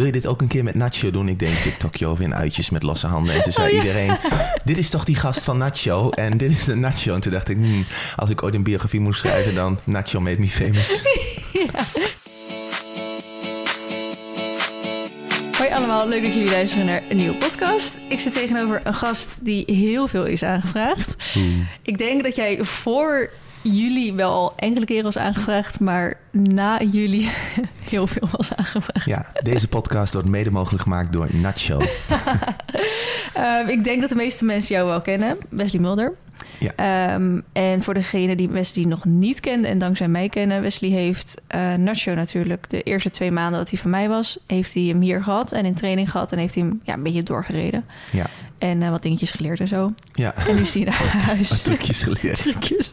wil je dit ook een keer met Nacho doen? Ik deed een TikTokje over in uitjes met losse handen. En toen zei Oh, ja. iedereen, dit is toch die gast van Nacho? En dit is de Nacho. En toen dacht ik, hmm, als ik ooit een biografie moest schrijven, dan Nacho made me famous. Hoi allemaal, leuk dat jullie luisteren naar een nieuwe podcast. Ik zit tegenover een gast die heel veel is aangevraagd. Ik denk dat jij voor jullie wel al enkele keren was aangevraagd, maar na jullie heel veel was aangevraagd. Ja, deze podcast wordt mede mogelijk gemaakt door Nacho. Ehm, ik denk dat de meeste mensen jou wel kennen, Wesley Mulder. Ja. Ehm, en voor degene die Wesley nog niet kende en dankzij mij kennen, Wesley heeft eh Nacho natuurlijk de eerste twee maanden dat hij van mij was, heeft hij hem hier gehad en in training gehad en heeft hij hem ja, een beetje doorgereden. Ja, En eh, wat dingetjes geleerd en zo. ja. En nu is hij naar huis. Wat trucjes geleerd. Trucjes.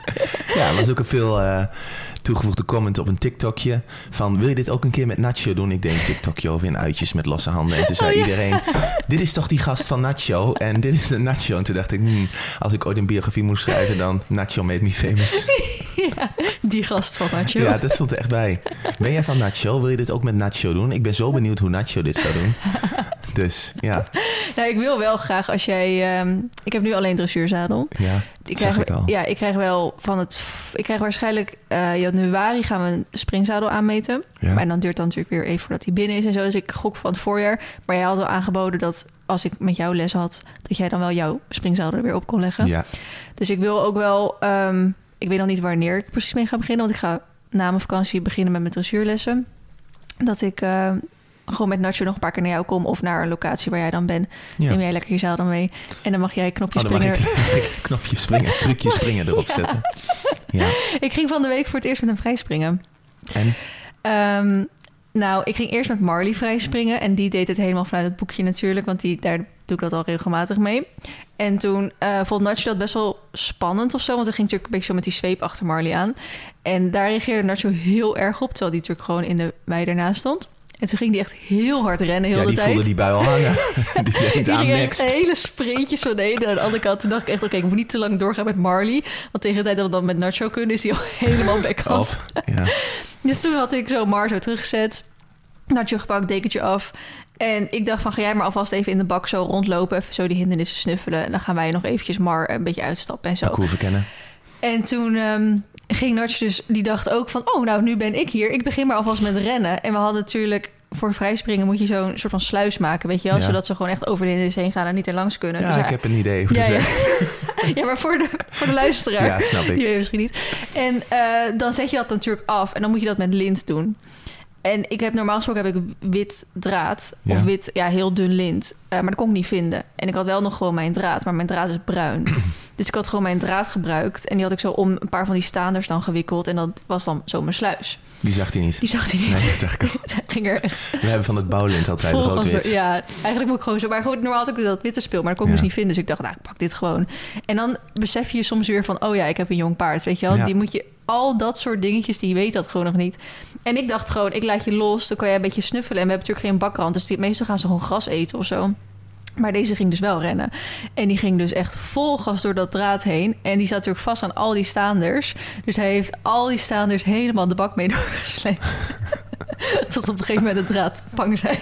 Ja, er was ook een veel eh, toegevoegde comment op een TikTokje. Van, wil je dit ook een keer met Nacho doen? Ik deed een TikTokje over in uitjes met losse handen. En toen zei Oh, ja. iedereen, dit is toch die gast van Nacho? En dit is de Nacho. En toen dacht ik, hmm, als ik ooit een biografie moest schrijven, dan Nacho made me famous. ja, die gast van Nacho. Ja, dat stond er echt bij. Ben jij van Nacho? Wil je dit ook met Nacho doen? Ik ben zo benieuwd hoe Nacho dit zou doen. Dus ja, Nou, ik wil wel graag als jij... ehm, ik heb nu alleen dressuurzadel. ja Ik krijg, ik. Ja, ik krijg wel van het... Ik krijg waarschijnlijk eh, januari gaan we een springzadel aanmeten. Ja. Maar dan duurt dan natuurlijk weer even voordat hij binnen is en zo. Dus ik gok van het voorjaar. Maar jij had al aangeboden dat als ik met jou les had... dat jij dan wel jouw springzadel er weer op kon leggen. Ja, Dus ik wil ook wel... ehm, ik weet nog niet wanneer ik precies mee ga beginnen. Want ik ga na mijn vakantie beginnen met mijn dressuurlessen. Dat ik eh, gewoon met Nacho nog een paar keer naar jou kom... of naar een locatie waar jij dan bent. ja. Neem jij lekker je zadel mee. En dan mag jij knopjes Oh, dan springen. knopjes springen, trucjes springen erop Ja. zetten. Ja, Ik ging van de week voor het eerst met hem vrijspringen. en? Ehm, nou, ik ging eerst met Marley vrijspringen. En die deed het helemaal vanuit het boekje natuurlijk. Want die, daar doe ik dat al regelmatig mee. En toen eh, vond Nacho dat best wel spannend of zo. Want hij ging natuurlijk een beetje zo met die zweep achter Marley aan. En daar reageerde Nacho heel erg op. Terwijl die natuurlijk gewoon in de wei ernaast stond. En toen ging die echt heel hard rennen, heel Ja, de die tijd. voelde die bui al hangen. die denkt Die aan next. hele spreetjes van de ene naar de andere kant. Toen dacht ik echt, oké, ik moet niet te lang doorgaan met Marley. Want tegen de tijd dat we dan met Nacho kunnen, is hij al helemaal back af. Af. Ja. Dus toen had ik zo Mar zo teruggezet. Nacho gepakt, dekentje af. En ik dacht van, ga jij maar alvast even in de bak zo rondlopen. Even zo die hindernissen snuffelen. En dan gaan wij nog eventjes Mar een beetje uitstappen en zo. Cool verkennen. En toen ehm, ging Nacho dus, die dacht ook van... oh, nou, nu ben ik hier. Ik begin maar alvast met rennen. En we hadden natuurlijk... voor vrijspringen moet je zo'n soort van sluis maken, weet je wel? Ja. Zodat ze gewoon echt over de hindernissen heen gaan... en niet er langs kunnen. Ja, Dus ik heb een idee hoe ja, ja. werkt. ja, maar voor de, voor de luisteraar. Ja, snap ik. Die weet je misschien niet. En eh, dan zet je dat natuurlijk af. En dan moet je dat met lint doen. En ik heb normaal gesproken heb ik wit draad. Ja. Of wit, ja, heel dun lint. Eh, maar dat kon ik niet vinden. En ik had wel nog gewoon mijn draad. Maar mijn draad is bruin. dus ik had gewoon mijn draad gebruikt. En die had ik zo om een paar van die staanders dan gewikkeld. En dat was dan zo mijn sluis. Die zag hij niet. Die zag hij niet. Nee, ging er echt We hebben van het bouwlint altijd rood-wit. Ja, eigenlijk moet ik gewoon zo. Maar goed, normaal had ik dat witte speel, maar dat kon ik Ja. dus niet vinden. Dus ik dacht, nou, ik pak dit gewoon. En dan besef je soms weer van, oh ja, ik heb een jong paard, weet je wel. Ja. Die moet je, al dat soort dingetjes, die weet dat gewoon nog niet. En ik dacht gewoon, ik laat je los, dan kan jij een beetje snuffelen. En we hebben natuurlijk geen bakrand, dus die, meestal gaan ze gewoon gras eten of zo. Maar deze ging dus wel rennen. En die ging dus echt vol gas door dat draad heen. En die zat natuurlijk vast aan al die staanders. Dus hij heeft al die staanders helemaal de bak mee doorgesleept. Tot op een gegeven moment de draad pang zei.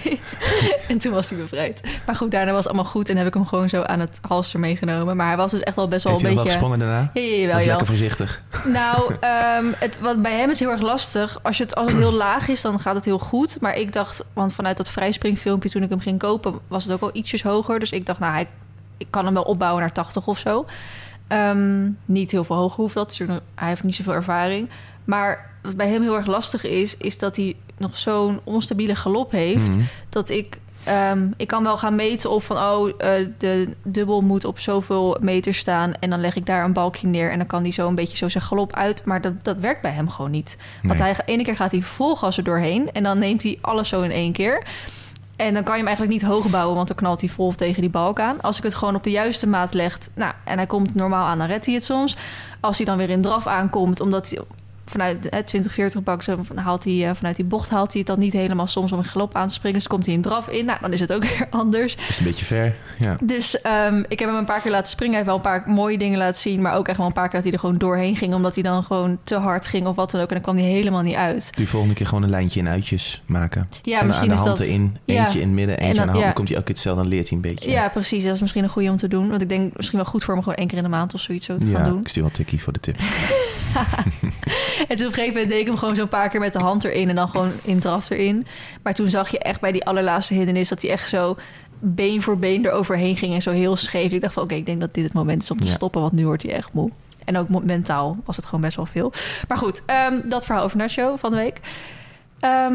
en toen was hij bevrijd. Maar goed, daarna was het allemaal goed. En heb ik hem gewoon zo aan het halster meegenomen. Maar hij was dus echt wel best wel Heeft hij een wel beetje... gesprongen daarna? Ja, ja, jawel, was lekker voorzichtig. Nou, ehm, het, wat bij hem is heel erg lastig. Als, je het, als het heel laag is, dan gaat het heel goed. Maar ik dacht, want vanuit dat vrijspringfilmpje toen ik hem ging kopen, was het ook al ietsjes hoger. Dus ik dacht, nou, hij, ik kan hem wel opbouwen naar 80 of zo. Ehm, niet heel veel hoger hoeft dat. Dus hij heeft niet zoveel ervaring. Maar wat bij hem heel erg lastig is, is dat hij nog zo'n onstabiele galop heeft. Mhm. Dat ik. ehm, ik kan wel gaan meten of van oh, eh, de dubbel moet op zoveel meter staan. En dan leg ik daar een balkje neer. En dan kan hij zo een beetje zo zijn galop uit. Maar dat, dat werkt bij hem gewoon niet. Want hij, ene keer gaat hij vol gas er doorheen. En dan neemt hij alles zo in één keer. En dan kan je hem eigenlijk niet hoog bouwen, want dan knalt hij vol tegen die balk aan. Als ik het gewoon op de juiste maat leg, nou, en hij komt normaal aan, dan redt hij het soms. Als hij dan weer in draf aankomt, omdat hij vanuit eh, 20, 40 bak, zo haalt hij, eh, vanuit die bocht haalt hij het dan niet helemaal soms om een galop aan te springen. Dus komt hij in draf in. Nou, dan is het ook weer anders. Is een beetje ver. Ja. Dus ehm, ik heb hem een paar keer laten springen. Hij heeft wel een paar mooie dingen laten zien. Maar ook echt wel een paar keer dat hij er gewoon doorheen ging. Omdat hij dan gewoon te hard ging of wat dan ook. En dan kwam hij helemaal niet uit. Je volgende keer gewoon een lijntje in uitjes maken. Ja, en misschien aan de is dat... Ja. eentje in het midden, En eentje dan- aan de hand. ja. Dan komt hij elke keer hetzelfde, dan leert hij een beetje. Ja, precies. Dat is misschien een goede om te doen. Want ik denk misschien wel goed voor hem gewoon één keer in de maand of zoiets zo te gaan doen. ik stuur wel een tikkie voor de tip. En toen op een gegeven moment deed ik hem gewoon zo'n paar keer met de hand erin en dan gewoon in draf erin. Maar toen zag je echt bij die allerlaatste hindernis dat hij echt zo been voor been eroverheen ging en zo heel scheef. Ik dacht van oké, ik denk dat dit het moment is om te Ja. stoppen, want nu wordt hij echt moe. En ook mentaal was het gewoon best wel veel. Maar goed, ehm, dat verhaal over Nacho van de week. Ehm,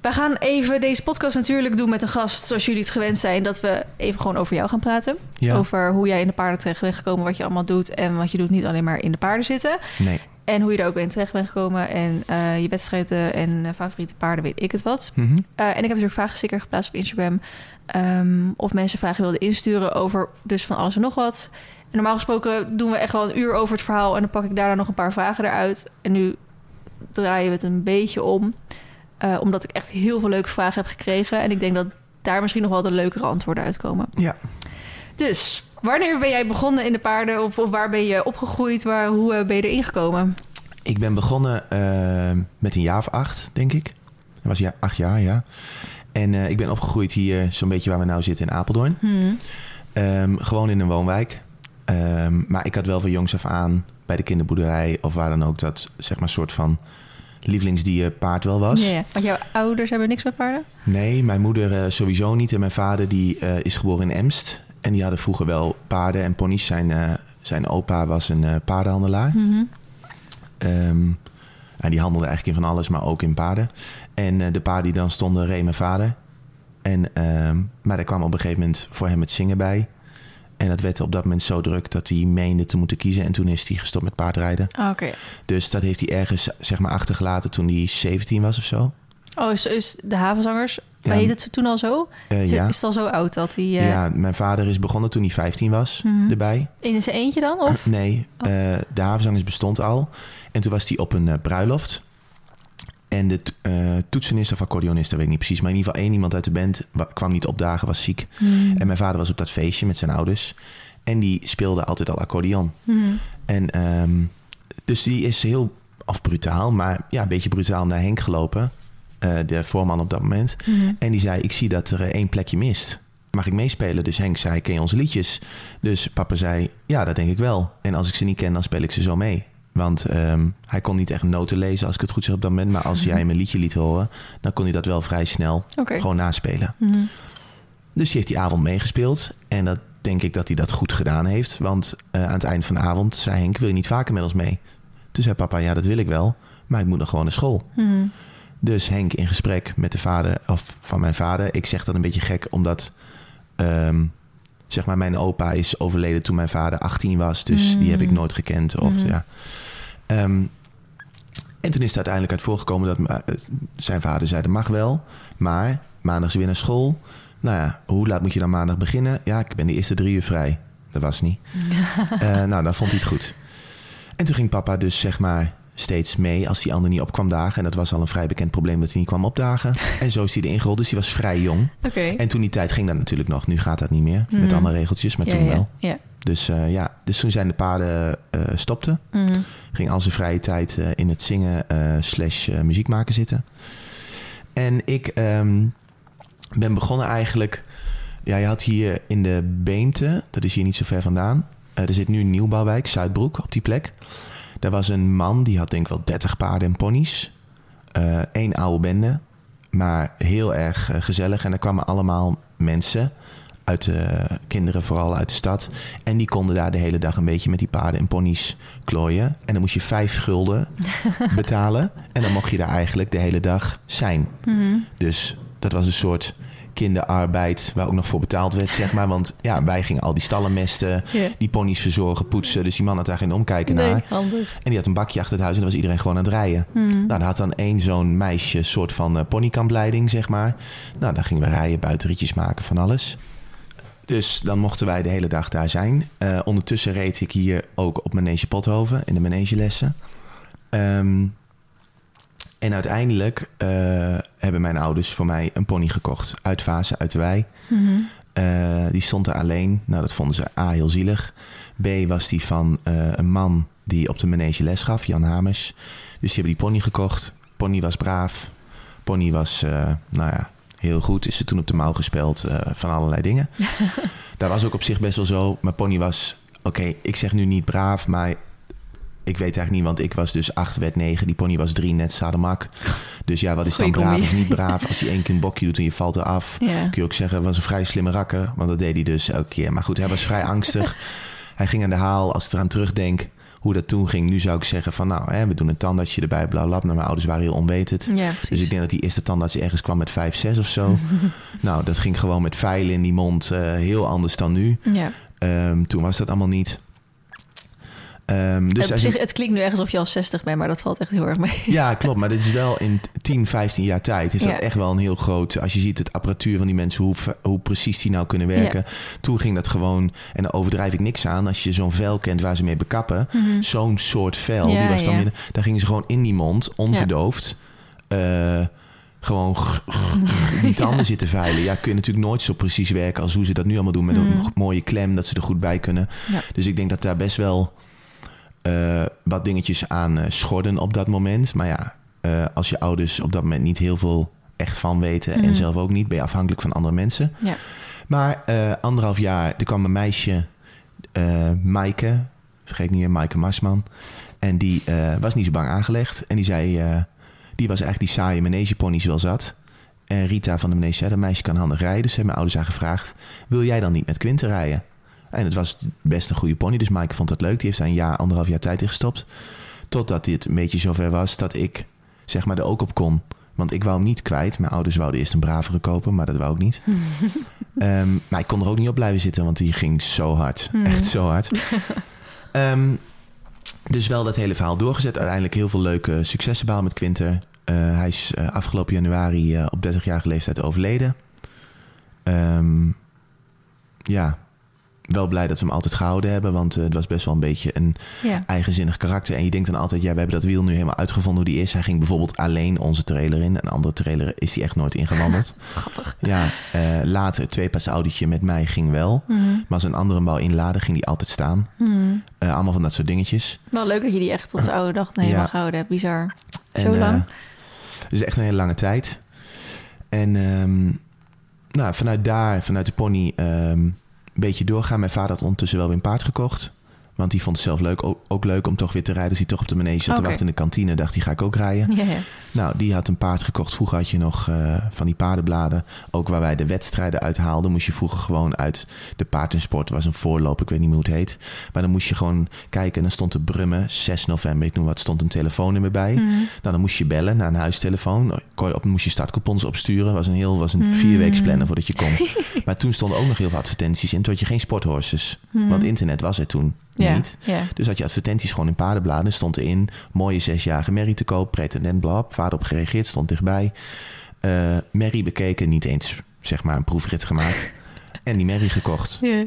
we gaan even deze podcast natuurlijk doen met een gast, zoals jullie het gewend zijn, dat we even gewoon over jou gaan praten. Ja. Over hoe jij in de paarden terecht bent gekomen, wat je allemaal doet en wat je doet, niet alleen maar in de paarden zitten. Nee. En hoe je er ook in terecht bent gekomen. En eh, je wedstrijden en eh, favoriete paarden, weet ik het wat. Mhm. Eh, en ik heb natuurlijk vragensticker geplaatst op Instagram. Ehm, of mensen vragen wilden insturen over dus van alles en nog wat. En normaal gesproken doen we echt wel een uur over het verhaal. En dan pak ik daarna nog een paar vragen eruit. En nu draaien we het een beetje om. omdat ik echt heel veel leuke vragen heb gekregen. En ik denk dat daar misschien nog wel de leukere antwoorden uitkomen. Ja. Dus, wanneer ben jij begonnen in de paarden? Of, of waar ben je opgegroeid? Waar, hoe eh, ben je erin gekomen? Ik ben begonnen eh, met een jaar of acht, denk ik. Dat was ja, acht jaar, ja. En eh, ik ben opgegroeid hier, zo'n beetje waar we nou zitten in Apeldoorn. Hmm. Ehm, gewoon in een woonwijk. Ehm, maar ik had wel van jongs af aan bij de kinderboerderij of waar dan ook dat zeg maar soort van lievelingsdier paard wel was. Ja, ja. Want jouw ouders hebben niks met paarden? Nee, mijn moeder sowieso niet. En mijn vader die is geboren in Emst. En die hadden vroeger wel paarden en ponies. Zijn, eh, zijn opa was een eh, paardenhandelaar. Mhm. Ehm, en die handelde eigenlijk in van alles, maar ook in paarden. En eh, de paarden die dan stonden, reed mijn vader. En, ehm, maar er kwam op een gegeven moment voor hem het zingen bij. En dat werd op dat moment zo druk dat hij meende te moeten kiezen. En toen is hij gestopt met paardrijden. Ah, Oké. Dus dat heeft hij ergens zeg maar, achtergelaten toen hij 17 was of zo. Oh, is, is de havenzangers... Ja. Maar heet het toen al zo? Eh, ja. Is het al zo oud dat hij... eh, ja, mijn vader is begonnen toen hij 15 was Mhm. erbij. In zijn eentje dan? Of? Nee, Oh. eh, de havenzangers bestond al. En toen was hij op een bruiloft. En de toetsenist of accordeonist, dat weet ik niet precies. Maar in ieder geval één iemand uit de band wa- kwam niet opdagen, was ziek. Hmm. En mijn vader was op dat feestje met zijn ouders. En die speelde altijd al accordeon. Hmm. En ehm, dus die is heel, of brutaal, maar ja, een beetje brutaal naar Henk gelopen. Eh, de voorman op dat moment. Hmm. En die zei, ik zie dat er eh, één plekje mist. Mag ik meespelen? Dus Henk zei, ken je onze liedjes? Dus papa zei, ja, dat denk ik wel. En als ik ze niet ken, dan speel ik ze zo mee. Want ehm, hij kon niet echt noten lezen, als ik het goed zeg op dat moment. Maar als jij hem een liedje liet horen, dan kon hij dat wel vrij snel gewoon naspelen. Hmm. Dus die heeft die avond meegespeeld. En dat denk ik dat hij dat goed gedaan heeft. Want eh, aan het eind van de avond zei Henk, wil je niet vaker met ons mee? Toen zei papa, ja, dat wil ik wel. Maar ik moet nog gewoon naar school. Hmm. Dus Henk in gesprek met de vader of van mijn vader. Ik zeg dat een beetje gek, omdat ehm, zeg maar mijn opa is overleden toen mijn vader 18 was. Dus Mm. die heb ik nooit gekend. Of, Mhm. ja. Ehm, en toen is het uiteindelijk uit voorgekomen dat eh, zijn vader zei: dat mag wel, maar maandag is weer naar school. Nou ja, hoe laat moet je dan maandag beginnen? Ja, ik ben de eerste drie uur vrij. Dat was niet. Eh, nou, dan vond hij het goed. En toen ging papa dus zeg maar steeds mee als die ander niet op kwam dagen. En dat was al een vrij bekend probleem dat hij niet kwam opdagen. En zo is hij erin gerold. Dus hij was vrij jong. En toen die tijd ging dat natuurlijk nog. Nu gaat dat niet meer. Mhm. Met andere regeltjes, maar Ja, toen ja, wel. Ja. Dus eh, ja, dus toen zijn de paarden eh stopten. Hmm. Ging al zijn vrije tijd eh, in het zingen slash muziek maken zitten. En ik ehm, ben begonnen eigenlijk... Ja, je had hier in de Beemte, dat is hier niet zo ver vandaan. er zit nu een nieuwbouwwijk, Zuidbroek, op die plek. Daar was een man, die had denk ik wel 30 paarden en ponies. Eén oude bende, maar heel erg eh, gezellig. En er kwamen allemaal mensen uit de kinderen, vooral uit de stad. En die konden daar de hele dag een beetje met die paarden en ponies klooien. En dan moest je vijf gulden betalen. En dan mocht je daar eigenlijk de hele dag zijn. Hmm. Dus dat was een soort kinderarbeid waar ook nog voor betaald werd, zeg maar. Want ja, wij gingen al die stallen mesten, die ponies verzorgen, poetsen. Dus die man had daar geen omkijken Nee, naar. handig. En die had een bakje achter het huis en dan was iedereen gewoon aan het rijden. Hmm. Nou, daar had dan één zo'n meisje, soort van eh, ponykampleiding, zeg maar. Nou, dan gingen we rijden, buitenritjes maken, van alles. Dus dan mochten wij de hele dag daar zijn. Eh, ondertussen reed ik hier ook op Manege Pothoven in de manegelessen. Ehm, en uiteindelijk eh, hebben mijn ouders voor mij een pony gekocht. Uit Vase, uit de wei. Mhm. Eh, die stond er alleen. Nou, dat vonden ze A, heel zielig. B, was die van eh, een man die op de manege les gaf, Jan Hamers. Dus die hebben die pony gekocht. Pony was braaf. Pony was, nou ja, heel goed. Is ze toen op de mouw gespeld eh, van allerlei dingen. Daar was ook op zich best wel zo. Maar Pony was, oké, ik zeg nu niet braaf, maar ik weet eigenlijk niet, want ik was dus 8, werd 9. Die pony was 3, net Sademak. Dus ja, wat is dan Goeie braaf combi. of niet braaf? Als hij één keer een bokje doet en je valt eraf, Ja. kun je ook zeggen, was een vrij slimme rakker. Want dat deed hij dus elke keer. Maar goed, hij was vrij angstig. Hij ging aan de haal. Als ik eraan terugdenk hoe dat toen ging, nu zou ik zeggen van nou, hè, we doen een tandartsje erbij, bla bla. Nou, mijn ouders waren heel onwetend. Ja. Dus ik denk dat die eerste tandarts ergens kwam met 5, 6 of zo. nou, dat ging gewoon met veilen in die mond eh, heel anders dan nu. ja. Ehm, toen was dat allemaal niet. Ehm, dus Op als zich, een- het klinkt nu echt alsof je al 60 bent, maar dat valt echt heel erg mee. ja, klopt. Maar dit is wel in 10, 15 jaar tijd. Is Ja. dat echt wel een heel groot. Als je ziet het apparatuur van die mensen, hoe, hoe precies die nou kunnen werken. Toen ging dat gewoon. En dan overdrijf ik niks aan. Als je zo'n vel kent waar ze mee bekappen. Zo'n soort vel. Ja, die was dan midden, daar gingen ze gewoon in die mond, onverdoofd. eh, gewoon die tanden zitten veilen. Ja, kun je natuurlijk nooit zo precies werken als hoe ze dat nu allemaal doen. Met een Mhm. mooie klem, dat ze er goed bij kunnen. Ja. Dus ik denk dat daar best wel eh, wat dingetjes aan eh, schorden op dat moment. Maar ja, eh, als je ouders op dat moment niet heel veel echt van weten... Mhm. en zelf ook niet, ben je afhankelijk van andere mensen. Ja. Maar anderhalf jaar, er kwam een meisje, Maaike... vergeet niet meer, Maaike Marsman... en die was niet zo bang aangelegd. En die zei, die was eigenlijk die saaie manegeponies wel zat... En Rita van de manege zei, dat meisje kan handig rijden. Dus hebben mijn ouders haar gevraagd... wil jij dan niet met Quinten rijden? En het was best een goede pony. Dus Maaike vond dat leuk. Die heeft daar een jaar, anderhalf jaar tijd in gestopt. Totdat dit een beetje zover was dat ik zeg maar er ook op kon. Want ik wou hem niet kwijt. Mijn ouders wouden eerst een bravere kopen, maar dat wou ik niet. Ehm, maar ik kon er ook niet op blijven zitten, want die ging zo hard. Hmm. Echt zo hard. Ehm, dus wel dat hele verhaal doorgezet. Uiteindelijk heel veel leuke successen behaald met Quinter. Eh, hij is eh, afgelopen januari eh, op 30-jarige leeftijd overleden. Ehm, ja, wel blij dat we hem altijd gehouden hebben. Want eh, het was best wel een beetje een Ja. eigenzinnig karakter. En je denkt dan altijd, ja, we hebben dat wiel nu helemaal uitgevonden hoe die is. Hij ging bijvoorbeeld alleen onze trailer in. Een andere trailer is hij echt nooit ingewandeld. Grappig. ja, eh, later het tweepas autootje met mij ging wel. Mhm. Maar als een andere hem wou inladen, ging die altijd staan. Mhm. Eh, allemaal van dat soort dingetjes. Wel leuk dat je die echt tot zijn oude dag nee, Ja. mag houden. hebt. Bizar. En, Zo lang? eh, dus echt een hele lange tijd. En ehm, nou, vanuit daar, vanuit de pony, ehm, beetje doorgaan. Mijn vader had ondertussen wel weer een paard gekocht. Want die vond het zelf leuk, ook, ook leuk om toch weer te rijden. Dus hij toch op de manege zat te wachten in de kantine. Dacht hij, ga ik ook rijden. Nou, die had een paard gekocht. Vroeger had je nog eh, van die paardenbladen. Ook waar wij de wedstrijden uithaalden. Moest je vroeger gewoon uit de paard en sport. was een voorloop, ik weet niet meer hoe het heet. Maar dan moest je gewoon kijken. En dan stond er Brummen, 6 november. Ik noem wat, stond een telefoonnummer bij. Mhm. Nou, dan moest je bellen naar een huistelefoon. Op, moest je startcoupons opsturen. Was een heel, was een Mm. vierweeks plannen voordat je kon. maar toen stonden ook nog heel veel advertenties in. Toen had je geen sporthorses. Mhm. Want internet was er toen. Niet. Dus had je advertenties gewoon in paardenbladen. Stond erin, mooie zesjarige Merrie te koop. Pretendent, blab. Vader op gereageerd, stond dichtbij. Eh Merrie bekeken, niet eens zeg maar een proefrit gemaakt. en die Merrie gekocht. Ja.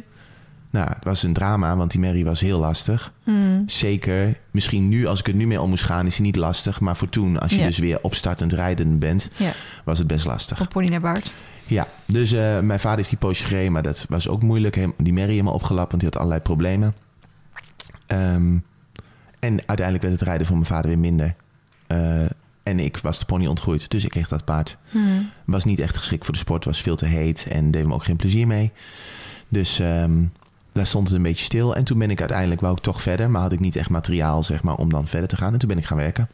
Nou, het was een drama, want die Merrie was heel lastig. Mhm. Zeker, misschien nu, als ik er nu mee om moest gaan, is hij niet lastig. Maar voor toen, als je dus weer opstartend rijden bent, Ja. was het best lastig. Van pony naar baard. Ja, dus eh, mijn vader is die poosje gereden, maar dat was ook moeilijk. Die Merrie helemaal opgelapt, want die had allerlei problemen. Ehm, en uiteindelijk werd het rijden voor mijn vader weer minder. Eh, en ik was de pony ontgroeid, dus ik kreeg dat paard. Mhm. Was niet echt geschikt voor de sport, was veel te heet en deed me ook geen plezier mee. Dus ehm, daar stond het een beetje stil. En toen ben ik uiteindelijk, wou ik toch verder, maar had ik niet echt materiaal zeg maar, om dan verder te gaan. En toen ben ik gaan werken.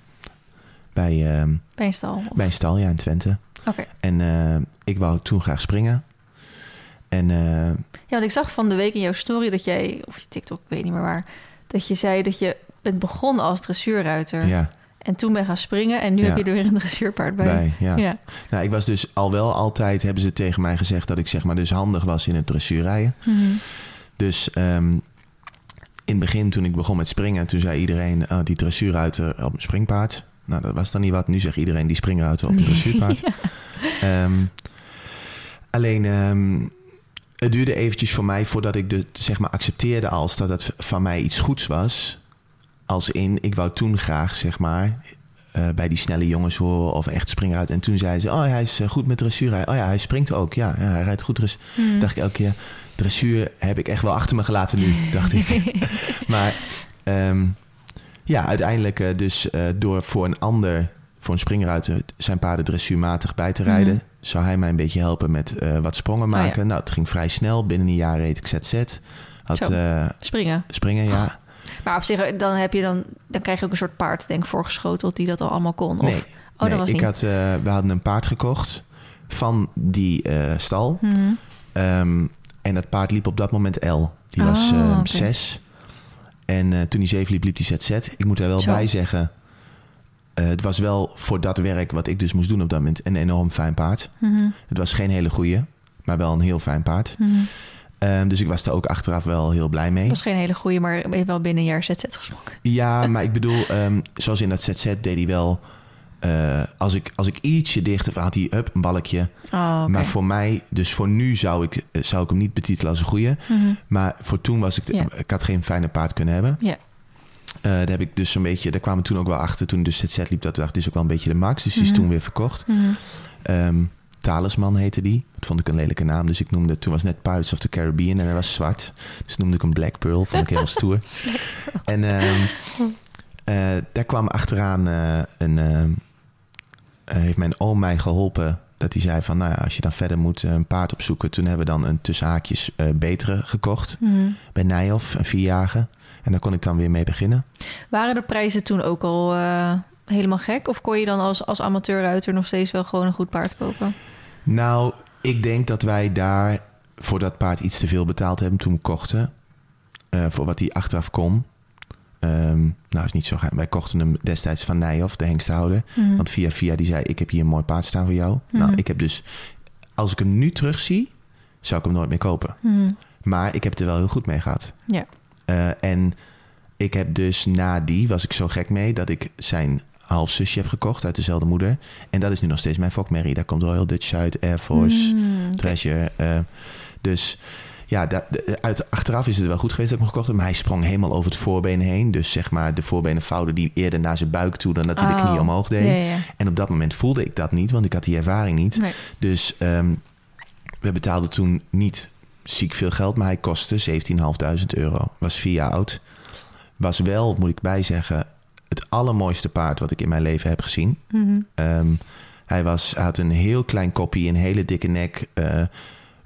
Bij, ehm, Bij een stal. Oké. bij een stal, ja, in Twente. En eh, ik wou toen graag springen. En eh, Ja, want ik zag van de week in jouw story dat jij, of je TikTok, ik weet niet meer waar, dat je zei dat je bent begonnen als dressuurruiter. ja, En toen ben gaan springen en nu Ja. heb je er weer een dressuurpaard bij. bij, ja. Ja. Nou, ik was dus al wel altijd, hebben ze tegen mij gezegd... dat ik zeg maar dus handig was in het dressuurrijden. Mhm. Dus ehm, in het begin toen ik begon met springen... toen zei iedereen, oh, die dressuurruiter op een springpaard. Nou, dat was dan niet wat. Nu zegt iedereen die springruiter op een dressuurpaard. Ehm, alleen, ehm, het duurde eventjes voor mij voordat ik de, zeg maar accepteerde als dat het van mij iets goeds was. als in, ik wou toen graag, zeg maar, eh, bij die snelle jongens horen of echt springen uit. En toen zei ze, oh hij is eh, goed met dressuur. Hij- Oh ja, hij springt ook. Ja, ja hij rijdt goed dressuur. Hmm. Dacht ik elke keer, dressuur heb ik echt wel achter me gelaten nu, dacht ik. maar ehm, ja, uiteindelijk eh, dus door voor een ander, voor een springruiter, zijn paarden dressuurmatig bij te rijden, Mhm. Zou hij mij een beetje helpen met eh, wat sprongen ja. maken. Nou, het ging vrij snel. Binnen een jaar reed ik ZZ. Had Zo. eh, Springen. springen, ja. Maar op zich, dan, heb je dan, dan krijg je ook een soort paard, denk ik, voorgeschoteld die dat al allemaal kon. Of, Nee, oh, nee dat was ik niet. had, eh, we hadden een paard gekocht van die eh, stal. Mhm. Ehm, en dat paard liep op dat moment L. Die Oh, was ehm, oké. zes. En eh, toen hij zeven liep, liep hij ZZ. Ik moet er wel Zo. bij zeggen... eh, het was wel voor dat werk wat ik dus moest doen op dat moment... een enorm fijn paard. Mhm. Het was geen hele goeie, maar wel een heel fijn paard. Mhm. Ehm, dus ik was er ook achteraf wel heel blij mee. Dat was geen hele goede, maar heeft wel binnen een jaar ZZ gesproken. Ja, maar ik bedoel, ehm, zoals in dat ZZ deed hij wel... eh, als, ik, als ik ietsje dichter had hij up, een balkje. Oh. Maar voor mij, dus voor nu zou ik, eh, zou ik hem niet betitelen als een goeie. Mhm. Maar voor toen was ik, ik had geen fijne paard kunnen hebben. Ja. Eh, daar heb ik dus zo'n beetje, daar kwamen we toen ook wel achter toen dus het set liep. Dat dacht, dit is ook wel een beetje de max. Dus die is Mhm. toen weer verkocht. Mhm. Ehm, Talisman heette die. Dat vond ik een lelijke naam. Dus ik noemde, toen was net Pirates of the Caribbean en hij was zwart. Dus noemde ik hem Black Pearl. Vond ik heel stoer. En ehm, eh, daar kwam achteraan eh, een, ehm, eh, heeft mijn oom mij geholpen. Dat hij zei van, nou ja, als je dan verder moet een paard opzoeken. Toen hebben we dan een tussen haakjes eh, betere gekocht. Mhm. Bij Nijhoff, een vierjarige. En daar kon ik dan weer mee beginnen. Waren de prijzen toen ook al eh, helemaal gek? Of kon je dan als, als amateurruiter nog steeds wel gewoon een goed paard kopen? Nou, ik denk dat wij daar voor dat paard iets te veel betaald hebben toen we kochten. Eh, voor wat hij achteraf kon. Ehm, nou, is niet zo gaaf. Wij kochten hem destijds van Nijhoff, de hengstehouder. Mhm. Want via via die zei, ik heb hier een mooi paard staan voor jou. Mhm. Nou, ik heb dus... Als ik hem nu terugzie, zou ik hem nooit meer kopen. Mhm. Maar ik heb het er wel heel goed mee gehad. Ja. Eh, en ik heb dus na die, was ik zo gek mee... dat ik zijn halfzusje heb gekocht uit dezelfde moeder. En dat is nu nog steeds mijn Fokmerrie. Daar komt Royal Dutch uit, Air Force... Oké. Treasure. eh, dus ja, da- de- uit, achteraf is het wel goed geweest dat ik hem gekocht heb. Maar hij sprong helemaal over het voorbeen heen. Dus zeg maar de voorbenen vouwden die eerder naar zijn buik toe... dan dat hij de Oh. knie omhoog deed. Ja, ja, ja. En op dat moment voelde ik dat niet, want ik had die ervaring niet. Nee. Dus ehm, we betaalden toen niet ziek veel geld, maar hij kostte 17.500 euro. Was vier jaar oud. Was wel, moet ik bijzeggen, het allermooiste paard wat ik in mijn leven heb gezien. Mhm. Ehm, hij, was, hij had een heel klein koppie, een hele dikke nek. eh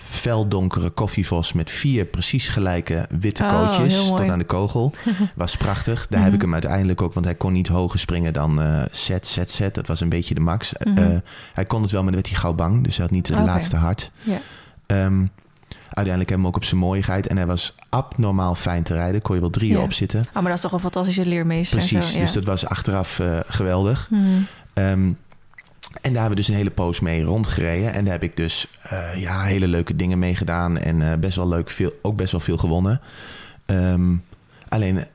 feldonkere koffievos met vier precies gelijke witte Oh, kootjes tot aan de kogel. Was prachtig. Daar Mhm. heb ik hem uiteindelijk ook, want hij kon niet hoger springen dan eh set, set, set. Dat was een beetje de max. Mhm. Eh, hij kon het wel, maar dan werd hij gauw bang. Dus hij had niet het laatste hart. Ja. Ehm, uiteindelijk hebben we hem ook op zijn mooiigheid. En hij was abnormaal fijn te rijden. Kon je wel drie Ja. uur op zitten. Oh, maar dat is toch een fantastische leermeester. Precies, Zo, dus dat was achteraf eh, geweldig. Mhm. Ehm, en daar hebben we dus een hele poos mee rondgereden. En daar heb ik dus eh, ja, hele leuke dingen mee gedaan. En eh, best wel leuk, veel, ook best wel veel gewonnen. Ehm, alleen,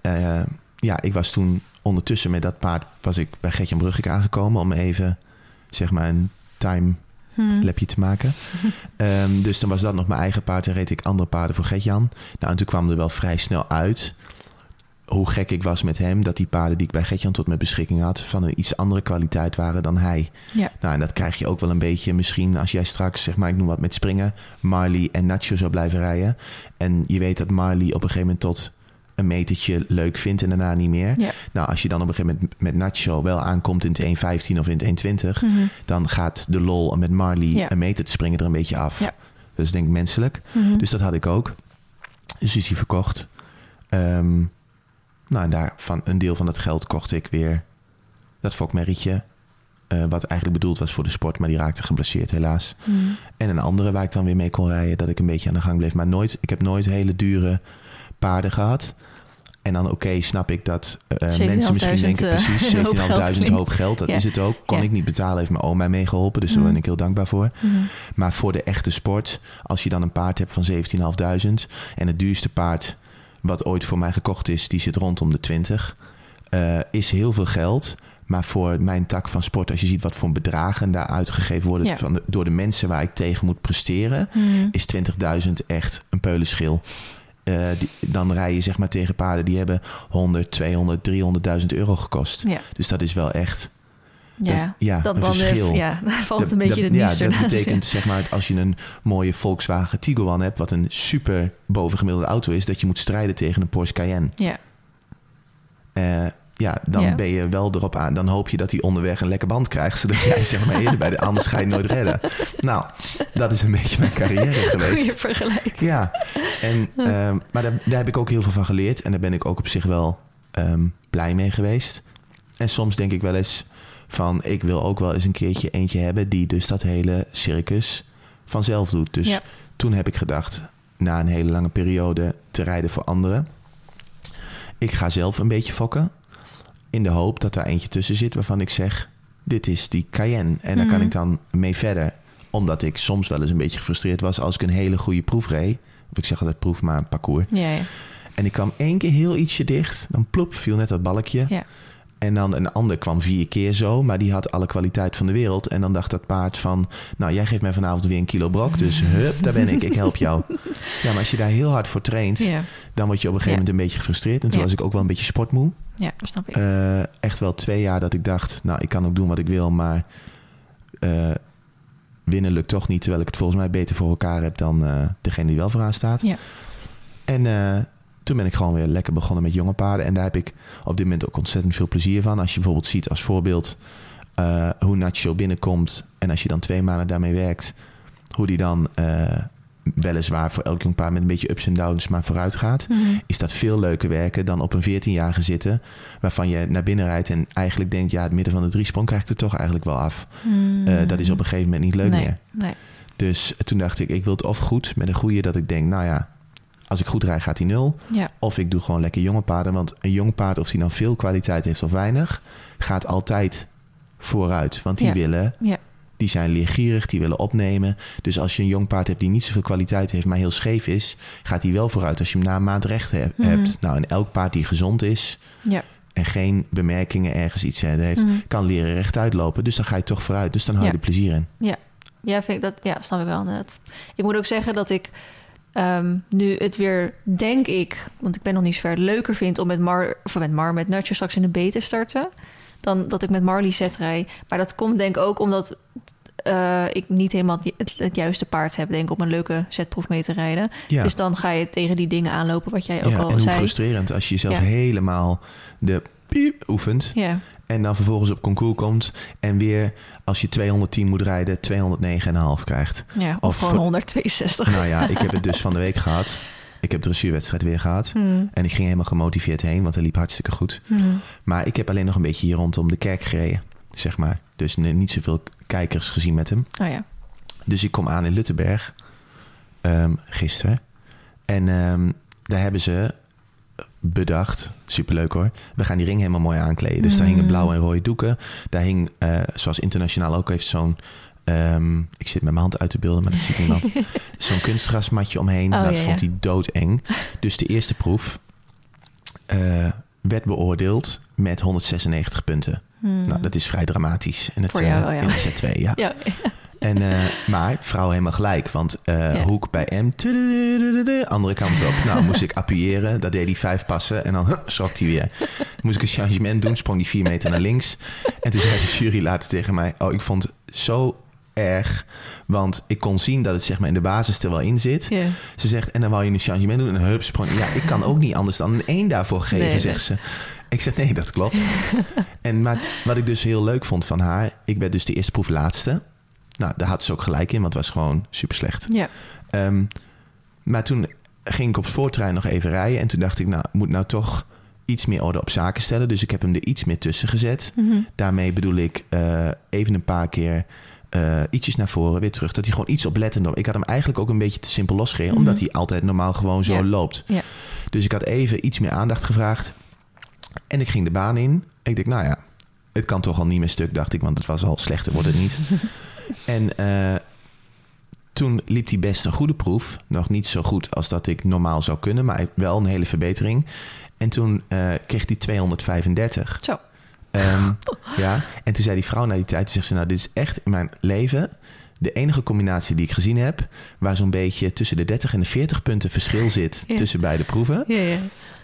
ja, ik was toen ondertussen met dat paard... was ik bij Gertjan Bruggeke aangekomen... om even, zeg maar, een time Mhm. lapje te maken. Ehm, dus dan was dat nog mijn eigen paard. En reed ik andere paarden voor Gertjan. Nou, en toen kwam er wel vrij snel uit... hoe gek ik was met hem... dat die paarden die ik bij Gertjan tot mijn beschikking had... van een iets andere kwaliteit waren dan hij. Ja. Nou, en dat krijg je ook wel een beetje misschien... als jij straks, zeg maar, ik noem wat met springen... Marley en Nacho zou blijven rijden. En je weet dat Marley op een gegeven moment tot een metertje leuk vindt... en daarna niet meer. Ja. Nou, als je dan op een gegeven moment met Nacho wel aankomt in het 1.15 of in het 1.20 Mhm. dan gaat de lol met Marley Ja. een meter te springen er een beetje af. Ja. Dat is denk ik menselijk. Mhm. Dus dat had ik ook. Dus is die verkocht. Ehm, nou, en daar van een deel van dat geld kocht ik weer dat fokmerrietje. eh, wat eigenlijk bedoeld was voor de sport, maar die raakte geblesseerd helaas. Mhm. En een andere waar ik dan weer mee kon rijden, dat ik een beetje aan de gang bleef. Maar nooit, ik heb nooit hele dure paarden gehad. En dan oké, snap ik dat eh, 17.500, mensen misschien denken, eh, precies, een hoop geld 17.500 klinkt. hoop geld. Dat Ja. is het ook. Kon Ja. ik niet betalen, heeft mijn oma mee geholpen. Dus daar Mhm. ben ik heel dankbaar voor. Mhm. Maar voor de echte sport, als je dan een paard hebt van 17.500 en het duurste paard wat ooit voor mij gekocht is, die zit rondom de 20, eh, is heel veel geld. Maar voor mijn tak van sport, als je ziet wat voor bedragen daar uitgegeven worden Ja. van de- door de mensen waar ik tegen moet presteren, Mhm. is 20.000 echt een peulenschil. Eh, die, dan rij je zeg maar tegen paarden die hebben 100, 200, 300.000 euro gekost. Ja, Dus dat is wel echt ja. dat- ja, dat een verschil. ja, valt Dat- een beetje dat, de Ja, dat betekent zeg maar als je een mooie Volkswagen Tiguan hebt, wat een super bovengemiddelde auto is, dat je moet strijden tegen een Porsche Cayenne. Ja, Eh, ja, dan Ja. ben je wel erop aan. Dan hoop je dat hij onderweg een lekker band krijgt, zodat jij zeg maar eerder bij de anders ga je nooit redden. Nou, dat is een beetje mijn carrière geweest. goede vergelijking. Ja, en, ehm, maar daar, daar heb ik ook heel veel van geleerd. En daar ben ik ook op zich wel ehm, blij mee geweest. En soms denk ik wel eens van... ik wil ook wel eens een keertje eentje hebben... die dus dat hele circus vanzelf doet. Dus Ja. toen heb ik gedacht... na een hele lange periode te rijden voor anderen... ik ga zelf een beetje fokken... in de hoop dat daar eentje tussen zit waarvan ik zeg... dit is die Cayenne. En daar kan Mhm. ik dan mee verder omdat ik soms wel eens een beetje gefrustreerd was als ik een hele goede proef reed. Of ik zeg altijd proef, maar een parcours. Ja, ja. En ik kwam één keer heel ietsje dicht. Dan plop, viel net dat balkje. Ja. En dan een ander kwam vier keer zo, maar die had alle kwaliteit van de wereld. En dan dacht dat paard van, nou jij geeft mij vanavond weer een kilo brok. Dus hup, daar ben ik, ik help jou. Ja, maar als je daar heel hard voor traint, ja. dan word je op een gegeven moment een beetje gefrustreerd. En toen was ik ook wel een beetje sportmoe. ja, dat snap ik. Eh, echt wel twee jaar dat ik dacht, nou, ik kan ook doen wat ik wil, maar eh, winnen lukt toch niet. Terwijl ik het volgens mij beter voor elkaar heb dan eh, degene die wel vooraan staat. Ja. En toen ben ik gewoon weer lekker begonnen met jonge paarden. En daar heb ik op dit moment ook ontzettend veel plezier van. Als je bijvoorbeeld ziet als voorbeeld eh, hoe Nacho binnenkomt. En als je dan twee maanden daarmee werkt, hoe die dan eh, weliswaar voor elk jong paard met een beetje ups en downs maar vooruit gaat Mhm. is dat veel leuker werken dan op een 14-jarige zitten. Waarvan je naar binnen rijdt en eigenlijk denkt, ja, het midden van de driesprong krijg ik er toch eigenlijk wel af. Eh, dat is op een gegeven moment niet leuk nee, meer. Nee. Dus toen dacht ik, ik wil het of goed met een goede dat ik denk, nou ja, als ik goed rijd gaat hij nul. Ja. Of ik doe gewoon lekker jonge paarden. Want een jong paard, of die nou veel kwaliteit heeft of weinig, gaat altijd vooruit. Want die Ja. willen, Ja. die zijn leergierig, die willen opnemen. Dus als je een jong paard hebt die niet zoveel kwaliteit heeft, maar heel scheef is, gaat hij wel vooruit als je hem na een maand recht Mhm. hebt. Nou, en elk paard die gezond is Ja. en geen bemerkingen ergens iets heeft, Mhm. kan leren rechtuit lopen. Dus dan ga je toch vooruit. Dus dan hou je Ja. er plezier in. Ja, vind ik dat, ja, snap ik wel inderdaad. Ik moet ook zeggen dat ik ehm, nu het weer, denk ik, want ik ben nog niet ver, leuker vind om met Mar, of met Mar, met Nurture straks in de B te starten. Dan dat ik met Marley set rij. Maar dat komt denk ik ook omdat eh, ik niet helemaal het, het, het juiste paard heb, denk ik, om een leuke zetproef mee te rijden. Ja. Dus dan ga je tegen die dingen aanlopen wat jij ook ja, al en hoe zei. frustrerend als je jezelf Ja. helemaal de piep oefent. Ja, En dan vervolgens op concours komt. En weer als je 210 moet rijden, 209,5 krijgt. ja, of, gewoon voor- 162. nou ja, ik heb het dus van de week gehad. Ik heb de dressuurwedstrijd weer gehad. Hmm, En ik ging helemaal gemotiveerd heen, want hij liep hartstikke goed. hmm. Maar ik heb alleen nog een beetje hier rondom de kerk gereden, zeg maar. Dus niet zoveel kijkers gezien met hem. Oh ja. Dus ik kom aan in Luttenberg, ehm, gisteren. En ehm, daar hebben ze bedacht, superleuk hoor. We gaan die ring helemaal mooi aankleden. Dus daar hingen Mm. blauwe en rode doeken. Daar hing, eh, zoals internationaal ook heeft, zo'n... ehm, ik zit met mijn hand uit te beelden, maar dat ziet niemand. zo'n kunstgrasmatje omheen. Oh, dat ja, vond ja. hij doodeng. Dus de eerste proef eh, werd beoordeeld met 196 punten. Hmm. Nou, dat is vrij dramatisch. In het, Voor jou eh, ja. in de set 2, ja. ja. En, eh, maar vrouw helemaal gelijk. Want eh, Ja. hoek bij M, andere kant op. Nou, moest ik appuieren. Dat deed hij vijf passen. En dan huh, schrok hij weer. Moest ik een changement doen. Sprong die vier meter naar links. En toen zei de jury later tegen mij... Oh, ik vond het zo erg. Want ik kon zien dat het zeg maar in de basis er wel in zit. Ze zegt, en dan wou je een changement doen. En hup, sprong. Ja, ik kan ook niet anders dan een één daarvoor geven, Nee, zegt ze. Ik zeg, nee, dat klopt. en maar wat ik dus heel leuk vond van haar... Ik ben dus de eerste proef laatste. Nou, daar had ze ook gelijk in, want het was gewoon super slecht. Ja. Ehm, maar toen ging ik op het voortrein nog even rijden. En toen dacht ik, nou, moet nou toch iets meer orde op zaken stellen. Dus ik heb hem er iets meer tussen gezet. Mhm. Daarmee bedoel ik eh, even een paar keer eh, ietsjes naar voren, weer terug. Dat hij gewoon iets oplettender... Ik had hem eigenlijk ook een beetje te simpel losgereden. Mhm. Omdat hij altijd normaal gewoon zo Ja. loopt. Ja. Dus ik had even iets meer aandacht gevraagd. En ik ging de baan in. Ik dacht, nou ja, het kan toch al niet meer stuk, dacht ik. Want het was al slechter, wordt het niet. en eh, toen liep hij best een goede proef. Nog niet zo goed als dat ik normaal zou kunnen. Maar wel een hele verbetering. En toen eh, kreeg hij 235. Zo. Ehm, ja, en toen zei die vrouw na die tijd, zegt ze, nou, dit is echt in mijn leven de enige combinatie die ik gezien heb... waar zo'n beetje tussen de 30 en de 40 punten verschil zit Ja. tussen beide proeven. Ja, ja.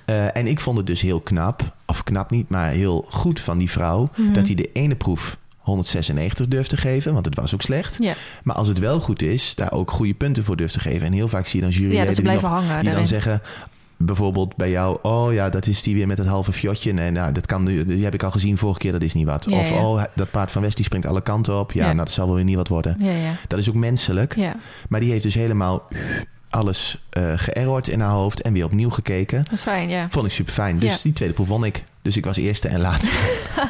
Eh, en ik vond het dus heel knap, of knap niet, maar heel goed van die vrouw... Mhm. dat hij de ene proef 196 durft te geven, want het was ook slecht. Ja. Maar als het wel goed is, daar ook goede punten voor durft te geven. En heel vaak zie je dan juryleden die, nog- hangen die dan zeggen... Bijvoorbeeld bij jou, oh ja, dat is die weer met het halve fjotje. Nee, nou, dat kan nu, die heb ik al gezien vorige keer, dat is niet wat. Ja, of, ja. oh, dat paard van West, die springt alle kanten op. Ja, Ja. nou, dat zal wel weer niet wat worden. Ja, ja. Dat is ook menselijk. ja, Maar die heeft dus helemaal alles eh geërrord in haar hoofd en weer opnieuw gekeken. dat is fijn, ja. Vond ik super fijn. Dus Ja. die tweede proef won ik. Dus ik was eerste en laatste.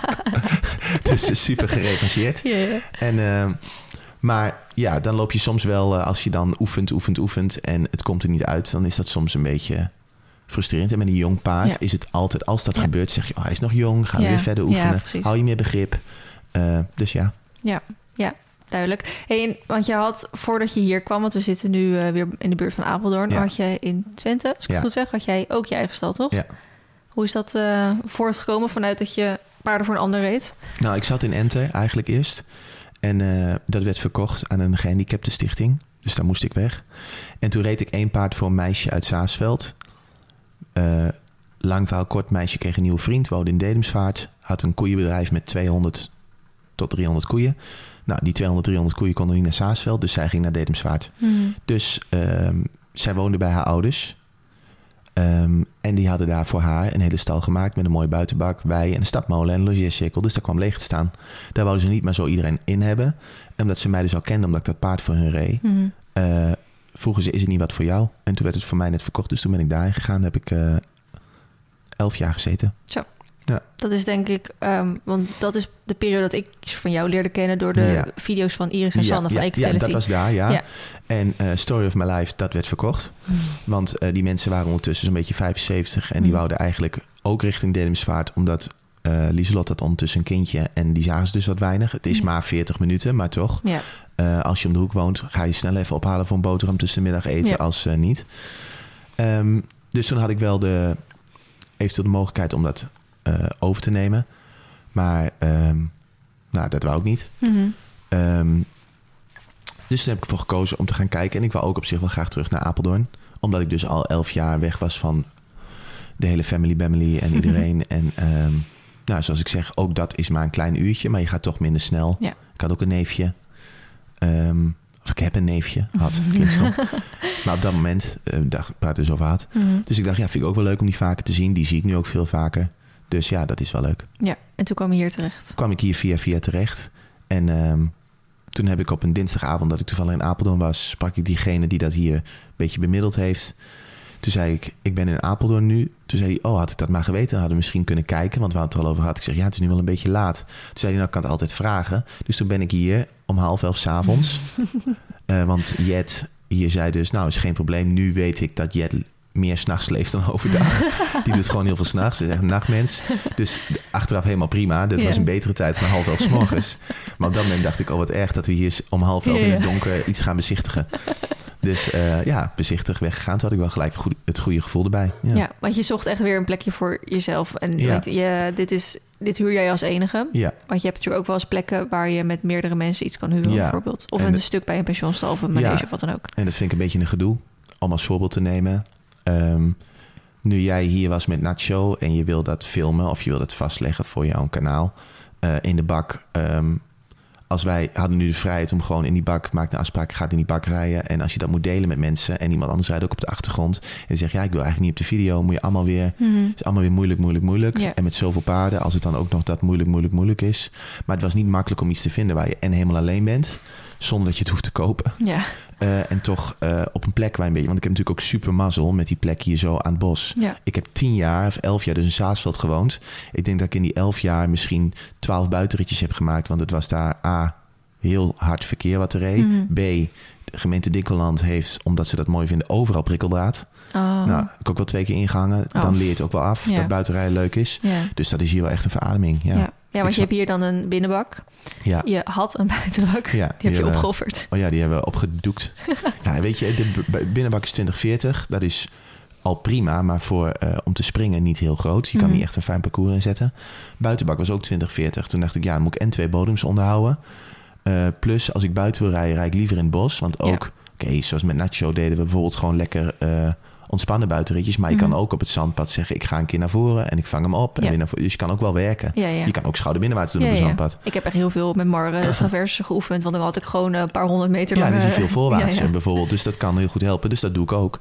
dus super gerevancheerd. Ja, ja. En, eh, maar ja, dan loop je soms wel, eh, als je dan oefent, oefent, oefent en het komt er niet uit, dan is dat soms een beetje frustrerend. En met een jong paard Ja. is het altijd, als dat Ja. gebeurt, zeg je, oh, hij is nog jong, Ja. weer verder Ja, oefenen. Hou je meer begrip. Eh, dus ja. Duidelijk. Hey, want je had, voordat je hier kwam, want we zitten nu eh, weer in de buurt van Apeldoorn, Ja. had je in Twente, als ik Ja. het goed zeg, had jij ook je eigen stal, toch? Ja. Hoe is dat eh, voortgekomen vanuit dat je paarden voor een ander reed? Nou, ik zat in Enter eigenlijk eerst. En eh, dat werd verkocht aan een gehandicapte stichting. Dus daar moest ik weg. En toen reed ik één paard voor een meisje uit Zaasveld. Lang verhaal kort, meisje kreeg een nieuwe vriend, woonde in Dedemsvaart. Had een koeienbedrijf met 200 tot 300 koeien. Nou, die 200, 300 koeien konden niet naar Zaasveld, dus zij ging naar Dedemsvaart. Dus ehm, zij woonde bij haar ouders. Ehm, en die hadden daar voor haar een hele stal gemaakt met een mooie buitenbak, wei en een stapmolen en een logeercirkel. Dus daar kwam leeg te staan. Daar wouden ze niet maar zo iedereen in hebben. En omdat ze mij dus al kenden, omdat ik dat paard voor hun reed, eh, vroegen ze, is het niet wat voor jou? En toen werd het voor mij net verkocht, dus toen ben ik daarheen gegaan. Daar heb ik eh, elf jaar gezeten. Dat is denk ik, ehm, want dat is de periode dat ik van jou leerde kennen door de Ja. video's van Iris en Sanne van ja, ja, dat was daar, ja. Ja. En eh, Story of My Life, dat werd verkocht. Want eh, die mensen waren ondertussen zo'n beetje 75 en die Hmm. wouden eigenlijk ook richting Dedemsvaart, omdat eh Lieselot had ondertussen een kindje en die zagen ze dus wat weinig. Het is Ja. maar 40 minuten, maar toch. Ja, als je om de hoek woont, ga je snel even ophalen voor een boterham tussen de middag eten Ja. als niet. Ehm, dus toen had ik wel de, eventueel de mogelijkheid om dat over te nemen. Maar ehm, nou, dat wou ik niet. Mhm. Ehm, dus toen heb ik ervoor gekozen om te gaan kijken. En ik wou ook op zich wel graag terug naar Apeldoorn. Omdat ik dus al elf jaar weg was van de hele family family en iedereen. en ehm, nou, zoals ik zeg, ook dat is maar een klein uurtje. Maar je gaat toch minder snel. Ja. Ik had ook een neefje. Of ik heb een neefje. Had, maar op dat moment, eh dacht ik, praat dus over had. Dus ik dacht, ja, vind ik ook wel leuk om die vaker te zien. Die zie ik nu ook veel vaker. Dus ja, dat is wel leuk ja, en toen kwam je hier terecht. kwam ik hier via via terecht. En ehm, toen heb ik op een dinsdagavond dat ik toevallig in Apeldoorn was, sprak ik diegene die dat hier een beetje bemiddeld heeft. Toen zei ik, ik ben in Apeldoorn nu. Toen zei hij, oh, had ik dat maar geweten, hadden we misschien kunnen kijken. Want we hadden het er al over gehad. Ik zeg, ja, het is nu wel een beetje laat. Toen zei hij, nou, ik kan het altijd vragen. Dus toen ben ik hier om half elf s'avonds. Eh want Jet hier zei dus, nou, is geen probleem. Nu weet ik dat Jet meer s'nachts leeft dan overdag. Die doet gewoon heel veel s'nachts. Ze is echt een nachtmens. Dus achteraf helemaal prima. Dat was een betere tijd van half elf s morgens. Maar op dat moment dacht ik, oh wat erg dat we hier om half elf in het donker iets gaan bezichtigen. Dus eh, ja, bezichtig weggegaan. Toen had ik wel gelijk goed, het goede gevoel erbij. Ja. Ja. want je zocht echt weer een plekje voor jezelf. En Ja. je, dit, is, dit huur jij als enige. ja. Want je hebt natuurlijk ook wel eens plekken waar je met meerdere mensen iets kan huren, bijvoorbeeld. Of En een stuk bij een pensioenstal of een manege of wat dan ook. En dat vind ik een beetje een gedoe. Om als voorbeeld te nemen. Ehm, nu jij hier was met Nacho en je wil dat filmen of je wil dat vastleggen voor jouw kanaal eh, in de bak. ehm, als wij hadden nu de vrijheid om gewoon in die bak, maak een afspraak, gaat in die bak rijden. En als je dat moet delen met mensen en iemand anders rijdt ook op de achtergrond. En die zegt, ja, ik wil eigenlijk niet op de video, moet je allemaal weer Het is allemaal weer moeilijk, moeilijk, moeilijk. En met zoveel paarden, als het dan ook nog dat moeilijk, moeilijk, moeilijk is. Maar het was niet makkelijk om iets te vinden waar je en helemaal alleen bent, zonder dat je het hoeft te kopen. Ja, Eh, en toch eh, op een plek waar een beetje... Want ik heb natuurlijk ook super mazzel met die plek hier zo aan het bos. ja. Ik heb tien jaar of elf jaar dus in Saasveld gewoond. Ik denk dat ik in die elf jaar misschien twaalf buitenritjes heb gemaakt. Want het was daar A, heel hard verkeer wat er reed. Mhm. B, de gemeente Dikkeland heeft, omdat ze dat mooi vinden, overal prikkeldraad. Oh, Nou, ik ook wel twee keer ingehangen. Oh. Dan leer je het ook wel af Ja. dat buitenrijden leuk is. ja. Dus dat is hier wel echt een verademing. Ja, Ja. Ja. Want Ik je hebt hier dan een binnenbak. ja. Je had een buitenbak. Ja, die heb je hebben- opgeofferd. Oh ja, die hebben we opgedoekt. ja, weet je, de binnenbak is 2040. Dat is al prima, maar voor, eh, om te springen niet heel groot. Je kan Mhm. niet echt een fijn parcours inzetten. Buitenbak was ook 2040. Toen dacht ik, ja, dan moet ik en twee bodems onderhouden. Eh, plus, als ik buiten wil rijden, rijd ik liever in het bos. Want Ja. ook, oké, zoals met Nacho deden we bijvoorbeeld gewoon lekker eh, ontspannen buitenritjes. Maar je Mhm. kan ook op het zandpad zeggen, ik ga een keer naar voren en ik vang hem op. En Ja. weer naar voren. Dus je kan ook wel werken. Ja, ja. Je kan ook schouderbinnenwaarts doen Ja, op een ja. zandpad. Ik heb echt heel veel met Mar eh, traversen geoefend. Want dan had ik gewoon een paar honderd meter Ja, lang... er is eh, veel voorwaarts ja. bijvoorbeeld. Dus dat kan heel goed helpen. Dus dat doe ik ook.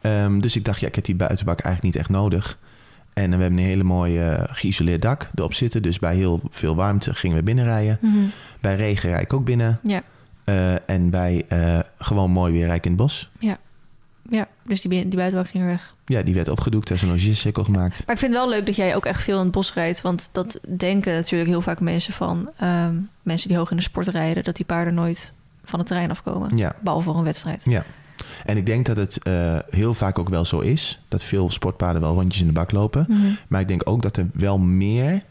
Ehm, dus ik dacht, ja, ik heb die buitenbak eigenlijk niet echt nodig. En eh, we hebben een hele mooie eh, geïsoleerd dak erop zitten. Dus bij heel veel warmte gingen we binnenrijden. Mhm. Bij regen rijd ik ook binnen. Ja. Eh, en bij eh, gewoon mooi weer rijd ik in het bos. Ja, dus die, die ging er weg. Ja, die werd opgedoekt. Er is een logicirkel gemaakt. Maar ik vind het wel leuk dat jij ook echt veel in het bos rijdt. Want dat denken natuurlijk heel vaak mensen van... ehm, mensen die hoog in de sport rijden... dat die paarden nooit van het terrein afkomen. Ja. Behalve voor een wedstrijd. Ja. En ik denk dat het eh, heel vaak ook wel zo is. Dat veel sportpaarden wel rondjes in de bak lopen. Mhm. Maar ik denk ook dat er wel meer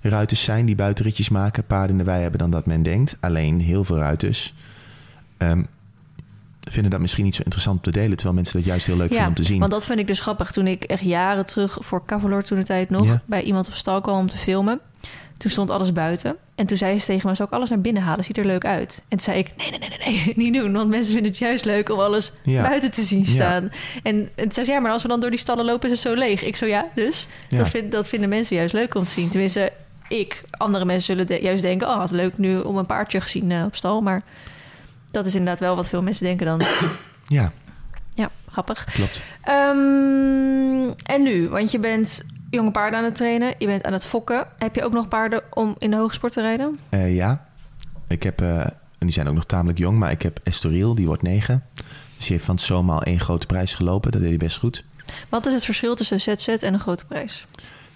ruiters zijn die buitenritjes maken, paarden in de wei hebben dan dat men denkt. Alleen heel veel ruiters ehm, vinden dat misschien niet zo interessant om te delen, terwijl mensen dat juist heel leuk vinden om te zien. want dat vind ik dus grappig. Toen ik echt jaren terug voor Cavalor toen de tijd nog... Ja. bij iemand op stal kwam om te filmen... toen stond alles buiten. En toen zei ze tegen me, zou ik alles naar binnen halen? Ziet er leuk uit. En toen zei ik, nee, nee, nee, nee, nee niet doen. Want mensen vinden het juist leuk om alles Ja. buiten te zien staan. En, en zei ze, ja, maar als we dan door die stallen lopen... is het zo leeg. Ik zo, ja, dus... Dat, vind, dat vinden mensen juist leuk om te zien. Tenminste, ik. Andere mensen zullen de- juist denken... oh, wat leuk nu om een paardje gezien eh, op stal. Maar dat is inderdaad wel wat veel mensen denken dan. Ja, ja, grappig. klopt. Ehm, en nu? Want je bent jonge paarden aan het trainen. Je bent aan het fokken. Heb je ook nog paarden om in de hoogsport te rijden? Eh, ja, ik heb, eh, en die zijn ook nog tamelijk jong, maar ik heb Estoril, die wordt negen. Dus die heeft van het zomaar al één grote prijs gelopen, dat deed hij best goed. Wat is het verschil tussen ZZ en een grote prijs?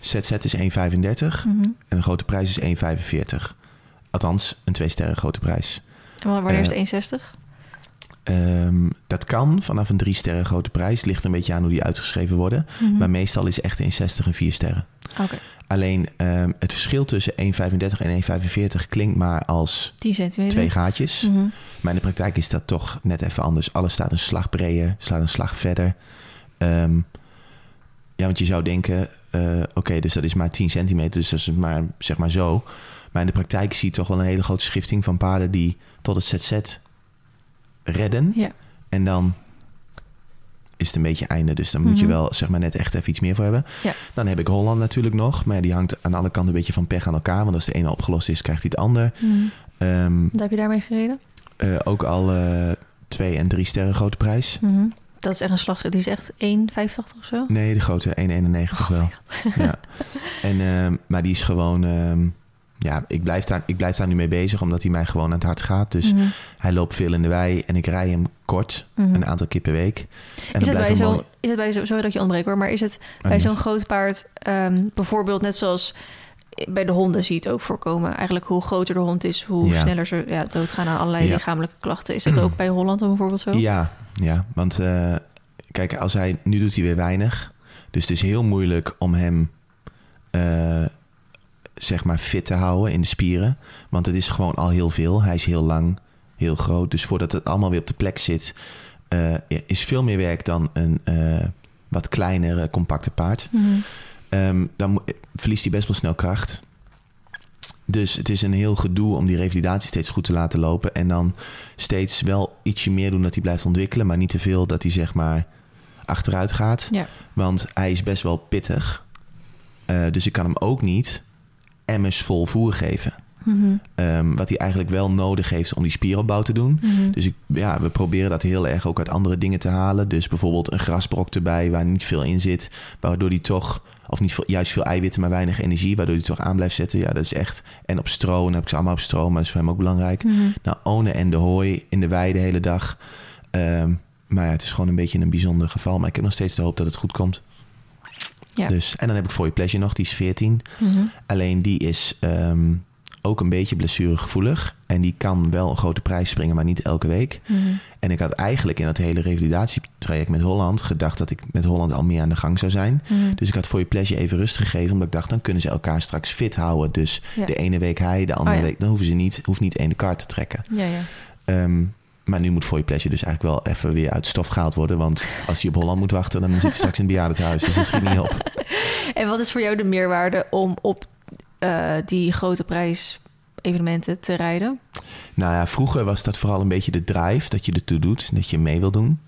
ZZ is 1,35 Mhm. en een grote prijs is 1,45. Althans, een twee sterren grote prijs. En wanneer is Eh, het 160? Ehm, dat kan vanaf een drie sterren grote prijs. Ligt een beetje aan hoe die uitgeschreven worden. Mhm. Maar meestal is echt 1,60 een vier sterren. Alleen ehm, het verschil tussen 1,35 en 1,45 klinkt maar als 10 centimeter. twee gaatjes. Mhm. Maar in de praktijk is dat toch net even anders. Alles staat een slag breder, slaat een slag verder. Ehm, ja, want je zou denken, eh, oké, dus dat is maar 10 centimeter, dus dat is maar, zeg maar zo. Maar in de praktijk zie je toch wel een hele grote schifting van paarden die tot het ZZ redden. Ja. En dan is het een beetje einde. Dus dan moet je Mhm. wel zeg maar net echt even iets meer voor hebben. Ja. Dan heb ik Holland natuurlijk nog. Maar die hangt aan alle kanten een beetje van pech aan elkaar. Want als de ene opgelost is, krijgt hij het ander. Mhm. Ehm, Wat heb je daarmee gereden? eh, ook al eh, twee en drie sterren grote prijs. Mhm. Dat is echt een slag. Die is echt 1,85 of zo? Nee, de grote 1,91 Oh wel. ja. En, ehm, maar die is gewoon... ja, ik blijf, daar, ik blijf daar nu mee bezig, omdat hij mij gewoon aan het hart gaat. Dus Mhm. hij loopt veel in de wei en ik rij hem kort, Mhm. een aantal keer per week. En Is het, bij zo, mooi- is het bij zo, sorry dat je ontbreekt hoor, maar is het Oh, bij zo'n groot paard, ehm, bijvoorbeeld net zoals bij de honden zie je het ook voorkomen. Eigenlijk hoe groter de hond is, hoe Ja. sneller ze ja, doodgaan aan allerlei Ja. lichamelijke klachten. Is dat ook bij Holland dan bijvoorbeeld zo? Ja, ja, want eh, kijk, als hij, nu doet hij weer weinig. Dus het is heel moeilijk om hem, eh, zeg maar, fit te houden in de spieren. Want het is gewoon al heel veel. Hij is heel lang, heel groot. Dus voordat het allemaal weer op de plek zit, eh, is veel meer werk dan een eh, wat kleinere, compacte paard. Mhm. Ehm, dan verliest hij best wel snel kracht. Dus het is een heel gedoe om die revalidatie steeds goed te laten lopen. En dan steeds wel ietsje meer doen dat hij blijft ontwikkelen. Maar niet te veel dat hij zeg maar achteruit gaat. Ja. Want hij is best wel pittig. Eh, dus ik kan hem ook niet emmers vol voer geven. Mhm. Ehm, wat hij eigenlijk wel nodig heeft om die spieropbouw te doen. Mhm. Dus ik, ja, we proberen dat heel erg ook uit andere dingen te halen. Dus bijvoorbeeld een grasbrok erbij waar niet veel in zit. Waardoor die toch, of niet veel, juist veel eiwitten, maar weinig energie. Waardoor die toch aan blijft zetten. Ja, dat is echt. En op stro, en dan heb ik ze allemaal op stro, maar dat is voor hem ook belangrijk. Mhm. Nou, One en de hooi in de wei de hele dag. Ehm, maar ja, het is gewoon een beetje een bijzonder geval. Maar ik heb nog steeds de hoop dat het goed komt. Ja. Dus, en dan heb ik voor je pleasure nog, die is 14. Mhm. Alleen die is ehm, ook een beetje blessuregevoelig. En die kan wel een grote prijs springen, maar niet elke week. Mhm. En ik had eigenlijk in dat hele revalidatietraject met Holland gedacht dat ik met Holland al meer aan de gang zou zijn. Mhm. Dus ik had voor je pleasure even rust gegeven, omdat ik dacht dan kunnen ze elkaar straks fit houden. Dus Ja. de ene week hij, de andere Oh ja. week, dan hoeven ze niet, hoeft niet één de kaart te trekken. Ja, ja. Ehm, maar nu moet voor je pleasure dus eigenlijk wel even weer uit stof gehaald worden. Want als je op Holland moet wachten, dan zit hij straks in het bejaardentehuis. Dus dat schiet niet op. En wat is voor jou de meerwaarde om op eh, die grote prijs evenementen te rijden? Nou ja, vroeger was dat vooral een beetje de drive dat je ertoe doet, dat je mee wil doen.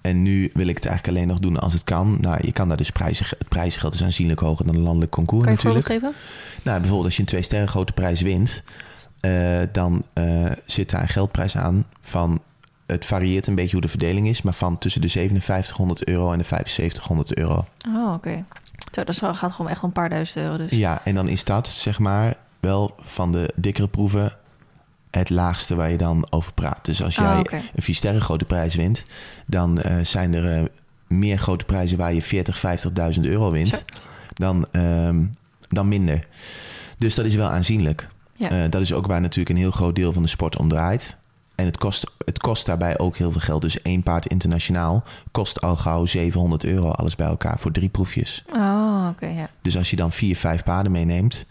En nu wil ik het eigenlijk alleen nog doen als het kan. Nou, je kan daar dus prijzen, het prijzengeld is aanzienlijk hoger dan een landelijk concours Kan je een natuurlijk. voorbeeld geven? Nou, bijvoorbeeld als je een twee sterren grote prijs wint, eh, dan eh, zit daar een geldprijs aan van. Het varieert een beetje hoe de verdeling is, maar van tussen de 5700 euro en de 7500 euro. Oh, oké. Zo, dat gaat gewoon echt om een paar duizend euro dus. Ja, en dan is dat zeg maar wel van de dikkere proeven het laagste waar je dan over praat. Dus als Ah, jij een vier sterren grote prijs wint, dan eh, zijn er meer grote prijzen waar je 40, 50.000 euro wint Zo. dan, ehm, dan minder. Dus dat is wel aanzienlijk. Ja. Eh, dat is ook waar natuurlijk een heel groot deel van de sport om draait. En het kost, het kost daarbij ook heel veel geld. Dus één paard internationaal kost al gauw 700 euro alles bij elkaar voor drie proefjes. Oh, oké, ja. Dus als je dan vier, vijf paarden meeneemt,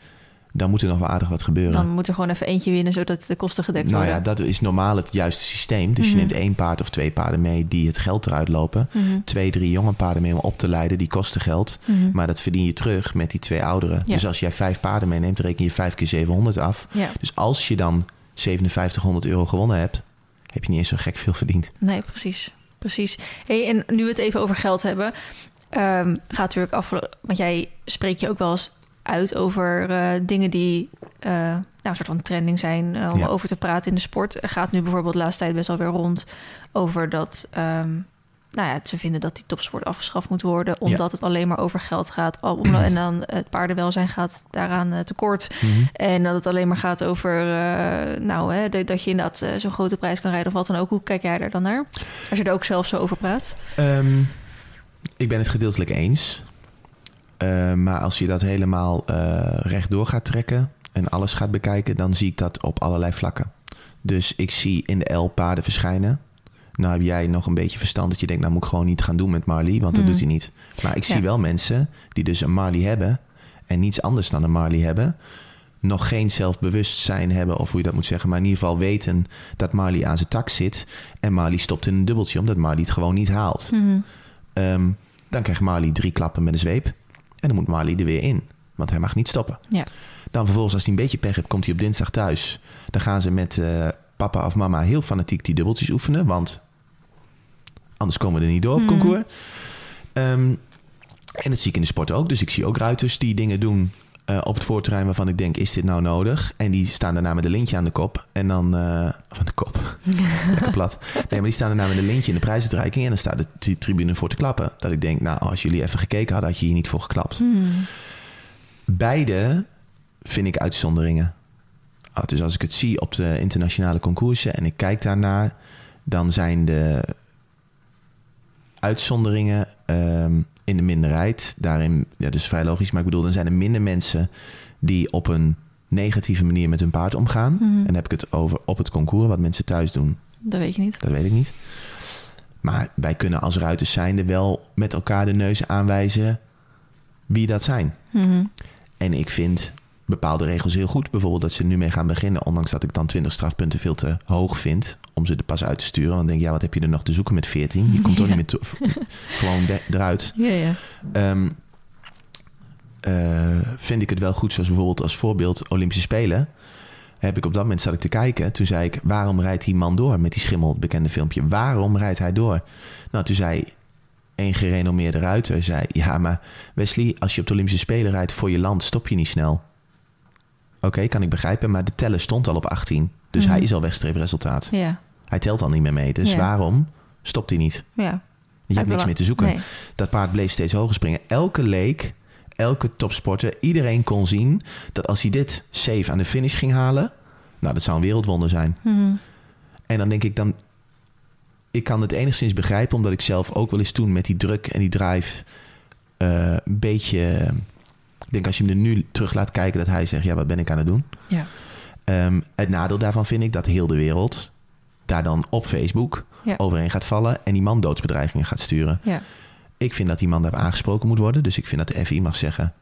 dan moet er nog wel aardig wat gebeuren. Dan moet er gewoon even eentje winnen, zodat de kosten gedekt nou worden. ja, dat is normaal het juiste systeem. Dus Mhm. je neemt één paard of twee paarden mee die het geld eruit lopen. Mhm. Twee, drie jonge paarden mee om op te leiden, die kosten geld. Mhm. Maar dat verdien je terug met die twee ouderen. Ja. Dus als jij vijf paarden meeneemt, reken je vijf keer 700 af. Ja, Dus als je dan 5700 euro gewonnen hebt, heb je niet eens zo gek veel verdiend. nee, precies. Precies. Hey, en nu we het even over geld hebben, ehm, gaat natuurlijk af. Want jij spreekt je ook wel eens uit over eh, dingen die eh, nou, een soort van trending zijn eh, om Ja. over te praten in de sport. Er gaat nu bijvoorbeeld de laatste tijd best wel weer rond over dat. ehm, nou ja, ze vinden dat die topsport afgeschaft moet worden, omdat het alleen maar over geld gaat. Al- om- En dan het paardenwelzijn gaat daaraan tekort. En dat het alleen maar gaat over, nou, hè, dat- dat je inderdaad zo'n grote prijs kan rijden of wat dan ook. Hoe kijk jij daar dan naar? Als je er ook zelf zo over praat. Ehm, ik ben het gedeeltelijk eens. Eh, maar als je dat helemaal eh rechtdoor gaat trekken en alles gaat bekijken, dan zie ik dat op allerlei vlakken. Dus ik zie in de L paarden verschijnen. Nou heb jij nog een beetje verstand dat je denkt, nou moet ik gewoon niet gaan doen met Marley, want dat Mhm. doet hij niet. Maar ik zie wel mensen die dus een Marley hebben en niets anders dan een Marley hebben. Nog geen zelfbewustzijn hebben, of hoe je dat moet zeggen, maar in ieder geval weten dat Marley aan zijn tak zit. En Marley stopt in een dubbeltje, omdat Marley het gewoon niet haalt. Ehm, dan krijgt Marley drie klappen met een zweep. En dan moet Marley er weer in. Want hij mag niet stoppen. Ja. Dan vervolgens, als hij een beetje pech hebt, komt hij op dinsdag thuis. Dan gaan ze met eh, papa of mama heel fanatiek die dubbeltjes oefenen. Want anders komen we er niet door op Mhm. concours. Ehm, en dat zie ik in de sport ook. Dus ik zie ook ruiters die dingen doen eh, op het voorterrein waarvan ik denk, is dit nou nodig? En die staan daarna met een lintje aan de kop. En dan, eh van de kop, lekker plat. Nee, maar die staan daarna met een lintje in de prijsuitreiking. En dan staat de tri- tribune voor te klappen. Dat ik denk, nou, als jullie even gekeken hadden, had je hier niet voor geklapt. Hmm. Beide vind ik uitzonderingen. Ah, Dus als ik het zie op de internationale concoursen en ik kijk daarnaar, dan zijn de uitzonderingen ehm, in de minderheid. Daarin, ja, dat is vrij logisch, maar ik bedoel, dan zijn er minder mensen die op een negatieve manier met hun paard omgaan. Mhm. En dan heb ik het over op het concours, wat mensen thuis doen. Dat weet je niet. Dat weet ik niet. Maar wij kunnen als ruiters zijnde wel met elkaar de neus aanwijzen wie dat zijn. Mhm. En ik vind bepaalde regels heel goed. Bijvoorbeeld dat ze nu mee gaan beginnen. Ondanks dat ik dan 20 strafpunten veel te hoog vind. Om ze er pas uit te sturen. Want dan denk ik, ja, wat heb je er nog te zoeken met 14? Je komt toch niet meer toe- gewoon eruit. Ja, ja. Ehm, eh, vind ik het wel goed, zoals bijvoorbeeld als voorbeeld Olympische Spelen. Heb ik op dat moment zat ik te kijken. Toen zei ik, waarom rijdt die man door met die schimmel, het bekende filmpje? Waarom rijdt hij door? Nou, toen zei een gerenommeerde ruiter, zei, ja, maar Wesley, als je op de Olympische Spelen rijdt voor je land, stop je niet snel. Oké, kan ik begrijpen, maar de teller stond al op 18. Dus Mhm. hij is al wegstreefresultaat. Ja, Hij telt al niet meer mee. Dus Ja. waarom stopt hij niet? ja. Je hebt niks meer te zoeken. Nee. Dat paard bleef steeds hoger springen. Elke leek, elke topsporter, iedereen kon zien dat als hij dit safe aan de finish ging halen, nou, dat zou een wereldwonder zijn. Mhm. En dan denk ik dan, ik kan het enigszins begrijpen, omdat ik zelf ook wel eens toen met die druk en die drive eh, een beetje, ik denk als je hem er nu terug laat kijken, dat hij zegt, ja, wat ben ik aan het doen? Ja. Ehm, het nadeel daarvan vind ik dat heel de wereld daar dan op Facebook Ja. overheen gaat vallen en die man doodsbedreigingen gaat sturen. Ja. Ik vind dat die man daar aangesproken moet worden. Dus ik vind dat de FI mag zeggen: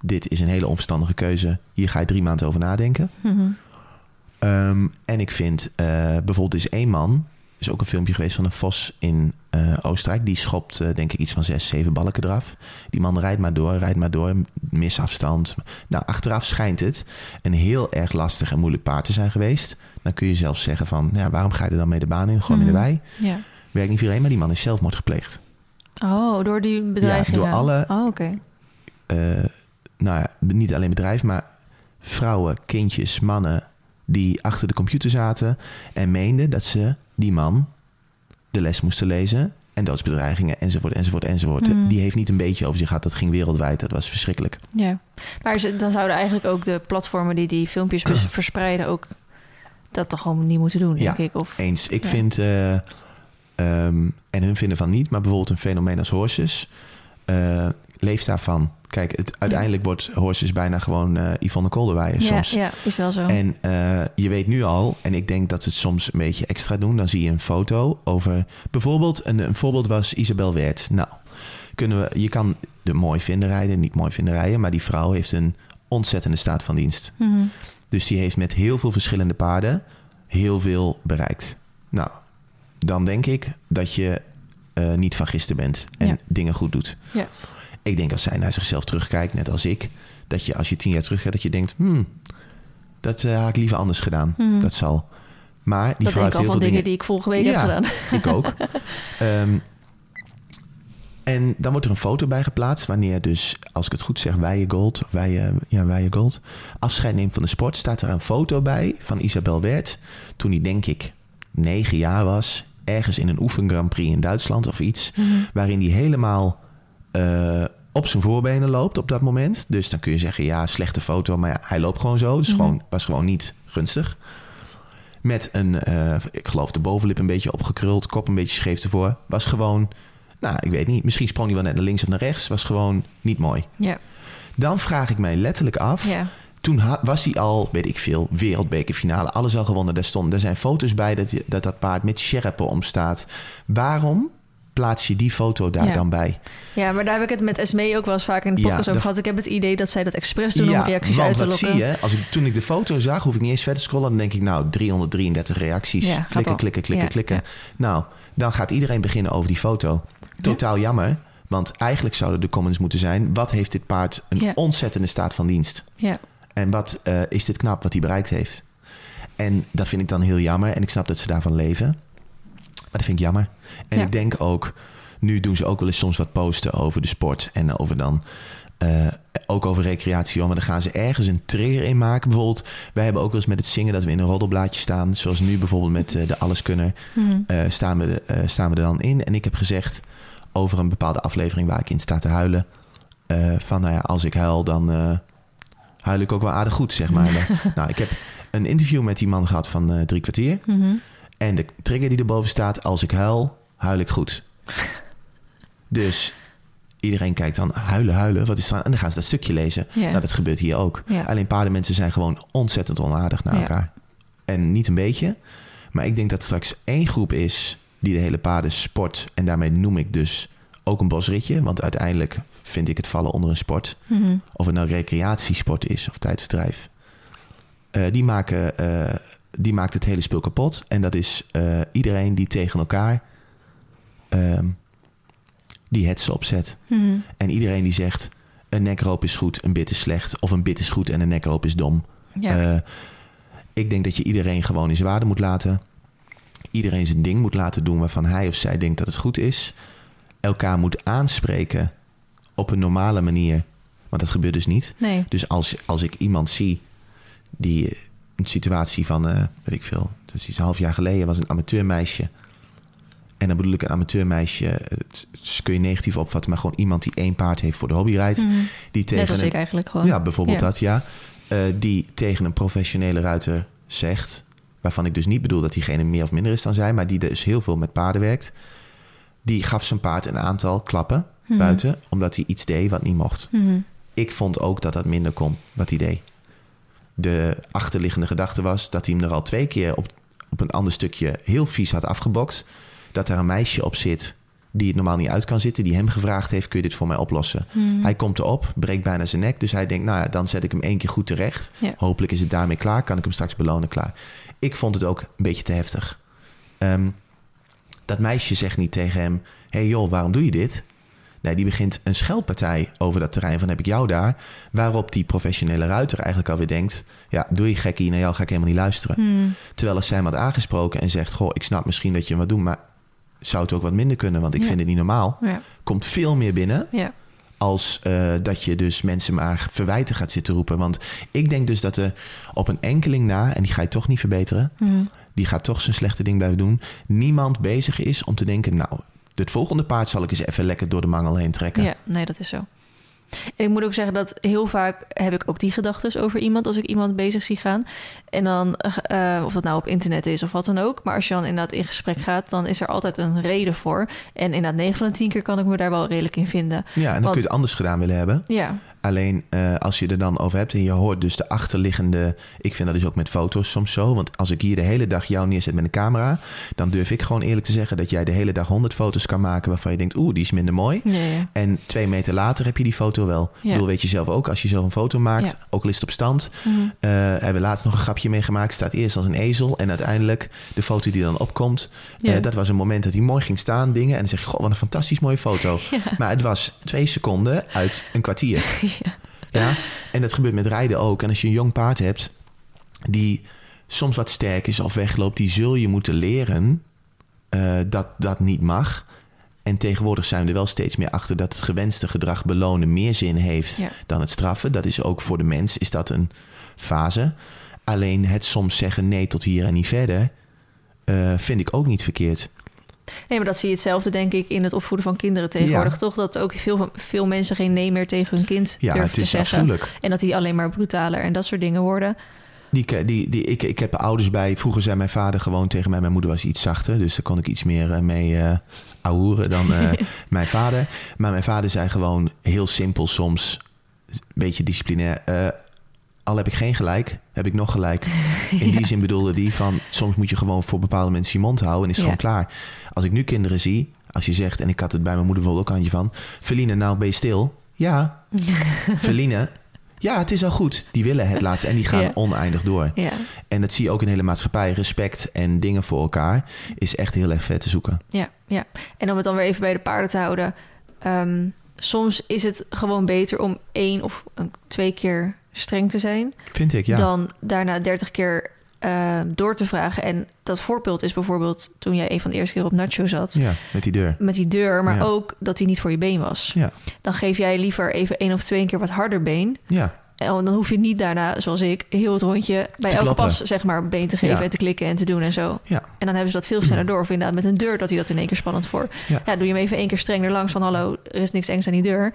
Dit is een hele onverstandige keuze. Hier ga je drie maanden over nadenken. Mhm. Ehm, en ik vind eh, bijvoorbeeld, er is één man is ook een filmpje geweest van een vos in eh, Oostenrijk. Die schopt, eh, denk ik, iets van zes, zeven balken eraf. Die man rijdt maar door, rijdt maar door, misafstand. Nou, achteraf schijnt het een heel erg lastig en moeilijk paard te zijn geweest. Dan kun je zelf zeggen van, ja, waarom ga je er dan mee de baan in? Gewoon in de Mhm. wei. Ja. Werkt niet voor iedereen, maar die man heeft zelfmoord gepleegd. Oh, door die bedreigingen. door alle- Oh, oké. eh, nou ja, niet alleen bedrijf, maar vrouwen, kindjes, mannen die achter de computer zaten en meenden dat ze die man de les moesten lezen en doodsbedreigingen enzovoort enzovoort enzovoort. Mhm. Die heeft niet een beetje over zich gehad, dat ging wereldwijd, dat was verschrikkelijk. Ja. Maar dan zouden eigenlijk ook de platformen die die filmpjes vers- verspreiden ook dat toch gewoon niet moeten doen, denk Ja. ik. Of, Eens, ik Ja. vind, eh, ehm, en hun vinden van niet, maar bijvoorbeeld een fenomeen als Horses eh, leeft daarvan. Kijk, het, uiteindelijk wordt Horses bijna gewoon eh Yvonne Kolderweijer soms. ja, is wel zo. En je weet nu al, en ik denk dat ze het soms een beetje extra doen, dan zie je een foto over. Bijvoorbeeld, een, een voorbeeld was Isabel Wert. Nou, kunnen we, je kan de mooi vinden rijden, niet mooi vinden rijden, maar die vrouw heeft een ontzettende staat van dienst. Mhm. Dus die heeft met heel veel verschillende paarden heel veel bereikt. Nou, dan denk ik dat je eh, niet van gisteren bent en Ja. dingen goed doet. Ja. Ik denk als zij naar zichzelf terugkijkt, net als ik, dat je als je tien jaar teruggaat, dat je denkt, hmm, dat had ik liever anders gedaan. Mhm. Dat zal. Maar die dat vrouw heeft al heel van veel dingen dingen. die ik vorige week Ja. heb gedaan. Ik ook. Ehm, en dan wordt er een foto bij geplaatst wanneer dus, als ik het goed zeg, Weijegold, Weije, ja, Weijegold, afscheid neemt van de sport. Staat er een foto bij van Isabel Wert. Toen hij denk ik negen jaar was. Ergens in een oefen Grand Prix in Duitsland of iets. Mhm. Waarin hij helemaal eh, op zijn voorbenen loopt op dat moment. Dus dan kun je zeggen, ja, slechte foto. Maar ja, hij loopt gewoon zo. Dus Mhm. gewoon, was gewoon niet gunstig. Met een, eh, ik geloof de bovenlip een beetje opgekruld. Kop een beetje scheef ervoor. Was gewoon, nou, ik weet niet. Misschien sprong hij wel net naar links of naar rechts. Was gewoon niet mooi. Ja, Dan vraag ik mij letterlijk af. ja. Toen was hij al, weet ik veel, wereldbekerfinale. Alles al gewonnen. Daar, stond, daar zijn foto's bij dat, dat dat paard met sjerpen omstaat. Waarom plaats je die foto daar Ja. dan bij? ja, maar daar heb ik het met Esmee ook wel eens vaak in de Ja, podcast over de- gehad. Ik heb het idee dat zij dat expres doen om reacties uit te lokken. zie je? Als ik, toen ik de foto zag, hoef ik niet eens verder te scrollen. Dan denk ik, nou, 333 reacties. Ja, klikken, klikken, klikken, Ja, klikken. ja. Nou, dan gaat iedereen beginnen over die foto. Totaal jammer. Want eigenlijk zouden de comments moeten zijn... wat heeft dit paard een ontzettende staat van dienst? Ja, En wat eh, is dit knap wat hij bereikt heeft? En dat vind ik dan heel jammer. En ik snap dat ze daarvan leven. Maar dat vind ik jammer. En Ja. ik denk ook... Nu doen ze ook wel eens soms wat posten over de sport. En over dan... eh, ook over recreatie. Maar dan gaan ze ergens een trigger in maken. Bijvoorbeeld, wij hebben ook wel eens met het zingen... dat we in een roddelblaadje staan. Zoals nu bijvoorbeeld met eh, de Alleskunner. Eh, staan, we, staan we er dan in. En ik heb gezegd over een bepaalde aflevering... waar ik in sta te huilen. eh, van, nou ja, als ik huil, dan... eh, huil ik ook wel aardig goed, zeg maar. nou, ik heb een interview met die man gehad van eh, drie kwartier. Mhm. En de trigger die erboven staat, als ik huil, huil ik goed. Dus iedereen kijkt dan, huilen, huilen, wat is aan? En dan gaan ze dat stukje lezen. Nou, dat gebeurt hier ook. Ja. Alleen paardenmensen zijn gewoon ontzettend onaardig naar elkaar. En niet een beetje. Maar ik denk dat straks één groep is die de hele paarden sport. En daarmee noem ik dus ook een bosritje. Want uiteindelijk vind ik het vallen onder een sport. Mhm. Of het nou recreatiesport is of tijdverdrijf. Eh, die, maken, eh, die maakt het hele spul kapot. En dat is eh, iedereen die tegen elkaar ehm, die hetsen opzet. Mhm. En iedereen die zegt... een nekroop is goed, een bit is slecht. Of een bit is goed en een nekroop is dom. Ja. Ik denk dat je iedereen gewoon in zijn waarde moet laten. Iedereen zijn ding moet laten doen waarvan hij of zij denkt dat het goed is. Elkaar moet aanspreken op een normale manier. Want dat gebeurt dus niet. nee. Dus als, als ik iemand zie die eh, een situatie van, eh, weet ik veel, dus iets een half jaar geleden was een amateurmeisje. En dan bedoel ik een amateurmeisje, het, het kun je negatief opvatten, maar gewoon iemand die één paard heeft voor de hobby rijdt. Mhm. Die tegen Net als een, ik eigenlijk gewoon. ja, bijvoorbeeld Ja. dat, ja. Eh, die tegen een professionele ruiter zegt, waarvan ik dus niet bedoel dat diegene meer of minder is dan zij, maar die dus heel veel met paarden werkt. Die gaf zijn paard een aantal klappen Mhm. buiten, omdat hij iets deed wat niet mocht. Mhm. Ik vond ook dat dat minder kon, wat hij deed. De achterliggende gedachte was dat hij hem er al twee keer op, op een ander stukje heel vies had afgebokst. Dat er een meisje op zit die het normaal niet uit kan zitten, die hem gevraagd heeft: kun je dit voor mij oplossen? Mhm. Hij komt erop, breekt bijna zijn nek. Dus hij denkt, nou ja, dan zet ik hem één keer goed terecht. Ja. Hopelijk is het daarmee klaar. Kan ik hem straks belonen klaar. Ik vond het ook een beetje te heftig. Ehm, Dat meisje zegt niet tegen hem: hey joh, waarom doe je dit? Nee, die begint een scheldpartij over dat terrein van heb ik jou daar. Waarop die professionele ruiter eigenlijk alweer denkt... ja, doe je gekkie, naar jou ga ik helemaal niet luisteren. Hmm. Terwijl als zij hem had aangesproken en zegt... goh, ik snap misschien dat je wat doet, maar zou het ook wat minder kunnen... want ik Ja. vind het niet normaal. Ja. Komt veel meer binnen Ja. Als eh, dat je dus mensen maar verwijten gaat zitten roepen. Want ik denk dus dat er op een enkeling na... en die ga je toch niet verbeteren... Die gaat toch zijn slechte ding blijven doen... niemand bezig is om te denken... nou, het volgende paard zal ik eens even lekker door de mangel heen trekken. Ja, nee, dat is zo. En ik moet ook zeggen dat heel vaak heb ik ook die gedachten over iemand als ik iemand bezig zie gaan. En dan, eh, of dat nou op internet is of wat dan ook. Maar als je dan inderdaad in gesprek gaat, dan is er altijd een reden voor. En inderdaad, 9 van de 10 keer kan ik me daar wel redelijk in vinden. Ja, en dan Want- kun je het anders gedaan willen hebben. Ja, Alleen eh, als je er dan over hebt en je hoort dus de achterliggende... Ik vind dat dus ook met foto's soms zo. Want als ik hier de hele dag jou neerzet met een camera... dan durf ik gewoon eerlijk te zeggen dat jij de hele dag 100 foto's kan maken... waarvan je denkt, oeh, die is minder mooi. ja, ja. En twee meter later heb je die foto wel. Ik bedoel, weet je zelf ook, als je zelf een foto maakt... Ook al is het op stand... Mhm. eh, hebben we laatst nog een grapje meegemaakt. Staat eerst als een ezel en uiteindelijk de foto die dan opkomt... Eh, dat was een moment dat hij mooi ging staan, dingen... en dan zeg je, goh, wat een fantastisch mooie foto. Maar het was twee seconden uit een kwartier. Ja. Ja, en dat gebeurt met rijden ook. En als je een jong paard hebt die soms wat sterk is of wegloopt, die zul je moeten leren eh, dat dat niet mag. En tegenwoordig zijn we er wel steeds meer achter dat het gewenste gedrag belonen meer zin heeft Ja. dan het straffen. Dat is ook voor de mens is dat een fase. Alleen het soms zeggen nee tot hier en niet verder, eh, vind ik ook niet verkeerd. Nee, maar dat zie je hetzelfde, denk ik, in het opvoeden van kinderen tegenwoordig. Ja. Toch dat ook veel, veel mensen geen nee meer tegen hun kind Ja, durven het te is zeggen. afschuwelijk. En dat die alleen maar brutaler en dat soort dingen worden. Die, die, die, ik, ik heb ouders bij. Vroeger zei mijn vader gewoon tegen mij. Mijn moeder was iets zachter. Dus daar kon ik iets meer eh, mee ahoeren dan eh, mijn vader. Maar mijn vader zei gewoon heel simpel soms. Een beetje disciplinair. al heb ik geen gelijk, heb ik nog gelijk. In die zin bedoelde die van... soms moet je gewoon voor bepaalde mensen je mond houden... en is het Ja. gewoon klaar. Als ik nu kinderen zie... als je zegt, en ik had het bij mijn moeder bijvoorbeeld ook handje van... Feline, nou ben je stil? Ja. Feline, ja, het is al goed. Die willen het laatste en die gaan Ja. oneindig door. Ja, En dat zie je ook in de hele maatschappij. Respect en dingen voor elkaar is echt heel erg vet te zoeken. ja, ja. En om het dan weer even bij de paarden te houden. ehm, soms is het gewoon beter om één of twee keer streng te zijn... Vind ik, ja. dan daarna dertig keer eh, door te vragen. En dat voorbeeld is bijvoorbeeld toen jij een van de eerste keer op Nacho zat... Ja, met die deur. met die deur, maar Ja. ook dat hij niet voor je been was. Ja, Dan geef jij liever even één of twee keer wat harder been... ja, En dan hoef je niet daarna, zoals ik, heel het rondje bij elke pas zeg maar been te geven Ja. en te klikken en te doen en zo. ja. En dan hebben ze dat veel sneller door. Of inderdaad met een deur dat hij dat in één keer spannend voor. Ja. Ja. doe je hem even één keer streng er langs van hallo, er is niks engs aan die deur.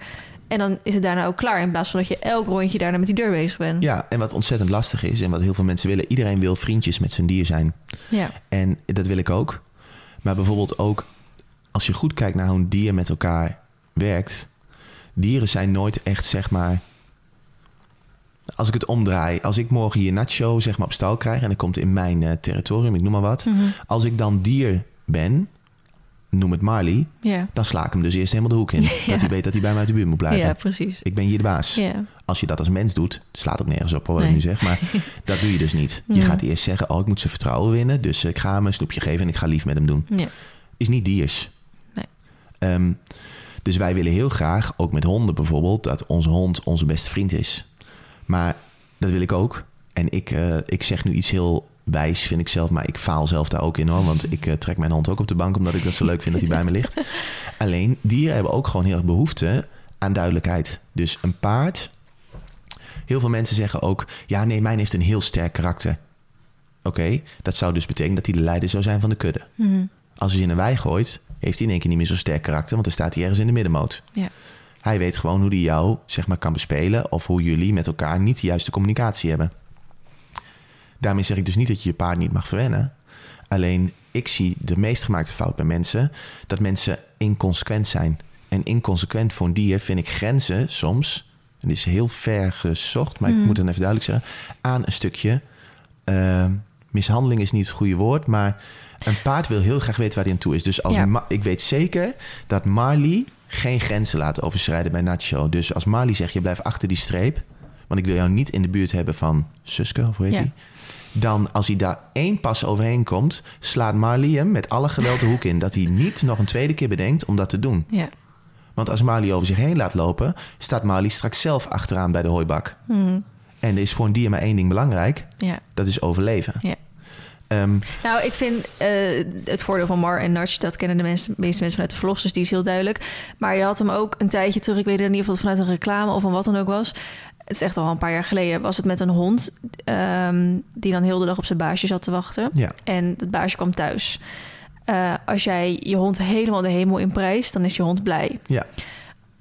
En dan is het daarna ook klaar. In plaats van dat je elk rondje daarna met die deur bezig bent. Ja, en wat ontzettend lastig is en wat heel veel mensen willen... iedereen wil vriendjes met zijn dier zijn. Ja. En dat wil ik ook. Maar bijvoorbeeld ook als je goed kijkt naar hoe een dier met elkaar werkt... dieren zijn nooit echt, zeg maar... Als ik het omdraai, als ik morgen hier Nacho zeg maar, op stal krijg... en dat komt in mijn eh, territorium, ik noem maar wat... Mhm. Als ik dan dier ben, noem het Marley... Ja. dan sla ik hem dus eerst helemaal de hoek in. Dat hij weet dat hij bij mij uit de buurt moet blijven. ja, precies. Ik ben hier de baas. Ja. Als je dat als mens doet, slaat ook nergens op hoor, wat Nee. ik nu zeg. Maar dat doe je dus niet. Je gaat eerst zeggen, oh ik moet zijn vertrouwen winnen. Dus ik ga hem een snoepje geven en ik ga lief met hem doen. Is niet diers. Nee. Ehm, dus wij willen heel graag, ook met honden bijvoorbeeld... dat onze hond onze beste vriend is. Maar dat wil ik ook. En ik, eh, ik zeg nu iets heel wijs, vind ik zelf. Maar ik faal zelf daar ook in hoor. Want ik eh, trek mijn hond ook op de bank... omdat ik dat zo leuk vind dat hij bij me ligt. Alleen, dieren hebben ook gewoon heel erg behoefte aan duidelijkheid. Dus een paard... Heel veel mensen zeggen ook... ja, nee, mijn heeft een heel sterk karakter. Oké, dat zou dus betekenen dat hij de leider zou zijn van de kudde. Mhm. Als hij in een wei gooit, heeft hij in één keer niet meer zo'n sterk karakter... want dan staat hij ergens in de middenmoot. Ja. Hij weet gewoon hoe hij jou zeg maar, kan bespelen... of hoe jullie met elkaar niet de juiste communicatie hebben. Daarmee zeg ik dus niet dat je je paard niet mag verwennen. Alleen, ik zie de meest gemaakte fout bij mensen... dat mensen inconsequent zijn. En inconsequent voor een dier vind ik grenzen soms... en dit is heel ver gezocht, maar ik Mm. moet het even duidelijk zeggen... aan een stukje... eh, mishandeling is niet het goede woord, maar... Een paard wil heel graag weten waar hij aan toe is. Dus als Ja. Ik weet zeker dat Marley geen grenzen laat overschrijden bij Nacho. Dus als Marley zegt, je blijft achter die streep... want ik wil jou niet in de buurt hebben van Suske, of hoe heet Ja. die? Dan als hij daar één pas overheen komt, slaat Marley hem met alle geweld de hoek in. Dat hij niet nog een tweede keer bedenkt om dat te doen. Ja. Want als Marley over zich heen laat lopen, staat Marley straks zelf achteraan bij de hooibak. Mhm. En er is voor een dier maar één ding belangrijk: ja. dat is overleven. Ja. Ehm, Nou, ik vind eh, het voordeel van Mar en Nudge, dat kennen de mensen, meeste mensen vanuit de vlogs, dus die is heel duidelijk. Maar je had hem ook een tijdje terug, ik weet niet of het vanuit een reclame of van wat dan ook was. Het is echt al een paar jaar geleden, was het met een hond ehm, die dan heel de dag op zijn baasje zat te wachten. ja, En het baasje kwam thuis. Eh, als jij je hond helemaal de hemel in prijst, dan is je hond blij. ja,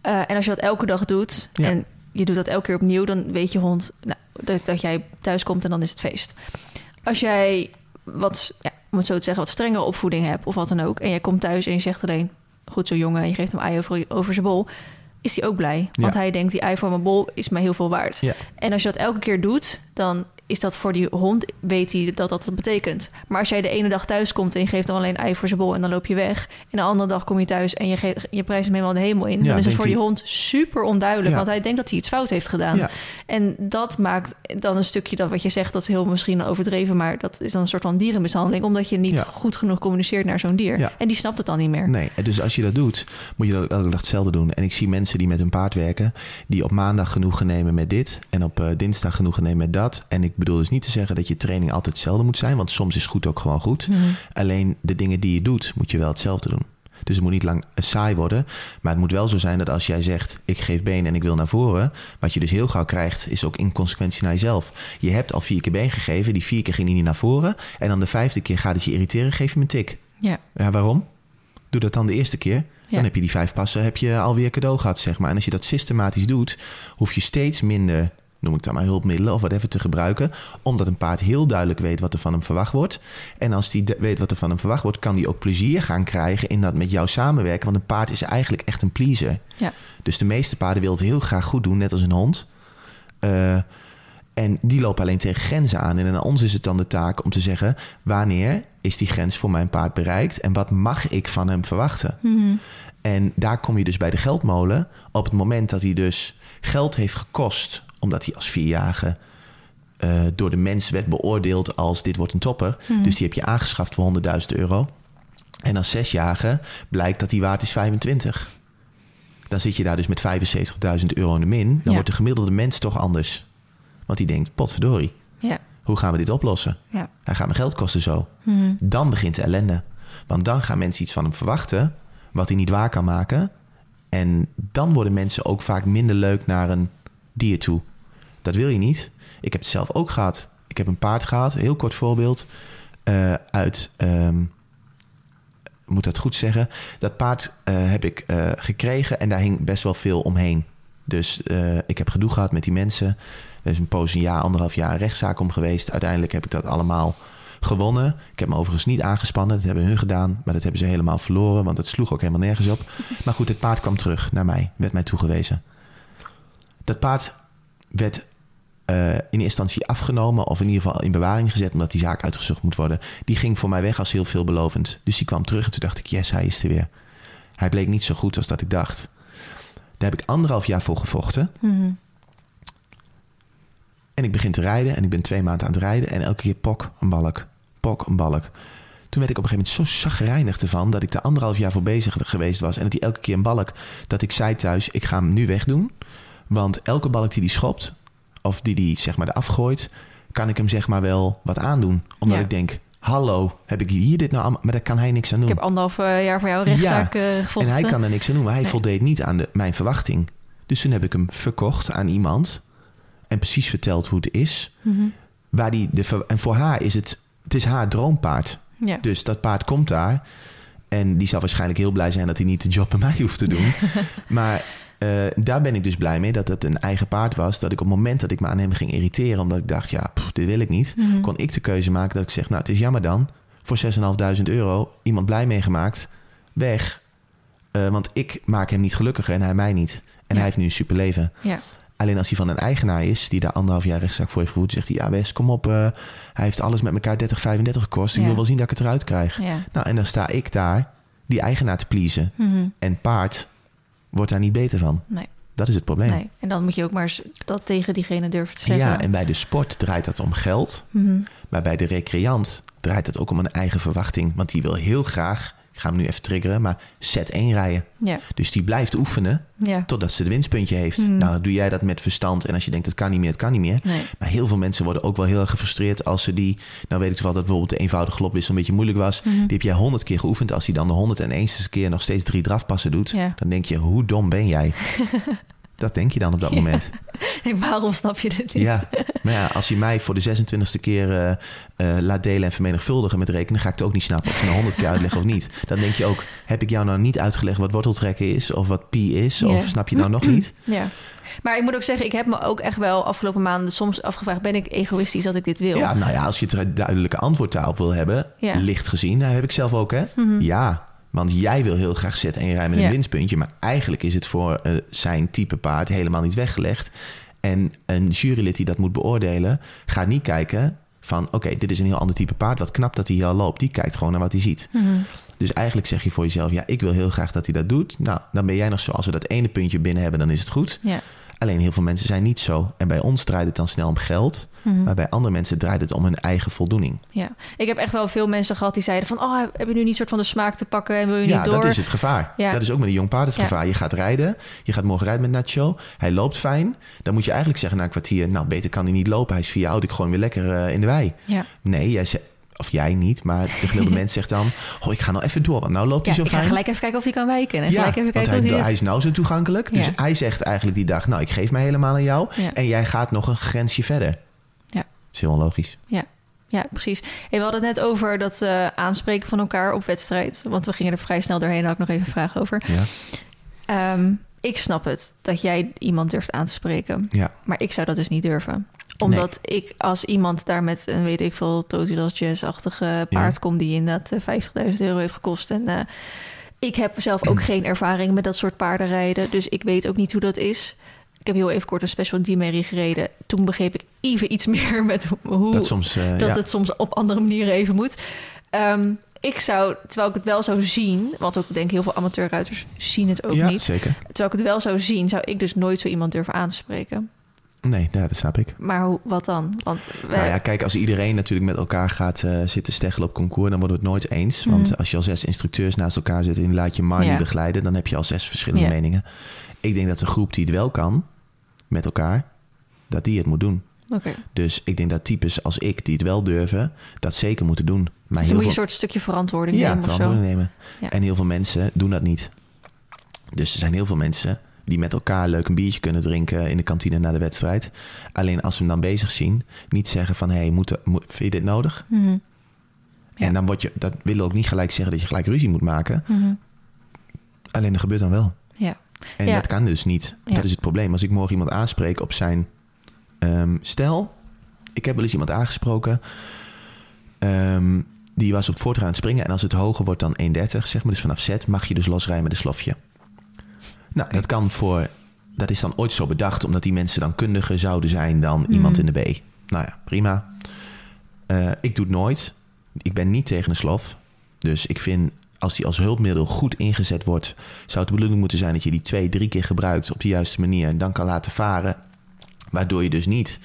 Eh, en als je dat elke dag doet Ja. en je doet dat elke keer opnieuw, dan weet je hond nou, dat, dat jij thuis komt en dan is het feest. Als jij wat, ja, om het zo te zeggen, wat strengere opvoeding hebt of wat dan ook, en jij komt thuis en je zegt alleen goed zo jongen en je geeft hem ei over, over zijn bol, is hij ook blij. Want Ja. hij denkt die mijn bol is mij heel veel waard. ja. En als je dat elke keer doet, dan is dat voor die hond, weet hij dat dat dat betekent. Maar als jij de ene dag thuis komt en je geeft hem alleen ei voor zijn bol en dan loop je weg. En de andere dag kom je thuis en je, geeft, je prijst hem helemaal de hemel in. Ja, dan is het voor die hond super onduidelijk, Ja. want hij denkt dat hij iets fout heeft gedaan. ja. En dat maakt dan een stukje dat wat je zegt, dat is heel misschien overdreven, maar dat is dan een soort van dierenmishandeling, omdat je niet goed genoeg communiceert naar zo'n dier. En die snapt het dan niet meer. Nee, dus als je dat doet, moet je dat elke dag hetzelfde doen. En ik zie mensen die met hun paard werken, die op maandag genoegen nemen met dit en op eh, dinsdag genoegen nemen met dat. En ik bedoel dus niet te zeggen dat je training altijd hetzelfde moet zijn, want soms is goed ook gewoon goed. Mhm. Alleen de dingen die je doet, moet je wel hetzelfde doen. Dus het moet niet lang eh, saai worden. Maar het moet wel zo zijn dat als jij zegt: ik geef been en ik wil naar voren. Wat je dus heel gauw krijgt, is ook inconsequentie naar jezelf. Je hebt al vier keer been gegeven, die vier keer ging hij niet naar voren. En dan de vijfde keer gaat het je irriteren, geef je een tik. Ja. Ja, waarom? Doe dat dan de eerste keer. Ja. Dan heb je die vijf passen heb je alweer cadeau gehad, zeg maar. En als je dat systematisch doet, hoef je steeds minder, noem ik dat maar, hulpmiddelen of whatever te gebruiken. Omdat een paard heel duidelijk weet wat er van hem verwacht wordt. En als die weet wat er van hem verwacht wordt, kan die ook plezier gaan krijgen in dat met jou samenwerken. Want een paard is eigenlijk echt een pleaser. Ja. Dus de meeste paarden willen het heel graag goed doen, net als een hond. Eh, en die lopen alleen tegen grenzen aan. En aan ons is het dan de taak om te zeggen: wanneer is die grens voor mijn paard bereikt en wat mag ik van hem verwachten? Mhm. En daar kom je dus bij de geldmolen op het moment dat hij dus geld heeft gekost, omdat hij als vierjarige eh, door de mens werd beoordeeld als dit wordt een topper. Mhm. Dus die heb je aangeschaft voor 100.000 euro. En als zesjarige blijkt dat die waard is 25. Dan zit je daar dus met 75.000 euro in de min. Dan Ja. wordt de gemiddelde mens toch anders. Want die denkt, potverdorie, Ja. hoe gaan we dit oplossen? Ja. Hij gaat me geld kosten zo. Mhm. Dan begint de ellende. Want dan gaan mensen iets van hem verwachten wat hij niet waar kan maken. En dan worden mensen ook vaak minder leuk naar een dier toe. Dat wil je niet. Ik heb het zelf ook gehad. Ik heb een paard gehad, heel kort voorbeeld, eh, uit, ik moet dat goed zeggen, dat paard eh, heb ik eh, gekregen en daar hing best wel veel omheen. Dus ik heb gedoe gehad met die mensen. Er is een poos, een jaar, anderhalf jaar rechtszaak om geweest. Uiteindelijk heb ik dat allemaal gewonnen. Ik heb me overigens niet aangespannen. Dat hebben hun gedaan. Maar dat hebben ze helemaal verloren. Want het sloeg ook helemaal nergens op. Maar goed, het paard kwam terug naar mij. Werd mij toegewezen. Dat paard werd eh, in instantie afgenomen. Of in ieder geval in bewaring gezet. Omdat die zaak uitgezocht moet worden. Die ging voor mij weg als heel veelbelovend. Dus die kwam terug. En toen dacht ik, yes, hij is er weer. Hij bleek niet zo goed als dat ik dacht. Daar heb ik anderhalf jaar voor gevochten. Mhm. En ik begin te rijden en ik ben twee maanden aan het rijden. En elke keer pok, een balk. Pok, een balk. Toen werd ik op een gegeven moment zo zagrijnig ervan... dat ik er anderhalf jaar voor bezig geweest was. En dat hij elke keer een balk... dat ik zei thuis, ik ga hem nu wegdoen. Want elke balk die die schopt... of die die zeg maar eraf gooit... kan ik hem zeg maar wel wat aandoen. Omdat Ja. ik denk, hallo, heb ik hier dit nou allemaal... Maar daar kan hij niks aan doen. Ik heb anderhalf eh, jaar voor jou rechtszaak eh, En gevochten. hij kan er niks aan doen, maar hij Nee. voldeed niet aan de, mijn verwachting. Dus toen heb ik hem verkocht aan iemand. En precies verteld hoe het is. Mhm. Waar die de, en voor haar is het, het is haar droompaard. Ja. Dus dat paard komt daar. En die zal waarschijnlijk heel blij zijn dat hij niet de job bij mij hoeft te doen. maar eh, daar ben ik dus blij mee dat het een eigen paard was. Dat ik op het moment dat ik me aan hem ging irriteren, omdat ik dacht, ja, pff, dit wil ik niet, Mhm. kon ik de keuze maken dat ik zeg, nou, het is jammer dan. Voor 6.500 euro, iemand blij meegemaakt, weg. Eh, want ik maak hem niet gelukkiger en hij mij niet. En Ja. hij heeft nu een superleven. Ja. Alleen als hij van een eigenaar is, die daar anderhalf jaar rechtszaak voor heeft gevoerd, zegt hij: Ja, Wes, kom op. eh, hij heeft alles met elkaar 30, 35 gekost. Ik Ja. wil wel zien dat ik het eruit krijg. Ja. Nou, en dan sta ik daar, die eigenaar te pleasen. Mhm. En paard wordt daar niet beter van. Nee. Dat is het probleem. Nee. En dan moet je ook maar eens dat tegen diegene durven te zeggen. Ja, en bij de sport draait dat om geld. Mhm. Maar bij de recreant draait het ook om een eigen verwachting. Want die wil heel graag, ik ga hem nu even triggeren, maar set 1 rijden. ja. Dus die blijft oefenen ja. totdat ze het winstpuntje heeft. Hmm. Nou, doe jij dat met verstand. En als je denkt, het kan niet meer, het kan niet meer. Nee. Maar heel veel mensen worden ook wel heel erg gefrustreerd als ze die... Nou weet ik wel dat bijvoorbeeld de eenvoudige glopwissel een beetje moeilijk was. Mhm. Die heb jij honderd keer geoefend. Als hij dan de honderd en eens keer nog steeds drie drafpassen doet... Ja. dan denk je, hoe dom ben jij? dat denk je dan op dat Ja. moment. Hey, waarom snap je dit niet? Ja, maar ja, als je mij voor de 26e keer eh, eh, laat delen en vermenigvuldigen met rekenen, ga ik het ook niet snappen of je nou 100 keer uitlegt of niet. Dan denk je ook, heb ik jou nou niet uitgelegd wat worteltrekken is of wat pi is? Ja. Of snap je nou nog niet? Ja. Maar ik moet ook zeggen, ik heb me ook echt wel afgelopen maanden soms afgevraagd... ben ik egoïstisch dat ik dit wil? Ja, nou ja, als je het duidelijke antwoord daarop wil hebben, Ja. licht gezien, nou, heb ik zelf ook hè. Mhm. Ja, want jij wil heel graag zet en rijden met Ja. een winstpuntje, maar eigenlijk is het voor eh, zijn type paard helemaal niet weggelegd. En een jurylid die dat moet beoordelen, gaat niet kijken van oké, dit is een heel ander type paard. Wat knap dat hij hier al loopt. Die kijkt gewoon naar wat hij ziet. Mhm. Dus eigenlijk zeg je voor jezelf, ja, ik wil heel graag dat hij dat doet. Nou, dan ben jij nog zo. Als we dat ene puntje binnen hebben, dan is het goed. Ja. Alleen heel veel mensen zijn niet zo. En bij ons draait het dan snel om geld. Mhm. Maar bij andere mensen draait het om hun eigen voldoening. ja. Ik heb echt wel veel mensen gehad die zeiden van... oh, heb je nu niet soort van de smaak te pakken en wil je Ja, niet door? dat is het gevaar. Ja. Dat is ook met een jong paard het Ja. gevaar. Je gaat rijden. Je gaat morgen rijden met Nacho. Hij loopt fijn. Dan moet je eigenlijk zeggen na een kwartier... nou, beter kan hij niet lopen. Hij is vier oud. Ik gooi hem weer lekker eh, in de wei. Ja, Nee, jij zegt... Of jij niet, maar de gemiddelde mens zegt dan... Oh, ik ga nou even door, want nou loopt ja hij zo ik ga fijn. gelijk even kijken of hij kan wijken. En Ja, gelijk even want kijken hij, of hij... hij dit- is nou zo toegankelijk. Dus Ja. hij zegt eigenlijk die dag... nou, ik geef mij helemaal aan jou. Ja. En jij gaat nog een grensje verder. Ja. Is heel onlogisch. Ja, precies. Hey, we hadden het net over dat eh, aanspreken van elkaar op wedstrijd. Want we gingen er vrij snel doorheen. Daar had ik nog even vragen over. Ja. Ehm, ik snap het, dat jij iemand durft aan te spreken. Ja. Maar ik zou dat dus niet durven. Omdat ik als iemand daar met een, weet ik veel, Totilas Jazz-achtige paard kom... die inderdaad eh, 50.000 euro heeft gekost. En eh, ik heb zelf ook geen ervaring met dat soort paardenrijden. Dus ik weet ook niet hoe dat is. Ik heb heel even kort een special Dimerie gereden. Toen begreep ik even iets meer met hoe Dat soms... eh, dat ja. het soms op andere manieren even moet. Ehm, ik zou, terwijl ik het wel zou zien, want ook ik denk heel veel amateurruiters zien het ook ja, niet. zeker. Terwijl ik het wel zou zien, zou ik dus nooit zo iemand durven aanspreken. Nee, ja, dat snap ik. Maar hoe, wat dan? Want wij- Nou ja, kijk, als iedereen natuurlijk met elkaar gaat eh, zitten steggelen op concours, dan worden we het nooit eens. Want Mhm. als je al zes instructeurs naast elkaar zit en laat je Marnie Ja. begeleiden, dan heb je al zes verschillende Ja. meningen. Ik denk dat de groep die het wel kan, met elkaar, dat die het moet doen. Dus ik denk dat types als ik, die het wel durven, dat zeker moeten doen. Maar Dus heel moet je een soort stukje verantwoording ja, nemen of zo. verantwoording nemen. Ja. En heel veel mensen doen dat niet. Dus er zijn heel veel mensen die met elkaar leuk een biertje kunnen drinken in de kantine na de wedstrijd. Alleen als ze hem dan bezig zien, niet zeggen van... hé, hey, moet, moet, vind je dit nodig? Mhm. Ja. En dan word je, dat wil ook niet gelijk zeggen dat je gelijk ruzie moet maken. Mhm. Alleen dat gebeurt dan wel. En Ja. dat kan dus niet. Ja. Dat is het probleem. Als ik morgen iemand aanspreek op zijn ehm stel. Ik heb wel eens iemand aangesproken. ehm, die was op voortgaan aan het springen. En als het hoger wordt dan 1,30, zeg maar, dus vanaf zet, mag je dus losrijden met een slofje. Nou, dat kan voor. Dat is dan ooit zo bedacht, omdat die mensen dan kundiger zouden zijn dan Mhm. iemand in de B. Nou ja, prima. Eh, ik doe het nooit. Ik ben niet tegen een slof. Dus ik vind, als die als hulpmiddel goed ingezet wordt, zou het de bedoeling moeten zijn dat je die twee, drie keer gebruikt op de juiste manier en dan kan laten varen. Waardoor je dus niet,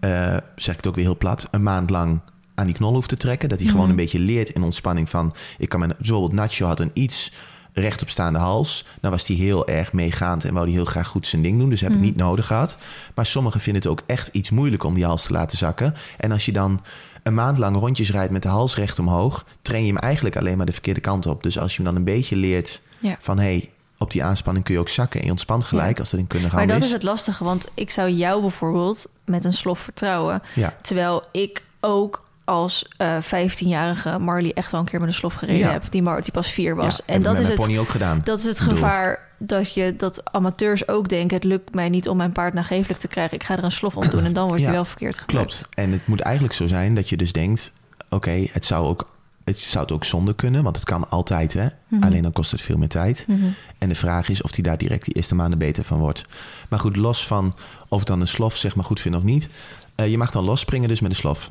eh, zeg ik het ook weer heel plat, een maand lang aan die knol hoeft te trekken. Dat hij gewoon Mhm. een beetje leert in ontspanning van, ik kan mijn, bijvoorbeeld Nacho had een iets rechtopstaande hals. Dan was hij heel erg meegaand en wou hij heel graag goed zijn ding doen. Dus heb ik Mhm. niet nodig gehad. Maar sommigen vinden het ook echt iets moeilijk om die hals te laten zakken. En als je dan een maand lang rondjes rijdt met de hals recht omhoog, train je hem eigenlijk alleen maar de verkeerde kant op. Dus als je hem dan een beetje leert Ja. van hé, hey, op die aanspanning kun je ook zakken en je ontspant gelijk Ja. als dat in kunnen Maar gaan dat is. is het lastige, want ik zou jou bijvoorbeeld met een slof vertrouwen. Ja, Terwijl ik ook als eh 15-jarige Marley echt wel een keer met een slof gereden Ja. heb. Die Mar die pas vier was. ja, en dat is het. ook gedaan. Dat is het gevaar dat je dat amateurs ook denken: het lukt mij niet om mijn paard nagevelijk te krijgen. Ik ga er een slof om doen en dan word je Ja, wel verkeerd geplukt. Klopt. En het moet eigenlijk zo zijn dat je dus denkt: oké, het zou ook. Het zou het ook zonder kunnen, want het kan altijd, hè? Mhm. Alleen dan kost het veel meer tijd. Mhm. En de vraag is of hij daar direct die eerste maanden beter van wordt. Maar goed, los van of ik dan een slof zeg maar goed vind of niet. eh, je mag dan losspringen dus met een slof.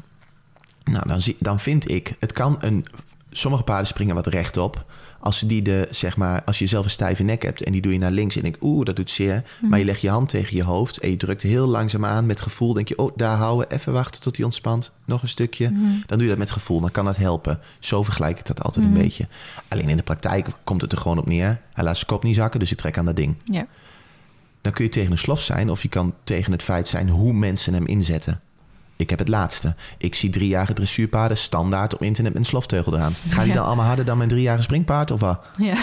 Nou, dan, zie, dan vind ik, het kan een sommige paarden springen wat rechtop. Als, die de, zeg maar, als je zelf een stijve nek hebt en die doe je naar links en denk oeh, dat doet zeer. Maar je legt je hand tegen je hoofd en je drukt heel langzaam aan met gevoel. Denk je, oh, daar houden, even wachten tot hij ontspant. Nog een stukje. Dan doe je dat met gevoel, dan kan dat helpen. Zo vergelijk ik dat altijd een beetje. Alleen in de praktijk komt het er gewoon op neer. Hij laat zijn kop niet zakken, dus ik trek aan dat ding. Ja. Dan kun je tegen een slof zijn of je kan tegen het feit zijn hoe mensen hem inzetten. Ik heb het laatste. Ik zie driejarige dressuurpaarden standaard op internet met een slofteugel eraan. Gaan die dan allemaal harder dan mijn driejarige springpaard of wat? Ja.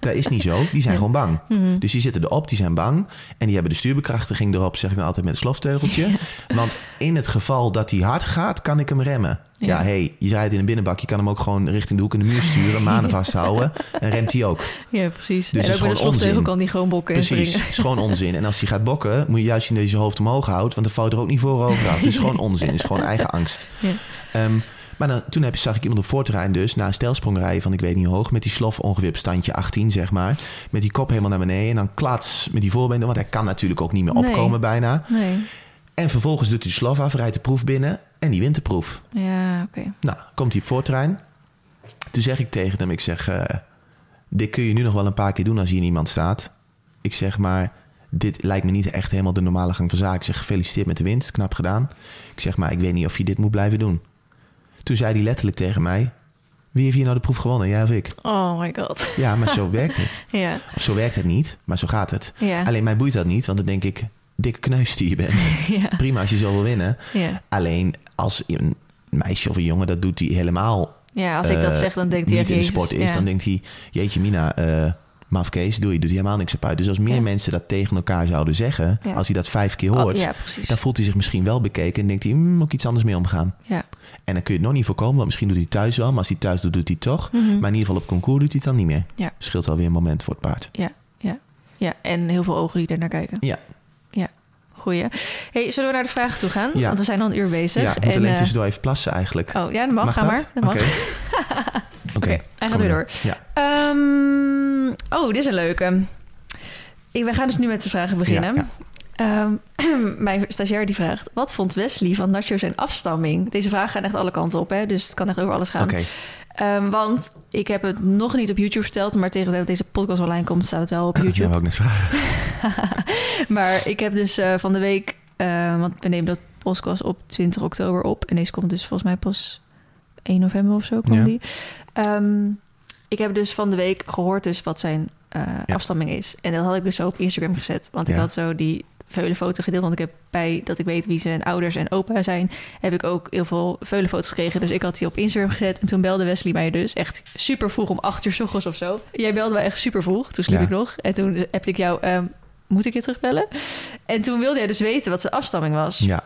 Dat is niet zo. Die zijn gewoon bang. Dus die zitten erop, die zijn bang. En die hebben de stuurbekrachtiging erop, zeg ik dan altijd met een slofteugeltje. Want in het geval dat hij hard gaat, kan ik hem remmen. Ja, Ja. hey, je rijdt in een binnenbak. Je kan hem ook gewoon richting de hoek in de muur sturen, manen vasthouden. En remt hij ook. ja, precies. Dus het en is ook met slofteugel onzin. kan die gewoon bokken en Precies, springen. is gewoon onzin. En als hij gaat bokken, moet je juist zien dat je zijn hoofd omhoog houdt. Want dan valt er ook niet voor over af. Het is gewoon onzin. Het is gewoon eigen angst. Ja. Ehm, maar dan, toen heb, zag ik iemand op voorterrein dus... na een stijlsprong rijden van ik weet niet hoe hoog... met die slof ongeveer op standje 18, zeg maar. Met die kop helemaal naar beneden. En dan klats met die voorbenen. Want hij kan natuurlijk ook niet meer Nee. opkomen bijna. Nee. En vervolgens doet hij de slof af, rijdt de proef binnen... en die wint de proef. Ja, oké. Nou, komt hij op voorterrein. Toen zeg ik tegen hem, ik zeg... eh, dit kun je nu nog wel een paar keer doen als hier niemand staat. Ik zeg maar, dit lijkt me niet echt helemaal de normale gang van zaken. Ik zeg, gefeliciteerd met de winst, knap gedaan. Ik zeg maar, ik weet niet of je dit moet blijven doen. Toen zei hij letterlijk tegen mij... Wie heeft hier nou de proef gewonnen, jij of ik? Oh my god. Ja, maar zo werkt het. Ja. Of zo werkt het niet, maar zo gaat het. Ja. Alleen mij boeit dat niet, want dan denk ik... Dikke kneus die je bent. Ja. Prima als je zo wil winnen. Ja. Alleen als een meisje of een jongen dat doet, hij helemaal Ja, als ik dat eh, zeg, dan denkt hij niet in de Jezus, sport is, ja. dan denkt hij, jeetje Mina, eh mafkees, doe je, doet hij helemaal niks op uit. Dus als meer Ja. mensen dat tegen elkaar zouden zeggen, Ja. als hij dat vijf keer Oh, hoort, ja, dan voelt hij zich misschien wel bekeken en denkt hij, hmm, moet ik iets anders mee omgaan. Ja. En dan kun je het nog niet voorkomen, want misschien doet hij thuis wel, maar als hij thuis doet, doet hij toch. Mhm. Maar in ieder geval op concours doet hij het dan niet meer. Ja. Scheelt alweer een moment voor het paard. Ja, ja, ja. En heel veel ogen die er naar kijken. Ja, goeie. Hey, zullen we naar de vragen toe gaan? Ja. Want we zijn al een uur bezig. ja moet alleen eh, tussendoor even plassen eigenlijk. Oh, ja, dat mag. ga dat? maar. Dat mag. Oké. Oké, hij gaat kom weer maar. door. Ja. Ehm, oh, dit is een leuke. Ik, we gaan dus nu met de vragen beginnen. Ja, Ehm, mijn stagiair die vraagt... Wat vond Wesley van Nacho zijn afstamming? Deze vragen gaan echt alle kanten op, hè? Dus het kan echt over alles gaan. Oké, Ehm, want ik heb het nog niet op YouTube verteld... maar tegen dat deze podcast online komt... staat het wel op ja, YouTube. wou ik net vragen. Maar ik heb dus eh, van de week... eh, want we nemen dat podcast op 20 oktober op... en deze komt dus volgens mij pas 1 november of zo Ja. die. Ehm, ik heb dus van de week gehoord dus wat zijn eh, Ja. afstamming is. En dat had ik dus zo op Instagram gezet. Want ik Ja. had zo die veulenfoto gedeeld. Want ik heb bij dat ik weet wie zijn ouders en opa zijn... heb ik ook heel veel veulenfoto's gekregen. Dus ik had die op Instagram gezet. En toen belde Wesley mij dus echt super vroeg om 8 uur s ochtends of zo. Jij belde mij echt super vroeg. Toen sliep Ja. ik nog. En toen heb ik jou... ehm, moet ik je terugbellen? En toen wilde hij dus weten wat zijn afstamming was. Ja,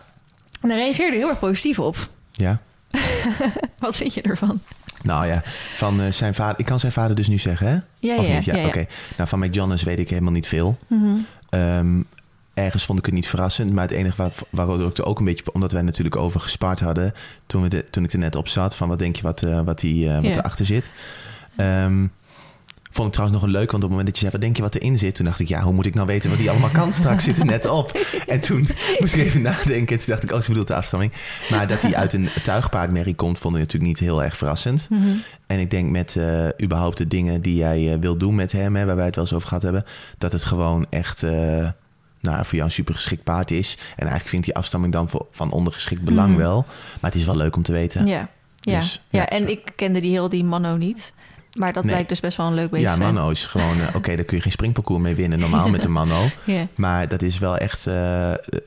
En daar reageerde hij heel erg positief op. ja. Wat vind je ervan? Nou ja, van eh, zijn vader. Ik kan zijn vader dus nu zeggen, hè? Ja, of ja, niet? Ja, oké. Nou, van McJonas weet ik helemaal niet veel. Mhm. Ehm, ergens vond ik het niet verrassend. Maar het enige waar, waarover ik er ook een beetje... Omdat wij natuurlijk over gespaard hadden... Toen, we de, toen ik er net op zat... Van wat denk je wat, eh, wat, die, wat Ja. erachter zit. Ehm, vond ik trouwens nog een leuk. Want op het moment dat je zei... Wat denk je wat erin zit? Toen dacht ik... Ja, hoe moet ik nou weten wat die allemaal kan? Straks zit er net op. En toen moest ik even nadenken. Toen dacht ik... Oh, ze bedoelt de afstamming. Maar dat hij uit een tuigpaardmerrie komt... Vond ik natuurlijk niet heel erg verrassend. Mhm. En ik denk met eh, überhaupt de dingen die jij wil doen met hem, hè, waar wij het wel eens over gehad hebben, dat het gewoon echt nou, voor jou een super geschikt paard is. En eigenlijk vind ik die afstamming dan voor, van ondergeschikt belang Mhm. wel. Maar het is wel leuk om te weten. Ja, ja. Dus, ja, ja, en zo. ik kende die heel die Mano niet. Maar dat Nee. blijkt dus best wel een leuk beest Ja. Mano is gewoon... eh, Oké, daar kun je geen springparcours mee winnen normaal met een Mano. Ja. Maar dat is wel echt eh,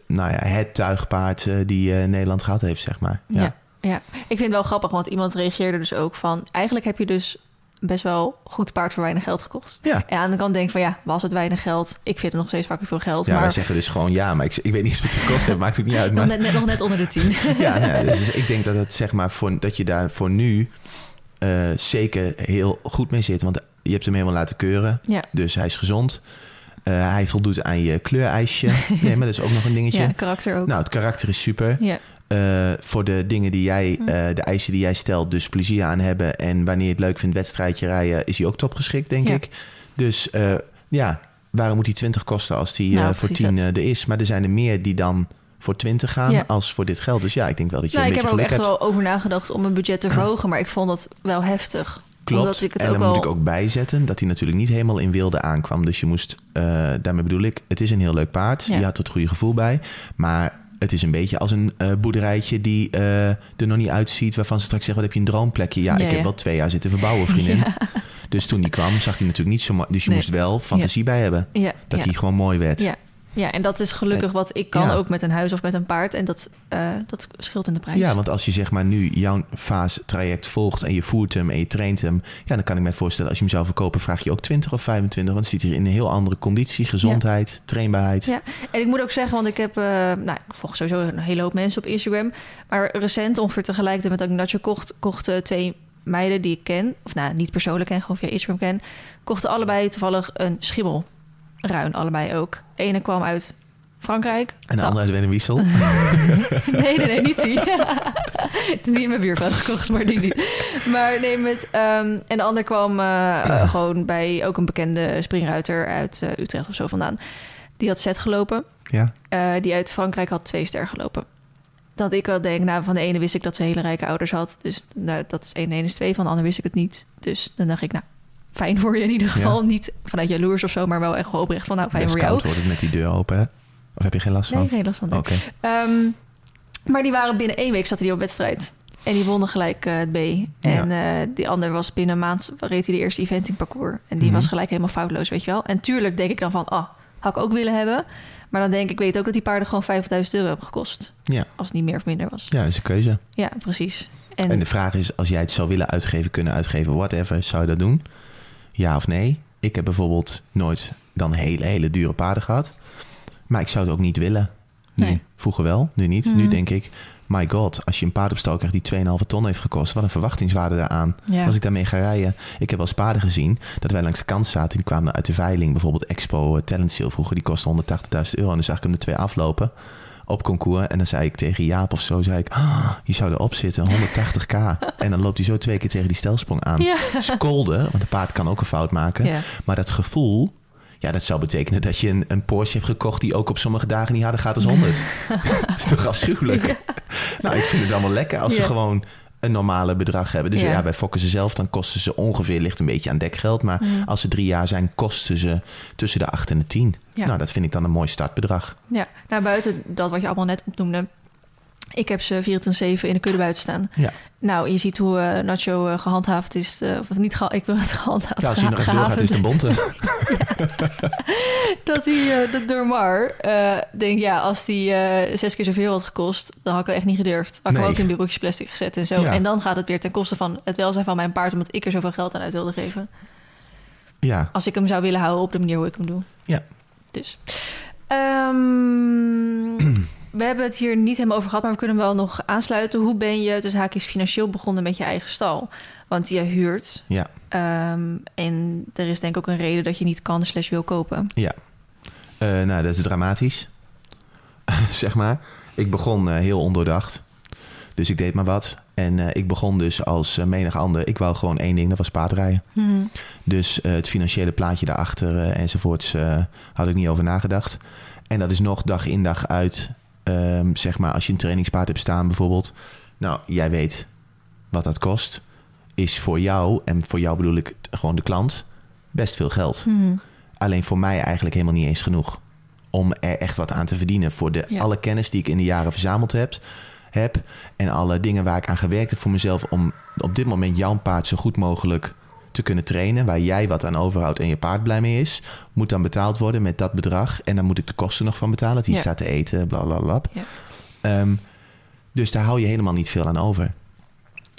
nou ja, het tuigpaard eh, die Nederland gehad heeft, zeg maar. Ja. Ja. ja, ik vind het wel grappig, want iemand reageerde dus ook van... eigenlijk heb je dus best wel goed paard voor weinig geld gekocht. Ja. En aan de kant denk ik van ja, was het weinig geld? Ik vind het nog steeds vaker veel geld. Ja, wij maar zeggen dus gewoon ja, maar ik, ik weet niet eens wat het gekost heeft. Maakt ook niet uit. nog, Maar net, net, nog net onder de tien. Ja, nou ja, dus ik denk dat het zeg maar voor, dat je daar voor nu eh, zeker heel goed mee zit. Want je hebt hem helemaal laten keuren. ja. Dus hij is gezond. Eh, hij voldoet aan je kleureisje. Nee, maar dat is ook nog een dingetje. ja, karakter ook. Nou, het karakter is super. ja. Eh, voor de dingen die jij, Hm. eh, de eisen die jij stelt, dus plezier aan hebben. En wanneer je het leuk vindt, wedstrijdje rijden, is hij ook topgeschikt, denk Ja. ik. Dus eh, ja, waarom moet hij 20 kosten als die Nou, voor precies 10 dat. eh, er is? Maar er zijn er meer die dan voor 20 gaan Ja. als voor dit geld. Dus ja, ik denk wel dat je Nou, een ik heb er ook echt hebt. wel over nagedacht om mijn budget te verhogen, maar ik vond dat wel heftig. Klopt. Omdat ik het en ook dan wel... moet ik ook bijzetten dat hij natuurlijk niet helemaal in wilde aankwam. Dus je moest, daarmee bedoel ik, het is een heel leuk paard. Ja. Je had het goede gevoel bij. Maar het is een beetje als een eh, boerderijtje die eh, er nog niet uitziet. Waarvan ze straks zeggen, wat heb je een droomplekje? Ja, Ja, ik heb wel twee jaar zitten verbouwen, vriendin. Dus toen die kwam, zag hij natuurlijk niet zo mooi. Dus je Nee. moest wel fantasie bij hebben. Dat hij gewoon mooi werd. Ja. Ja, en dat is gelukkig wat ik kan, Ja. ook met een huis of met een paard. En dat, eh, dat scheelt in de prijs. Ja, want als je zeg maar nu jouw fase traject volgt en je voert hem en je traint hem, ja, dan kan ik mij voorstellen als je hem zou verkopen, vraag je ook 20 of 25, want dan zit hij in een heel andere conditie, gezondheid, trainbaarheid. Ja. En ik moet ook zeggen, want ik heb, eh, nou, ik volg sowieso een hele hoop mensen op Instagram. Maar recent, ongeveer tegelijkertijd met dat ik Nacho kocht, kochten twee meiden die ik ken, of nou, niet persoonlijk ken, gewoon via Instagram ken, kochten allebei toevallig een schimmelruin, allebei ook. De ene kwam uit Frankrijk. En de Nou, andere uit Wennewiesel. Nee, nee, nee, niet die. die in mijn had gekocht, maar die niet. Maar nee, met... ehm, en de ander kwam eh, gewoon bij ook een bekende springruiter uit eh, Utrecht of zo vandaan. Die had set gelopen. Ja. Eh, die uit Frankrijk had twee ster gelopen. Dat ik wel denk, nou, van de ene wist ik dat ze hele rijke ouders had. Dus nou, dat is één, één is twee. Van de ander wist ik het niet. Dus dan dacht ik, nou, fijn voor je in ieder geval. Niet vanuit jaloers of zo, maar wel echt wel oprecht van, nou, fijn Best voor jou. koud wordt het met die deur open, hè? Of heb je geen last Nee, van? geen last van. nee. Oké. Ehm, maar die waren binnen één week zaten die op wedstrijd. En die wonnen gelijk eh, het B. En eh, die ander was binnen een maand reed hij de eerste eventing parcours. En die Mhm. was gelijk helemaal foutloos, weet je wel. En tuurlijk denk ik dan van, ah, had ik ook willen hebben. Maar dan denk ik, ik weet ook dat die paarden gewoon 5000 euro hebben gekost. Ja. Als het niet meer of minder was. Ja, dat is een keuze. Ja, precies. En, En de vraag is, als jij het zou willen uitgeven, kunnen uitgeven, whatever, zou je dat doen? Ja of nee? Ik heb bijvoorbeeld nooit dan hele, hele dure paarden gehad. Maar ik zou het ook niet willen. Nu, Nee. vroeger wel, nu niet. Mhm. Nu denk ik, my god, als je een paard op stal krijgt die 2,5 ton heeft gekost, wat een verwachtingswaarde daaraan. ja. Als ik daarmee ga rijden. Ik heb wel eens paarden gezien dat wij langs de kant zaten. Die kwamen uit de veiling. Bijvoorbeeld Expo eh, Talent Sale vroeger. Die kostte 180.000 euro. En dan zag ik hem de twee aflopen op concours. En dan zei ik tegen Jaap of zo, zei ik, ah, je zou erop zitten, 180k. en dan loopt hij zo twee keer tegen die stelsprong aan. Ja. Skolden, want een paard kan ook een fout maken. Ja. Maar dat gevoel, ja, dat zou betekenen dat je een, een Porsche hebt gekocht die ook op sommige dagen niet harder gaat als 100. dat is toch afschuwelijk? Nou, ik vind het allemaal lekker als ze gewoon een normale bedrag hebben. Dus ja. Ja. bij fokken ze zelf, dan kosten ze ongeveer, ligt een beetje aan dekgeld. Maar Mhm. als ze drie jaar zijn, kosten ze tussen de 8 en de 10. Ja. Nou, dat vind ik dan een mooi startbedrag. ja, nou buiten dat wat je allemaal net opnoemde. Ik heb ze 24-7 in de kudde buiten staan. Ja. Nou, je ziet hoe eh, Nacho eh, gehandhaafd is. eh, of niet, geha- ik wil het gehandhaafd. Ja, als je nog even doorgaat, is het een bonte. dat hij, eh, dat Dormar, eh denk ja, als die eh, zes keer zoveel had gekost, dan had ik het echt niet gedurfd. Had ik hem Nee. ook in bureautjes plastic gezet en zo. Ja. En dan gaat het weer ten koste van het welzijn van mijn paard, omdat ik er zoveel geld aan uit wilde geven. Ja, Als ik hem zou willen houden op de manier hoe ik hem doe. Ja. Dus. Ehm, we hebben het hier niet helemaal over gehad, maar we kunnen wel nog aansluiten. Hoe ben je dus haakjes financieel begonnen met je eigen stal? Want je huurt. ja, Ehm, en er is denk ik ook een reden dat je niet kan slash wil kopen. ja. Eh, nou, dat is dramatisch. zeg maar. Ik begon eh, heel ondoordacht. Dus ik deed maar wat. En eh, ik begon dus als menig ander. Ik wou gewoon één ding, dat was paardrijden. Hmm. Dus het financiële plaatje daarachter enzovoorts had ik niet over nagedacht. En dat is nog dag in dag uit. ehm, zeg maar, als je een trainingspaard hebt staan bijvoorbeeld. Nou, jij weet wat dat kost. Is voor jou, en voor jou bedoel ik gewoon de klant, best veel geld. Hmm. Alleen voor mij eigenlijk helemaal niet eens genoeg. Om er echt wat aan te verdienen. Voor de, Ja. alle kennis die ik in de jaren verzameld heb, heb. En alle dingen waar ik aan gewerkt heb voor mezelf. Om op dit moment jouw paard zo goed mogelijk te kunnen trainen. Waar jij wat aan overhoudt en je paard blij mee is. Moet dan betaald worden met dat bedrag. En dan moet ik de kosten nog van betalen. Ja. staat te eten, bla bla bla. Ja. Ehm, dus daar hou je helemaal niet veel aan over.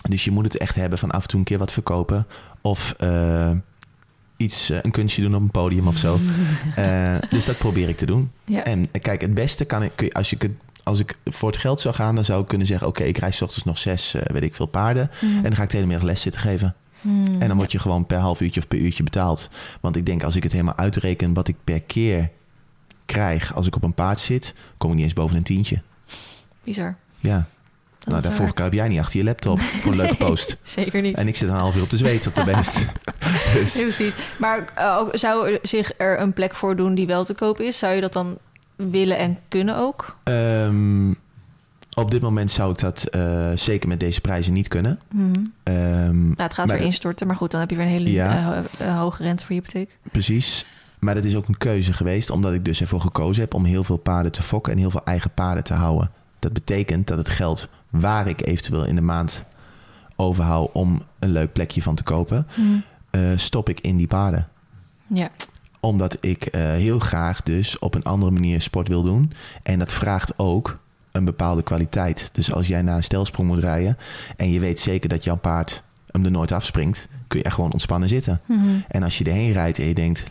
Dus je moet het echt hebben van af en toe een keer wat verkopen. Of eh, iets, eh, een kunstje doen op een podium of zo. Eh, dus dat probeer ik te doen. Ja. En kijk, het beste kan ik, kun je- als ik het als ik voor het geld zou gaan, dan zou ik kunnen zeggen: Oké, ik reis 's ochtends nog zes, weet ik veel, paarden. Hmm. En dan ga ik de hele middag les zitten geven. Hmm. En dan word je gewoon per half uurtje of per uurtje betaald. Want ik denk, als ik het helemaal uitreken wat ik per keer krijg als ik op een paard zit, kom ik niet eens boven een tientje. Bizar. Ja, Dat nou daarvoor waar. kruip jij niet achter je laptop voor een leuke post. Zeker niet. En ik zit een half uur op de zweet op de best. dus Ja, precies. Maar eh, zou er zich er een plek voor doen die wel te koop is? Zou je dat dan willen en kunnen ook? Ehm, op dit moment zou ik dat eh, zeker met deze prijzen niet kunnen. Nou, het gaat weer instorten, maar goed, dan heb je weer een hele Ja. eh, hoge rente voor je hypotheek. Precies. Maar dat is ook een keuze geweest, omdat ik dus ervoor gekozen heb om heel veel paarden te fokken en heel veel eigen paarden te houden. Dat betekent dat het geld waar ik eventueel in de maand overhoud om een leuk plekje van te kopen, Mhm. eh, stop ik in die paarden. Ja, Omdat ik eh, heel graag dus op een andere manier sport wil doen. En dat vraagt ook een bepaalde kwaliteit. Dus als jij naar een stelsprong moet rijden en je weet zeker dat jouw paard hem er nooit afspringt, kun je echt gewoon ontspannen zitten. Mhm. En als je erheen rijdt en je denkt,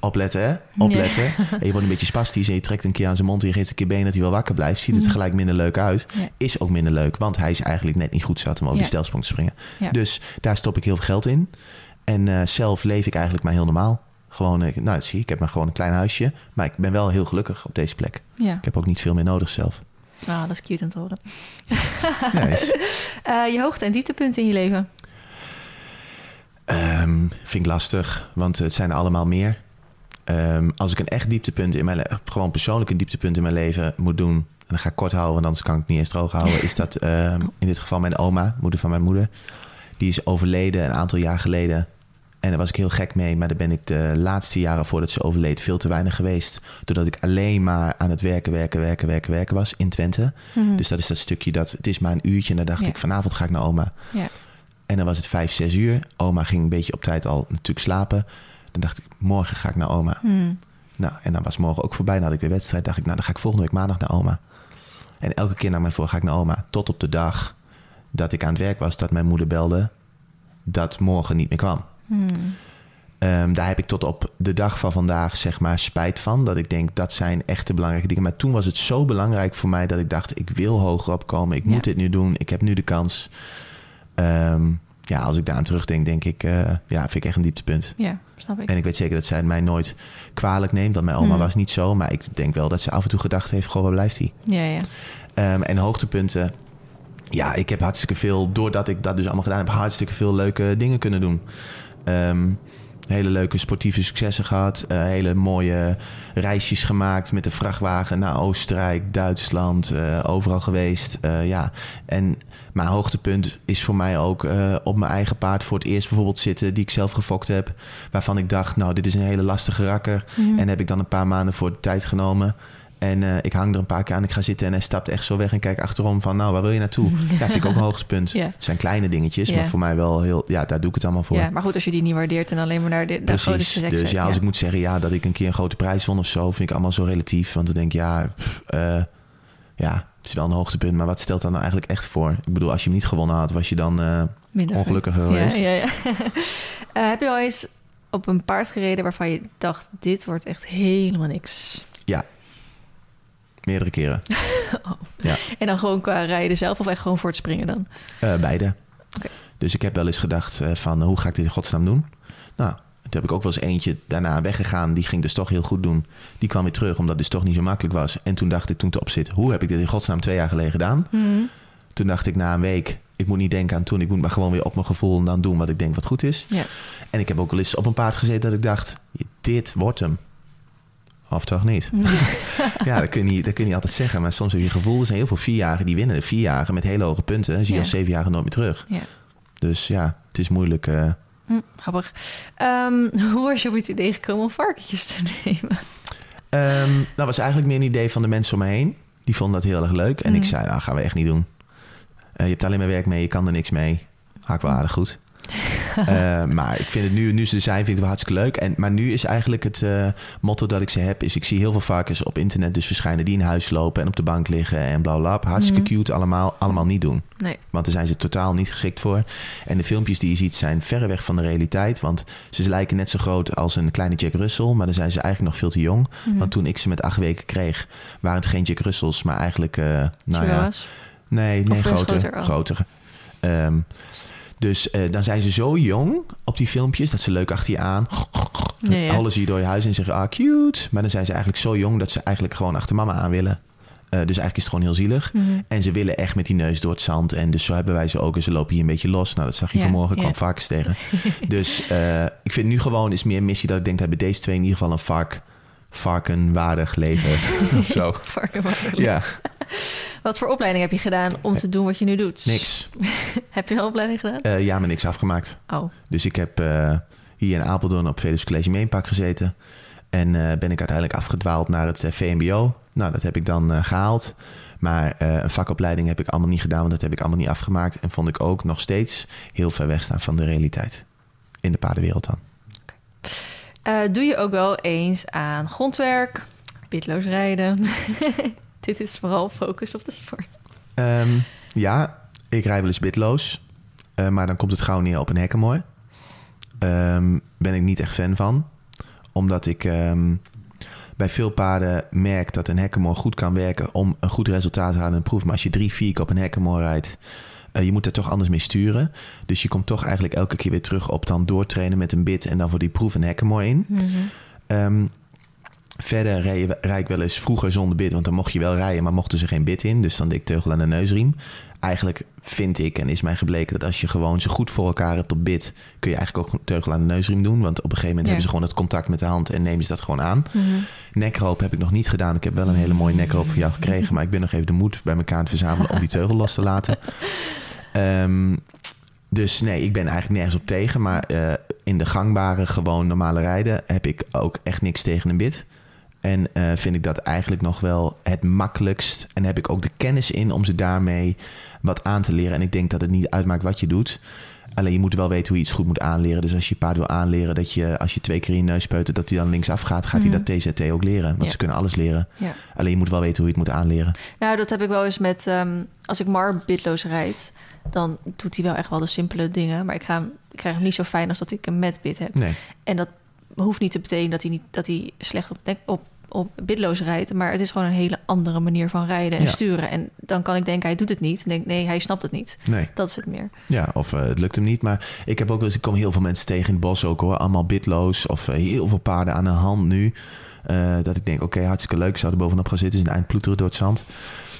opletten hè, opletten. En je wordt een beetje spastisch en je trekt een keer aan zijn mond en je geeft een keer been dat hij wel wakker blijft. Ziet het Mhm. gelijk minder leuk uit. Ja. Is ook minder leuk, want hij is eigenlijk net niet goed zat om over die stelsprong te springen. Dus daar stop ik heel veel geld in. En eh, zelf leef ik eigenlijk maar heel normaal. Gewoon, eh, nou zie je, ik heb maar gewoon een klein huisje. Maar ik ben wel heel gelukkig op deze plek. Ik heb ook niet veel meer nodig zelf. Ah, dat is cute om te horen. Is- Eh, je hoogte- en dieptepunten in je leven? Ehm, vind ik lastig, want het zijn er allemaal meer. Ehm, als ik een echt dieptepunt in mijn gewoon persoonlijk een dieptepunt in mijn leven moet doen, en dan ga ik kort houden, want anders kan ik het niet eens droog houden, is dat ehm, in dit geval mijn oma, moeder van mijn moeder. Die is overleden een aantal jaar geleden. En daar was ik heel gek mee, maar daar ben ik de laatste jaren voordat ze overleed veel te weinig geweest. Doordat ik alleen maar aan het werken, werken, werken, werken, werken was in Twente. Mhm. Dus dat is dat stukje dat het is maar een uurtje. En dan dacht Ja. ik, vanavond ga ik naar oma. Ja. En dan was het vijf, zes uur. Oma ging een beetje op tijd al natuurlijk slapen. Dan dacht ik, morgen ga ik naar oma. Mhm. Nou, en dan was morgen ook voorbij. Dan had ik weer wedstrijd. dacht ik, nou, dan ga ik volgende week maandag naar oma. En elke keer naar mijn voor ga ik naar oma. Tot op de dag dat ik aan het werk was, dat mijn moeder belde dat morgen niet meer kwam. Mhm. Ehm, daar heb ik tot op de dag van vandaag zeg maar spijt van. Dat ik denk, dat zijn echte belangrijke dingen. Maar toen was het zo belangrijk voor mij dat ik dacht... ik wil hoger opkomen, ik Ja. moet dit nu doen, ik heb nu de kans. Ehm, ja, als ik daar aan terugdenk, denk ik... eh, ja, vind ik echt een dieptepunt. Ja, snap ik. En ik weet zeker dat zij het mij nooit kwalijk neemt. Want mijn oma Hmm. was niet zo. Maar ik denk wel dat ze af en toe gedacht heeft... goh, waar blijft hij? Ja, ja. Ehm, en hoogtepunten. Ja, ik heb hartstikke veel, doordat ik dat dus allemaal gedaan heb, hartstikke veel leuke dingen kunnen doen. Ehm, hele leuke sportieve successen gehad. eh, hele mooie reisjes gemaakt met de vrachtwagen naar Oostenrijk, Duitsland, eh, overal geweest. Eh, ja. En mijn hoogtepunt is voor mij ook op mijn eigen paard voor het eerst bijvoorbeeld zitten, die ik zelf gefokt heb. Waarvan ik dacht, nou, dit is een hele lastige rakker. Mhm. En heb ik dan een paar maanden voor de tijd genomen. En eh, ik hang er een paar keer aan. Ik ga zitten en hij stapt echt zo weg en kijk achterom van... nou, waar wil je naartoe? Ja, vind ik ook een hoogtepunt. Ja. Het zijn kleine dingetjes, Ja. maar voor mij wel heel... Ja, daar doe ik het allemaal voor. Ja, maar goed, als je die niet waardeert en alleen maar naar de, grote Precies. succes Dus zet, ja, als ik moet zeggen ja, dat ik een keer een grote prijs won of zo... vind ik allemaal zo relatief. Want dan denk ik, ja, pff, eh, ja, het is wel een hoogtepunt. Maar wat stelt dat nou eigenlijk echt voor? Ik bedoel, als je hem niet gewonnen had, was je dan eh, ongelukkiger Ja, geweest? ja, ja. Heb je al eens op een paard gereden waarvan je dacht, dit wordt echt helemaal niks? Meerdere keren. En dan gewoon qua rijden zelf of echt gewoon voor het springen dan? Eh, beide. Dus ik heb wel eens gedacht eh, van hoe ga ik dit in godsnaam doen? Nou, toen heb ik ook wel eens eentje daarna weggegaan. Die ging dus toch heel goed doen. Die kwam weer terug omdat het dus toch niet zo makkelijk was. En toen dacht ik toen het op zit, hoe heb ik dit in godsnaam twee jaar geleden gedaan? Mhm. Toen dacht ik na een week, ik moet niet denken aan toen. Ik moet maar gewoon weer op mijn gevoel en dan doen wat ik denk wat goed is. Ja. En ik heb ook wel eens op een paard gezeten dat ik dacht, dit wordt hem. Of toch niet? ja, dat kun, je niet, dat kun je niet altijd zeggen. Maar soms heb je gevoel. Er zijn heel veel vierjarigen die winnen. De vierjarigen met hele hoge punten. zie je als zevenjarigen nooit meer terug. Ja. Dus ja, het is moeilijk. Hm, grappig. Ehm, hoe was je op het idee gekomen om varkentjes te nemen? Ehm, dat was eigenlijk meer een idee van de mensen om me heen. Die vonden dat heel erg leuk. En Mm. ik zei, nou gaan we echt niet doen. Eh, je hebt alleen maar werk mee, je kan er niks mee. Ga ik wel aardig goed. Eh, maar ik vind het nu, nu ze er zijn, vind ik het wel hartstikke leuk. En, maar nu is eigenlijk het eh, motto dat ik ze heb, is ik zie heel veel varkens op internet dus verschijnen die in huis lopen en op de bank liggen en bla bla. bla. Hartstikke Mhm. cute allemaal, allemaal niet doen. Nee. Want daar zijn ze totaal niet geschikt voor. En de filmpjes die je ziet zijn verreweg van de realiteit. Want ze lijken net zo groot als een kleine Jack Russell. Maar dan zijn ze eigenlijk nog veel te jong. Mhm. Want toen ik ze met acht weken kreeg, waren het geen Jack Russells. Maar eigenlijk, eh, nou ja, nee, nee groter. groter, oh. groter. Ehm, dus eh, dan zijn ze zo jong op die filmpjes dat ze leuk achter je aan. Ja, ja. Ze je door je huis en zeggen, ah, cute. Maar dan zijn ze eigenlijk zo jong dat ze eigenlijk gewoon achter mama aan willen. Eh, dus eigenlijk is het gewoon heel zielig. Mhm. En ze willen echt met die neus door het zand. En dus zo hebben wij ze ook. En ze lopen hier een beetje los. Nou, dat zag je Ja, vanmorgen. Ik ja. kwam varkens tegen. dus eh, ik vind nu gewoon is meer missie dat ik denk... dat bij deze twee in ieder geval een vark varkenwaardig leven of zo. Varkenwaardig. Ja, Wat voor opleiding heb je gedaan om te doen wat je nu doet? niks. heb je een opleiding gedaan? Eh, ja, maar niks afgemaakt. Oh, Dus ik heb eh, hier in Apeldoorn op Velus College Meenpak gezeten. En eh, ben ik uiteindelijk afgedwaald naar het VMBO. Nou, dat heb ik dan eh, gehaald. Maar een vakopleiding heb ik allemaal niet gedaan, want dat heb ik allemaal niet afgemaakt. En vond ik ook nog steeds heel ver weg staan van de realiteit. In de paardenwereld dan. Doe je ook wel eens aan grondwerk, bitloos rijden? Dit is vooral focus op de sport. Ehm, ja, ik rij wel eens bitloos. Eh, maar dan komt het gauw neer op een hekkenmooi. Ehm ben ik niet echt fan van. Omdat ik ehm, bij veel paarden merk dat een hekkenmoor goed kan werken... om een goed resultaat te halen in een proef. Maar als je drie, vier keer op een hekkenmoor rijdt... eh, je moet er toch anders mee sturen. Dus je komt toch eigenlijk elke keer weer terug op dan doortrainen met een bit... en dan voor die proef een hekkenmoor in. Ehm, verder rij, ik wel eens vroeger zonder bit, want dan mocht je wel rijden, maar mochten ze geen bit in. Dus dan deed ik teugel aan de neusriem. Eigenlijk vind ik en is mij gebleken dat als je gewoon ze goed voor elkaar hebt op bit, kun je eigenlijk ook teugel aan de neusriem doen. Want op een gegeven moment Ja. hebben ze gewoon het contact met de hand en nemen ze dat gewoon aan. Mhm. Nekroop heb ik nog niet gedaan. Ik heb wel een hele mooie nekroop van jou gekregen, maar ik ben nog even de moed bij elkaar aan het verzamelen om die teugel los te laten. Ehm, dus nee, ik ben eigenlijk nergens op tegen. Maar eh, in de gangbare, gewoon normale rijden heb ik ook echt niks tegen een bit. En eh, vind ik dat eigenlijk nog wel het makkelijkst. En heb ik ook de kennis in om ze daarmee wat aan te leren. En ik denk dat het niet uitmaakt wat je doet. Alleen je moet wel weten hoe je iets goed moet aanleren. Dus als je je paard wil aanleren dat je als je twee keer in je neus peutert... dat hij dan linksaf gaat, gaat Mhm. hij dat TZT ook leren. Want Ja. ze kunnen alles leren. Ja. Alleen je moet wel weten hoe je het moet aanleren. Nou, dat heb ik wel eens met... ehm, als ik Mar bitloos rijd, dan doet hij wel echt wel de simpele dingen. Maar ik, ga hem, ik krijg hem niet zo fijn als dat ik hem met bit heb. Nee, En dat hoeft niet te betekenen dat hij, niet, dat hij slecht op, op, op bitloos rijdt. Maar het is gewoon een hele andere manier van rijden en Ja. sturen. En dan kan ik denken, hij doet het niet. En denk nee, hij snapt het niet. nee. Dat is het meer. Ja, of eh, het lukt hem niet. Maar ik heb ook eens, ik kom heel veel mensen tegen in het bos ook hoor. Allemaal bitloos of eh, heel veel paarden aan de hand nu. Eh, dat ik denk, oké, hartstikke leuk. Zou er bovenop gaan zitten. Is een eind ploeteren door het zand.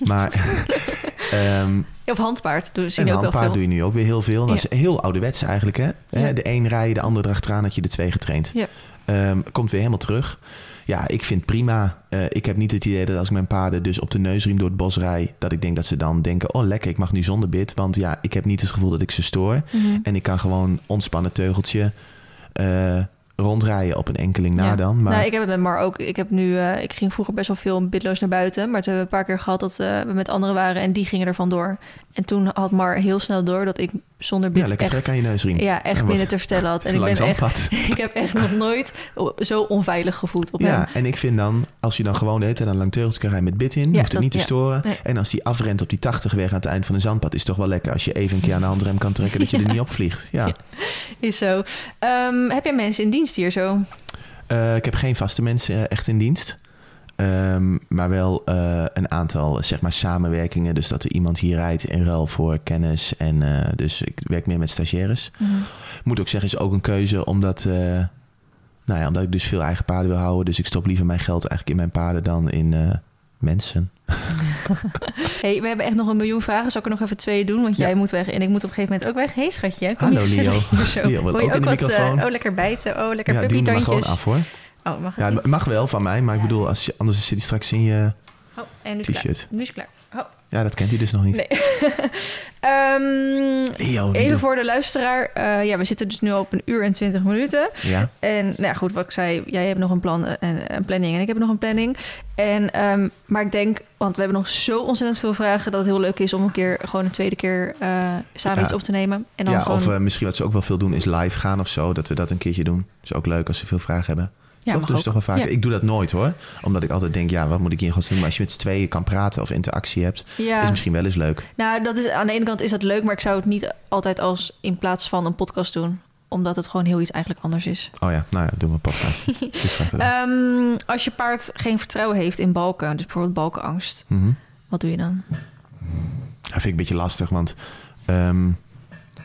Maar ehm Of handpaard. Dus zien en ook wel handpaard veel. doe je nu ook weer heel veel. Dat is heel ouderwets eigenlijk hè. De een rijden, de ander erachteraan. Dat je de twee getraind. Ja. Ehm, komt weer helemaal terug. Ja, ik vind prima. Eh, ik heb niet het idee dat als ik mijn paarden dus op de neusriem door het bos rij... dat ik denk dat ze dan denken, oh lekker, ik mag nu zonder bit. Want ja, ik heb niet het gevoel dat ik ze stoor. Mhm. En ik kan gewoon ontspannen teugeltje eh, rondrijden op een enkeling na Ja. dan. Maar Nou, ik heb het met Mar ook. Ik, heb nu, eh, ik ging vroeger best wel veel bitloos naar buiten. Maar toen hebben we een paar keer gehad dat eh, we met anderen waren en die gingen er vandoor. En toen had Mar heel snel door dat ik zonder bit ja, lekker echt, trekken aan je neusriem. ja, echt En binnen te vertellen had. En ik ben echt, ik heb echt nog nooit zo onveilig gevoeld op hem. Ja, en ik vind dan, als je dan gewoon de hele tijd een lang teugeltje kan rijden met bit in, Ja, hoeft het dat- niet te storen. Nee. En als die afrent op die 80 weg aan het eind van een zandpad, is het toch wel lekker als je even een keer aan de handrem kan trekken dat je er niet op vliegt. Ja. Is zo. Ehm, heb jij mensen in dienst hier zo? Eh, ik heb geen vaste mensen eh, echt in dienst. Ehm, maar wel eh, een aantal zeg maar, samenwerkingen. Dus dat er iemand hier rijdt in ruil voor kennis. En dus ik werk meer met stagiaires. Moet ook zeggen, is ook een keuze omdat, eh, nou ja, omdat ik dus veel eigen paarden wil houden. Dus ik stop liever mijn geld eigenlijk in mijn paarden dan in eh, mensen. Hey, we hebben echt nog een miljoen vragen. Zal ik er nog even twee doen? Want Ja. jij moet weg en ik moet op een gegeven moment ook weg. Hey schatje, kom Hallo, Leo. hier zo. Leo je ook in de wat, eh, oh, lekker bijten. Oh, lekker ja, hem maar gewoon af hoor. Oh, mag het Ja, mag wel van mij, maar ik bedoel, als je, anders zit hij straks in je Oh, en nu is het klaar. t-shirt. Nu is het klaar. Oh, Ja, dat kent hij dus nog niet. nee. Ehm, Leo, even voor de luisteraar. Eh, ja, we zitten dus nu op een uur en twintig minuten. Ja, En nou ja, goed, wat ik zei, jij hebt nog een plan eh, en een planning en ik heb nog een planning. En, ehm, maar ik denk, want we hebben nog zo ontzettend veel vragen dat het heel leuk is om een keer gewoon een tweede keer eh, samen Ja. iets op te nemen. En dan ja gewoon, of misschien wat ze ook wel veel doen is live gaan of zo. Dat we dat een keertje doen. is ook leuk als ze veel vragen hebben. Ja, toch ze toch wel vaak. Ja. Ik doe dat nooit hoor. Omdat ik altijd denk, ja, wat moet ik hier in godsnaam doen? Maar als je met z'n tweeën kan praten of interactie hebt, Ja, is misschien wel eens leuk. nou, dat is, aan de ene kant is dat leuk, maar ik zou het niet altijd als in plaats van een podcast doen. Omdat het gewoon heel iets eigenlijk anders is. Oh ja, nou ja, doen we een podcast. Ehm, als je paard geen vertrouwen heeft in balken, dus bijvoorbeeld balkenangst, Mhm. wat doe je dan? Dat vind ik een beetje lastig, want ehm,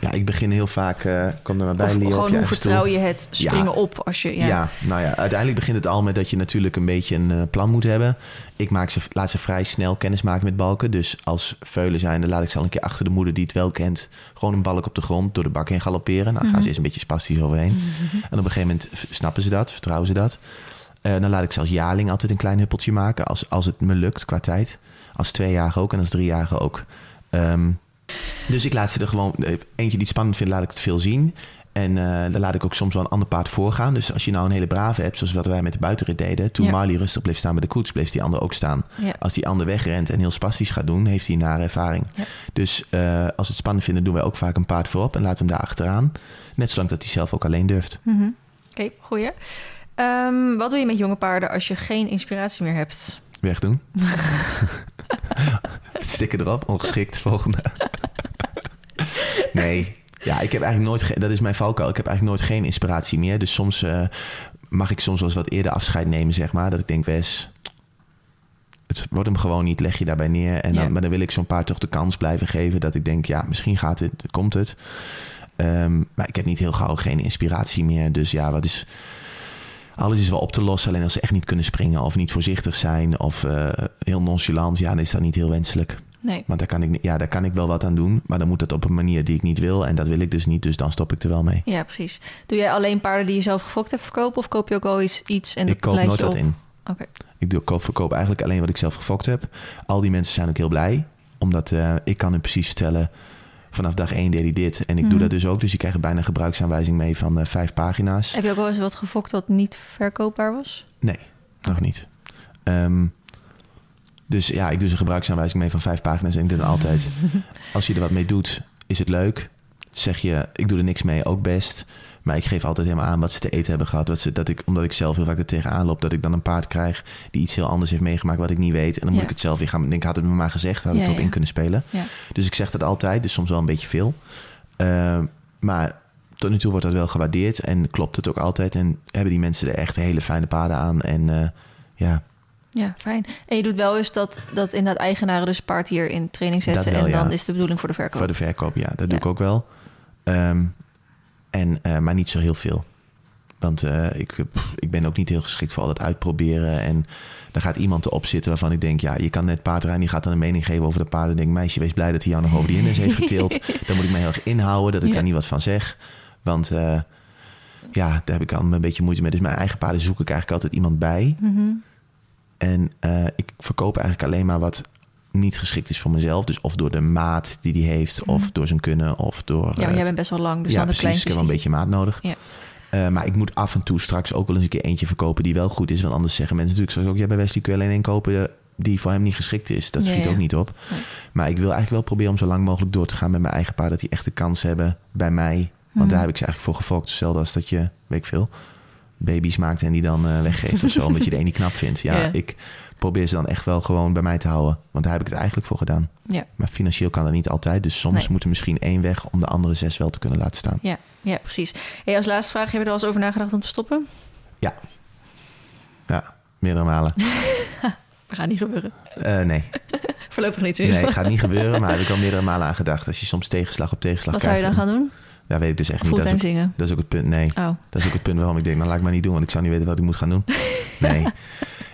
ja, ik begin heel vaak, eh kom er maar bij of Leo, op gewoon je hoe stoel. vertrouw je het springen Ja. op als je... Ja, Ja. nou ja, uiteindelijk begint het al met dat je natuurlijk een beetje een eh, plan moet hebben. Ik maak ze, laat ze vrij snel kennis maken met balken. Dus als veulen zijn, dan laat ik ze al een keer achter de moeder die het wel kent. Gewoon een balk op de grond door de bak heen galopperen. Nou, gaan Mhm. ze eerst een beetje spastisch overheen. En op een gegeven moment snappen ze dat, vertrouwen ze dat. Eh, dan laat ik zelfs jaarling altijd een klein huppeltje maken. Als, als het me lukt qua tijd. Als tweejarige ook en als driejarige ook. Ehm, dus ik laat ze er gewoon... eh, Eentje die het spannend vindt, laat ik het veel zien. En eh, dan laat ik ook soms wel een ander paard voorgaan. Dus als je nou een hele brave hebt, zoals wat wij met de buitenrit deden. Toen Ja. Marley rustig bleef staan bij de koets, bleef die ander ook staan. Ja. Als die ander wegrent en heel spastisch gaat doen, heeft hij een nare ervaring. Ja. Dus eh, als het spannend vinden, doen wij ook vaak een paard voorop en laten hem daar achteraan. Net zolang dat hij zelf ook alleen durft. Mhm. Oké, goeie. Ehm, wat doe je met jonge paarden als je geen inspiratie meer hebt? Wegdoen. Stikken erop, ongeschikt, volgende. nee, ja, ik heb eigenlijk nooit, dat is mijn valkuil. Ik heb eigenlijk nooit geen inspiratie meer. Dus soms eh, mag ik soms wel eens wat eerder afscheid nemen, zeg maar. Dat ik denk, Wes, het wordt hem gewoon niet, leg je daarbij neer. En dan. Maar dan wil ik zo'n paard toch de kans blijven geven dat ik denk, ja, misschien gaat het, komt het. Ehm, maar ik heb niet heel gauw geen inspiratie meer. Dus ja, wat is... Alles is wel op te lossen. Alleen als ze echt niet kunnen springen of niet voorzichtig zijn of eh, heel nonchalant, ja, dan is dat niet heel wenselijk. Nee. Want daar kan, ik, ja, daar kan ik wel wat aan doen. Maar dan moet het op een manier die ik niet wil. En dat wil ik dus niet. Dus dan stop ik er wel mee. Ja, precies. Doe jij alleen paarden die je zelf gefokt hebt verkopen? Of koop je ook wel iets, iets en ik dat koop nooit wat in. Oké. Ik doe, koop, verkoop eigenlijk alleen wat ik zelf gefokt heb. Al die mensen zijn ook heel blij. Omdat eh, ik kan hun precies vertellen... Vanaf dag één deed hij dit. En ik doe Mhm. dat dus ook. Dus je krijgt bijna een gebruiksaanwijzing mee van eh, vijf pagina's. Heb je ook wel eens wat gefokt dat niet verkoopbaar was? Nee, nog niet. Ehm, dus ja, ik doe ze een gebruiksaanwijzing mee van vijf pagina's. En ik denk dan altijd, als je er wat mee doet, is het leuk. Zeg je, ik doe er niks mee, ook best. Maar ik geef altijd helemaal aan wat ze te eten hebben gehad. Wat ze, dat ik, omdat ik zelf heel vaak er tegenaan loop, dat ik dan een paard krijg die iets heel anders heeft meegemaakt wat ik niet weet. En dan moet Ja. ik het zelf weer gaan. Ik denk, had het me maar gezegd, had ik Ja, erop in kunnen spelen. Ja. Dus ik zeg dat altijd, dus soms wel een beetje veel. Ehm, maar tot nu toe wordt dat wel gewaardeerd en klopt het ook altijd. En hebben die mensen er echt hele fijne paarden aan. En eh, ja, Ja, fijn. En je doet wel eens dat, dat inderdaad eigenaren dus paard hier in training zetten. Wel, en dan ja. is de bedoeling voor de verkoop. Voor de verkoop, ja, dat Ja. doe ik ook wel. Ehm, en, eh, maar niet zo heel veel. Want eh, ik, pff, ik ben ook niet heel geschikt voor al dat uitproberen. En daar gaat iemand erop zitten waarvan ik denk... ja, je kan net paardrijden, die gaat dan een mening geven over de paarden. Ik denk, meisje, wees blij dat hij jou nog over die hindernis heeft getild. Dan moet ik me heel erg inhouden dat ik Ja. daar niet wat van zeg. Want eh, ja, daar heb ik al een beetje moeite mee. Dus mijn eigen paarden zoek ik eigenlijk altijd iemand bij. Mhm. En ik verkoop eigenlijk alleen maar wat niet geschikt is voor mezelf. Dus of door de maat die die heeft, of door zijn kunnen, of door... Mhm. Ja, eh, jij bent best wel lang, dus ja, dan de precies. Ik heb wel een beetje maat nodig. Ja. Eh, maar ik moet af en toe straks ook wel eens een keer eentje verkopen die wel goed is. Want anders zeggen mensen natuurlijk straks ook... ja, bij Wesley kun je alleen één kopen eh, die voor hem niet geschikt is. Dat schiet ja. ook niet op. Nee. Maar ik wil eigenlijk wel proberen om zo lang mogelijk door te gaan met mijn eigen paard. Dat die echt de kans hebben bij mij. Want Mhm. daar heb ik ze eigenlijk voor gefokt. Hetzelfde als dat je, weet ik veel, baby's maakt en die dan weggeeft of zo. omdat je de niet knap vindt. Ja, Ja. ik probeer ze dan echt wel gewoon bij mij te houden. Want daar heb ik het eigenlijk voor gedaan. Ja. Maar financieel kan dat niet altijd. Dus soms Nee. moet er misschien één weg om de andere zes wel te kunnen laten staan. Ja, ja, precies. Hey, als laatste vraag, heb je er al eens over nagedacht om te stoppen? Ja, meerdere malen. Gaat niet gebeuren. Eh, nee. Voorlopig niet. nee, het gaat niet gebeuren. Maar heb ik al meerdere malen aan gedacht. Als je soms tegenslag op tegenslag Wat zou je dan krijgt. gaan doen? Ja, weet ik dus echt niet. Dat is, ook, zingen? dat is ook het punt. Nee, Oh, dat is ook het punt waarom ik denk, nou laat ik maar niet doen. Want ik zou niet weten wat ik moet gaan doen. Nee.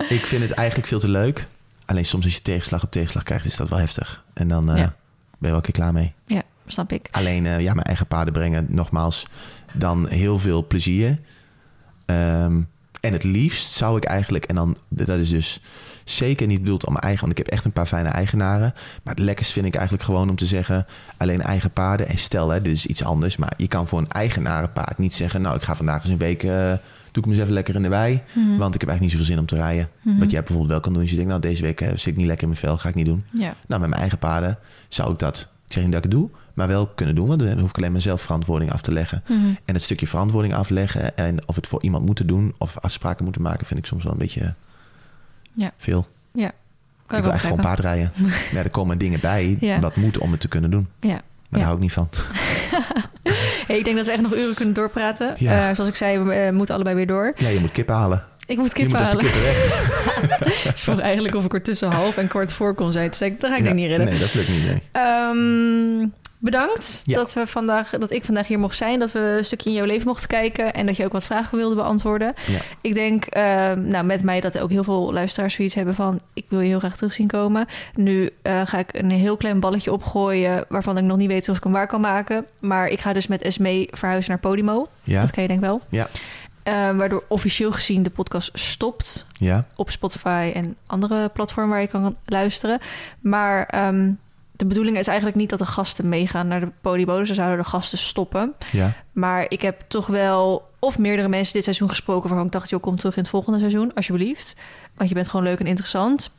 Ik vind het eigenlijk veel te leuk. Alleen soms als je tegenslag op tegenslag krijgt, is dat wel heftig. En dan eh, Ja. ben je wel een keer klaar mee. ja, snap ik. Alleen, eh, ja, mijn eigen paarden brengen nogmaals dan heel veel plezier. Ehm, en het liefst zou ik eigenlijk, en dan, dat is dus zeker niet bedoeld om mijn eigen, want ik heb echt een paar fijne eigenaren. Maar het lekkerst vind ik eigenlijk gewoon om te zeggen, alleen eigen paarden. En stel, hè, dit is iets anders, maar je kan voor een eigenarenpaard niet zeggen, nou, ik ga vandaag eens een week, eh, doe ik even lekker in de wei. Mhm. Want ik heb eigenlijk niet zoveel zin om te rijden. Mhm. Wat jij bijvoorbeeld wel kan doen, als je denkt, nou, deze week zit ik niet lekker in mijn vel, ga ik niet doen. Ja, Nou, met mijn eigen paarden zou ik dat, ik zeg niet dat ik het doe, maar wel kunnen doen. Want dan hoef ik alleen maar zelf verantwoording af te leggen. Mhm. En het stukje verantwoording afleggen en of het voor iemand moeten doen of afspraken moeten maken, vind ik soms wel een beetje Ja. veel. kan ik wil eigenlijk gewoon paardrijden. ja, er komen dingen bij Ja. wat moet om het te kunnen doen. Ja. Maar Ja. daar hou ik niet van. Hey, ik denk dat we echt nog uren kunnen doorpraten. Ja. Eh, zoals ik zei, we eh, moeten allebei weer door. Ja, je moet kippen halen. Ik moet je kippen moet de halen. kippen weg. Ze vroeg eigenlijk of ik er tussen half en kwart voor kon zijn. Toen zei ik, dat ga ik Ja, denk niet redden. Nee, dat lukt niet. Nee. Ehm, bedankt Ja. dat, we vandaag, dat ik vandaag hier mocht zijn. Dat we een stukje in jouw leven mochten kijken. En dat je ook wat vragen wilde beantwoorden. Ja. Ik denk ehm, nou, met mij dat ook heel veel luisteraars zoiets hebben van... ik wil je heel graag terug zien komen. Nu eh, ga ik een heel klein balletje opgooien... waarvan ik nog niet weet of ik hem waar kan maken. Maar ik ga dus met Esmee verhuizen naar Podimo. Ja? Dat ken je denk ik wel. Ja. Eh, waardoor officieel gezien de podcast stopt Ja, op Spotify en andere platformen waar je kan luisteren. Maar ehm, de bedoeling is eigenlijk niet dat de gasten meegaan naar de. Dus dan zouden de gasten stoppen. ja, Maar ik heb toch wel of meerdere mensen dit seizoen gesproken... waarvan ik dacht, joh, kom terug in het volgende seizoen, alsjeblieft. Want je bent gewoon leuk en interessant.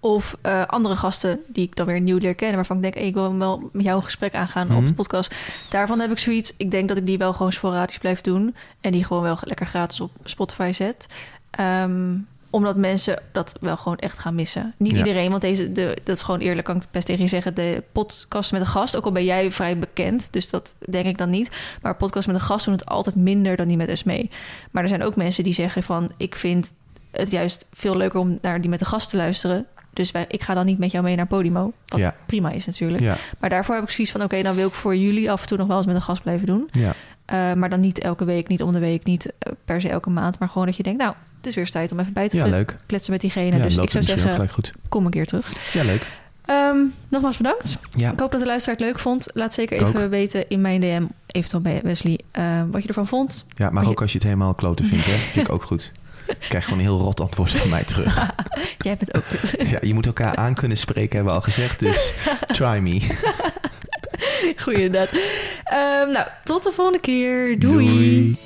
Of eh, andere gasten die ik dan weer nieuw leer kennen... waarvan ik denk, hey, ik wil wel met jou een gesprek aangaan op Mhm. de podcast. Daarvan heb ik zoiets. Ik denk dat ik die wel gewoon sporadisch blijf doen. En die gewoon wel lekker gratis op Spotify zet. Ehm, omdat mensen dat wel gewoon echt gaan missen. Niet Ja. iedereen, want deze, de, dat is gewoon eerlijk, kan ik het best tegen je zeggen. De podcast met een gast, ook al ben jij vrij bekend, dus dat denk ik dan niet. Maar podcast met een gast doen het altijd minder dan die met Esmee. Maar er zijn ook mensen die zeggen van, ik vind het juist veel leuker om naar die met de gast te luisteren. Dus wij, ik ga dan niet met jou mee naar Podimo. Wat Ja. prima is natuurlijk. ja, Maar daarvoor heb ik zoiets van... oké, dan wil ik voor jullie af en toe nog wel eens met een gast blijven doen. ja. Eh, maar dan niet elke week, niet om de week, niet eh, per se elke maand. Maar gewoon dat je denkt, nou, het is weer eens tijd om even bij te Ja, leuk. kletsen met diegene. Ja, dus ik zou zeggen, goed. kom een keer terug. Ja, leuk. Ehm, nogmaals bedankt. Ja, Ik hoop dat de luisteraar het leuk vond. Laat zeker Ik even weten in mijn DM, eventueel bij Wesley, eh, wat je ervan vond. ja maar Maar je- ook als je het helemaal kloten vindt, hè. Vind ik ook goed. Ik krijg gewoon een heel rot antwoord van mij terug. Jij bent ook goed. Ja, je moet elkaar aan kunnen spreken, hebben we al gezegd. Dus try me. Goeie inderdaad. Ehm, nou, tot de volgende keer. Doei. Doei.